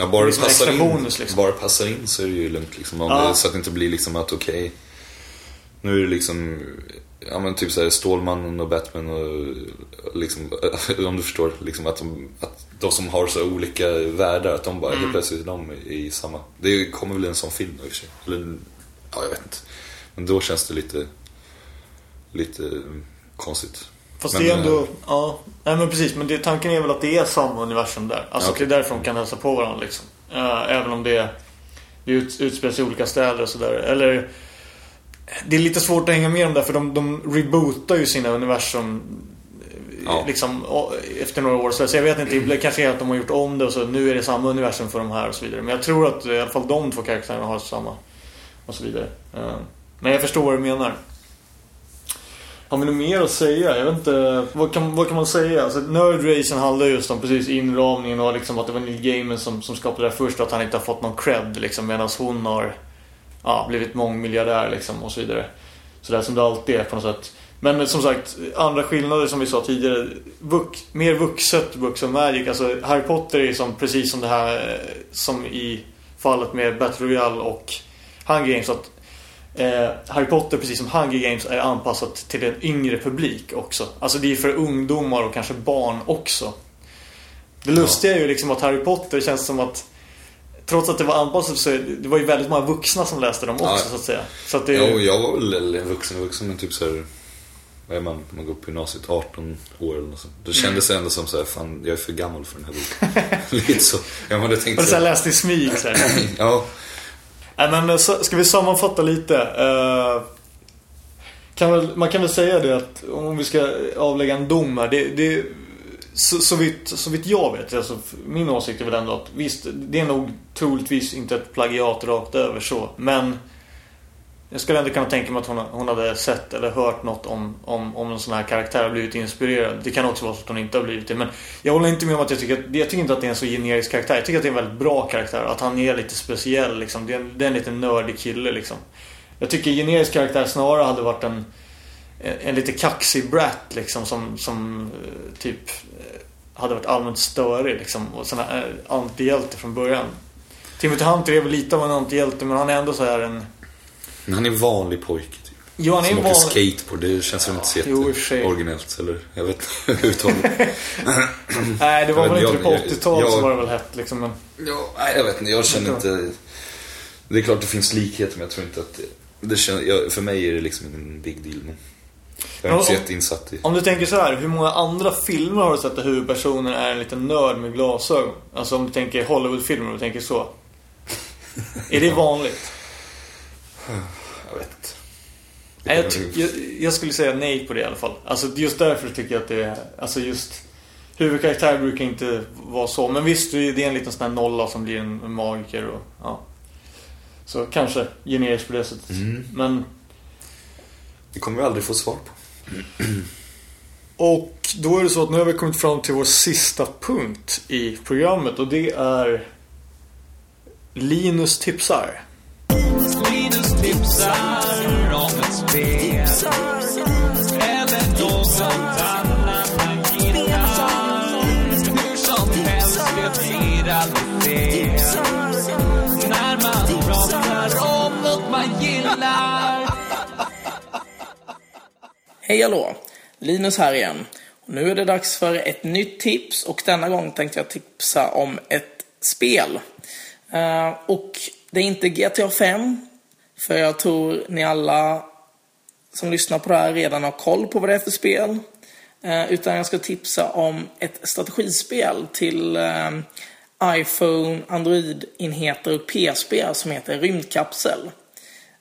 Ja, bara Det det passar in, bonus, liksom. bara passar in så är det ju lugnt liksom. Om Ja. det, så att det inte blir liksom att okej, nu är det liksom, ja men typ såhär Stålmannen och Batman och liksom, om du förstår, liksom att de, att de som har så olika världar, att de bara Mm. helt plötsligt är de i samma. Det kommer väl en sån film då i och för sig. Eller, ja jag vet inte. Men då känns det lite, lite konstigt. Fast Men, det är ändå, eh, ja. Nej men precis, men det, tanken är väl att det är samma universum där. Alltså Okej. det är därför de kan hälsa på varandra liksom. Eh, även om det, det ut, utspelar sig i olika städer och sådär. Eller det är lite svårt att hänga med dem där för de, de rebootar ju sina universum eh, Ja. liksom efter några år. Så jag vet inte, det kanske är att de har gjort om det och så nu är det samma universum för de här och så vidare. Men jag tror att i alla fall de två karaktärerna har samma och så vidare. Eh, Men jag förstår vad du menar. Har vi något mer att säga? Jag vet inte. Vad kan, vad kan man säga? Alltså, Nerdracen handlar just om precis inramningen och liksom att det var Neil Gaiman som, som skapade det först och att han inte har fått någon cred liksom, medan hon har ja, blivit mångmiljardär liksom, och så vidare. Så där som det alltid är på något sätt. Men som sagt, andra skillnader som vi sa tidigare. Vux, mer vuxet Books of Magic. Alltså Harry Potter är som, precis som det här som i fallet med Battle Royale och Hunger Games. Att Eh, Harry Potter, precis som Hunger Games, är anpassat till en yngre publik också. Alltså det är för ungdomar och kanske barn också. Det lustiga är ju liksom att Harry Potter känns som att Trots att det var anpassat så det var ju väldigt många vuxna som läste dem också Ja. så att säga. Så att det, Jo, jag var väl en vuxen vuxen men typ såhär vad är man? Man går på gymnasiet 18 år eller något sånt. Det kändes ändå som såhär, fan jag är för gammal för den här boken. Lite så. Jag hade tänkt det så här så. läst i smyg så här. Ja, men eh, ska vi sammanfatta lite? Eh, kan väl, man kan väl säga det att om vi ska avlägga en dom här. Det, det, så, så, vitt, så vitt jag vet, alltså, min åsikt är väl ändå att visst, det är nog troligtvis inte ett plagiat rakt över så. Men jag skulle ändå kunna tänka mig att hon, hon hade sett eller hört något om, om, om en sån här karaktär och blivit inspirerad. Det kan också vara så att hon inte har blivit det. Men jag håller inte med om att jag tycker att, jag tycker inte att det är en så generisk karaktär. Jag tycker att det är en väldigt bra karaktär. Att han är lite speciell liksom. Det är en, det är en lite nördig kille liksom. Jag tycker generisk karaktär snarare hade varit en, en, en lite kaxig brat liksom. Som, som eh, typ eh, hade varit allmänt störig liksom. Och sån här eh, antihjälte från början. Timothy Hunter är väl lite av en antihjälte men han är ändå så här en men han är en vanlig pojke typ. Jo, han är Som åker vanlig... skateboard, det känns väl inte så jo, i och för sig. originellt eller jag vet inte överhuvudtaget. Nej, det var Jag väl inte på jag- 80-talet jag- så var det väl hett liksom. Men... Ja, nej, jag vet inte, jag känner inte... Det är klart det finns likheter men jag tror inte att det, det känner, jag, För mig är det liksom en big deal. Men Jag är inte så Ja, jätteinsatt i... Om du tänker så här, hur många andra filmer har du sett där huvudpersonen är en liten nörd med glasögon? Alltså om du tänker Hollywoodfilmer och du tänker så. är det vanligt? Jag vet inte. Nej, jag, jag, jag skulle säga nej på det i alla fall. Alltså just därför tycker jag att det är... Alltså just... Huvudkaraktär brukar inte vara så. Men visst, det är en liten sån här nolla som blir en, magiker och... Ja. Så kanske generiskt på det sättet. Men... Det kommer vi aldrig få svar på. Och då är det så att nu har vi kommit fram till vår sista punkt i programmet och det är Linus tipsar. Linus tipsar eller något annat man gillar. Hur som helst, det blir aldrig fel när man pratar om något man gillar. Hej hallå! Linus här igen. Och nu är det dags för ett nytt tips och denna gång tänkte jag tipsa om ett spel. Eh, och det är inte GTA 5, för jag tror ni alla som lyssnar på det här redan har koll på vad det är för spel. Eh, utan jag ska tipsa om ett strategispel till eh, iPhone, Android-enheter och PSP som heter Rymdkapsel.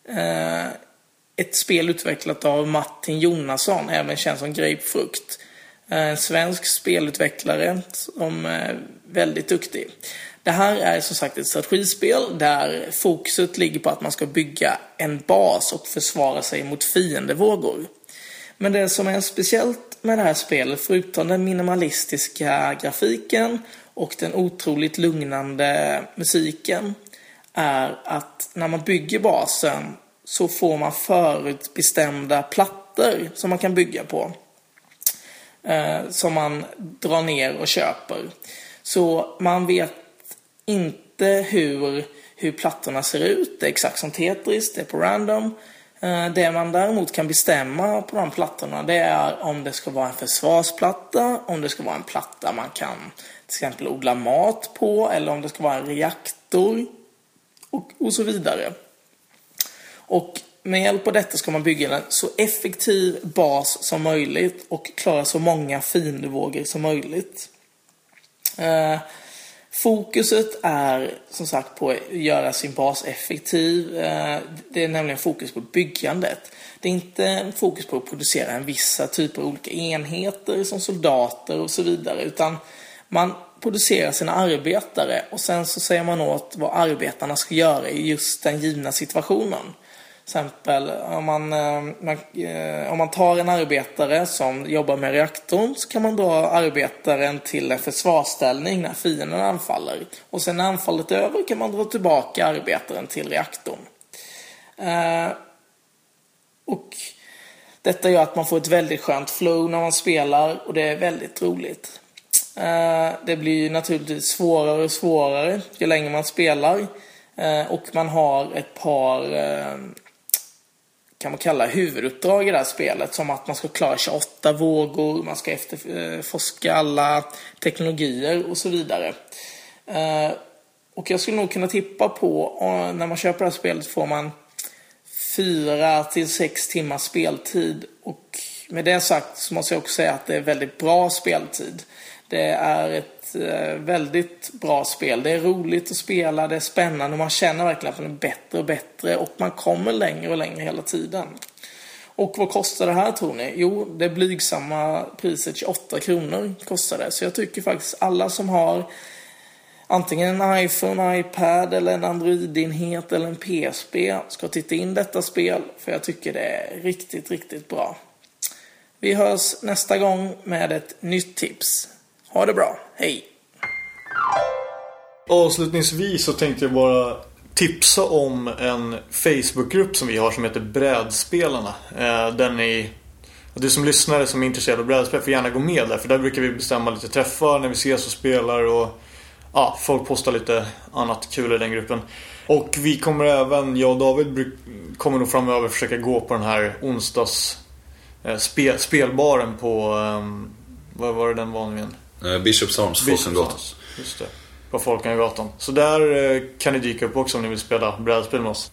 Eh, ett spel utvecklat av Martin Jonasson, även känd som Grapefrukt. En svensk spelutvecklare som är väldigt duktig. Det här är som sagt ett strategispel där fokuset ligger på att man ska bygga en bas och försvara sig mot fiendevågor. Men det som är speciellt med det här spelet, förutom den minimalistiska grafiken och den otroligt lugnande musiken, är att när man bygger basen så får man förutbestämda plattor som man kan bygga på. Eh, som man drar ner och köper. Så man vet inte hur, hur plattorna ser ut. Det är exakt som Tetris, det är på random. Eh, det man däremot kan bestämma på de plattorna det är om det ska vara en försvarsplatta, om det ska vara en platta man kan till exempel odla mat på eller om det ska vara en reaktor och, och så vidare. Och med hjälp av detta ska man bygga en så effektiv bas som möjligt och klara så många fiendevågor som möjligt. Eh, Fokuset är som sagt på att göra sin bas effektiv. Eh, det är nämligen fokus på byggandet. Det är inte fokus på att producera en vissa typer av olika enheter som soldater och så vidare. Utan man producerar sina arbetare och sen så säger man åt vad arbetarna ska göra i just den givna situationen. Till exempel om man, eh, man, eh, om man tar en arbetare som jobbar med reaktorn så kan man dra arbetaren till en försvarsställning när fienden anfaller. Och sen när anfallet är över kan man dra tillbaka arbetaren till reaktorn. Eh, och detta gör att man får ett väldigt skönt flow när man spelar och det är väldigt roligt. Eh, Det blir naturligtvis svårare och svårare ju längre man spelar. Eh, Och man har ett par eh, kan man kalla huvuduppdrag i det här spelet. Som att man ska klara 28 vågor, man ska efterforska eh, alla teknologier och så vidare. Eh, och jag skulle nog kunna tippa på, eh, när man köper det här spelet får man 4 till 6 timmars speltid. Och med det sagt så måste jag också säga att det är väldigt bra speltid. Det är ett Eh, väldigt bra spel. Det är roligt att spela, det är spännande och man känner verkligen att man är bättre och bättre och man kommer längre och längre hela tiden. Och vad kostar det här tror ni? Jo, det blygsamma priset 28 kronor kostar det. Så jag tycker faktiskt alla som har antingen en iPhone, iPad eller en Android-enhet eller en PSP ska titta in detta spel för jag tycker det är riktigt, riktigt bra. Vi hörs nästa gång med ett nytt tips. Ha det bra, hej! Avslutningsvis så tänkte jag bara tipsa om en Facebookgrupp som vi har som heter Brädspelarna. Eh, den är... Du som lyssnare som är intresserad av brädspel får gärna gå med där för där brukar vi bestämma lite träffar när vi ses och spelar och ja, folk postar lite annat kul i den gruppen. Och vi kommer även, jag och David kommer nog framöver försöka gå på den här onsdags eh, spelbaren på, ehm, vad var det den var nu igen? Eh, Bishops Arms, Folkungagatan. Just det. På Folkungagatan. Så där eh, kan ni dyka upp också om ni vill spela brädspel med oss.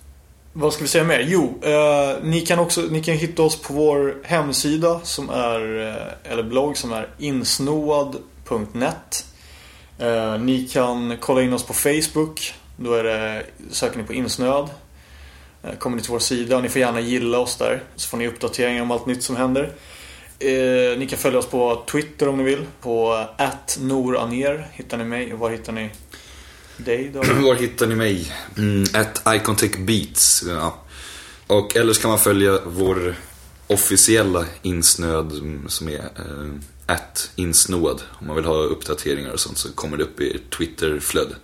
Vad ska vi säga mer? Jo, eh, ni kan också ni kan hitta oss på vår hemsida som är, eh, eller blogg som är insnoad.net. Eh, ni kan kolla in oss på Facebook. Då är det, söker ni på insnöad. Kommer ni till vår sida och ni får gärna gilla oss där. Så får ni uppdateringar om allt nytt som händer. Eh, ni kan följa oss på Twitter om ni vill. På eh, @noraner hittar ni mig. Och var hittar ni dig då? Var hittar ni mig? Mm, icontechbeats. Ja. Och eller så kan man följa vår officiella insnöd mm, som är eh, at. Om man vill ha uppdateringar och sånt så kommer det upp i ert Twitterflöde.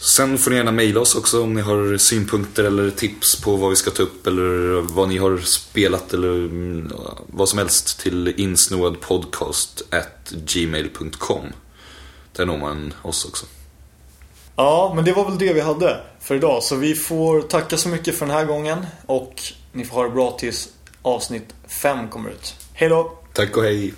Sen får ni gärna mejla oss också om ni har synpunkter eller tips på vad vi ska ta upp eller vad ni har spelat eller mm, vad som helst till insnoadpodcast at gmail.com. Där når man oss också. Ja, men det var väl det vi hade för idag. Så vi får tacka så mycket för den här gången. Och ni får ha det bra tills avsnitt 5 kommer ut. Hej då! Tack och hej!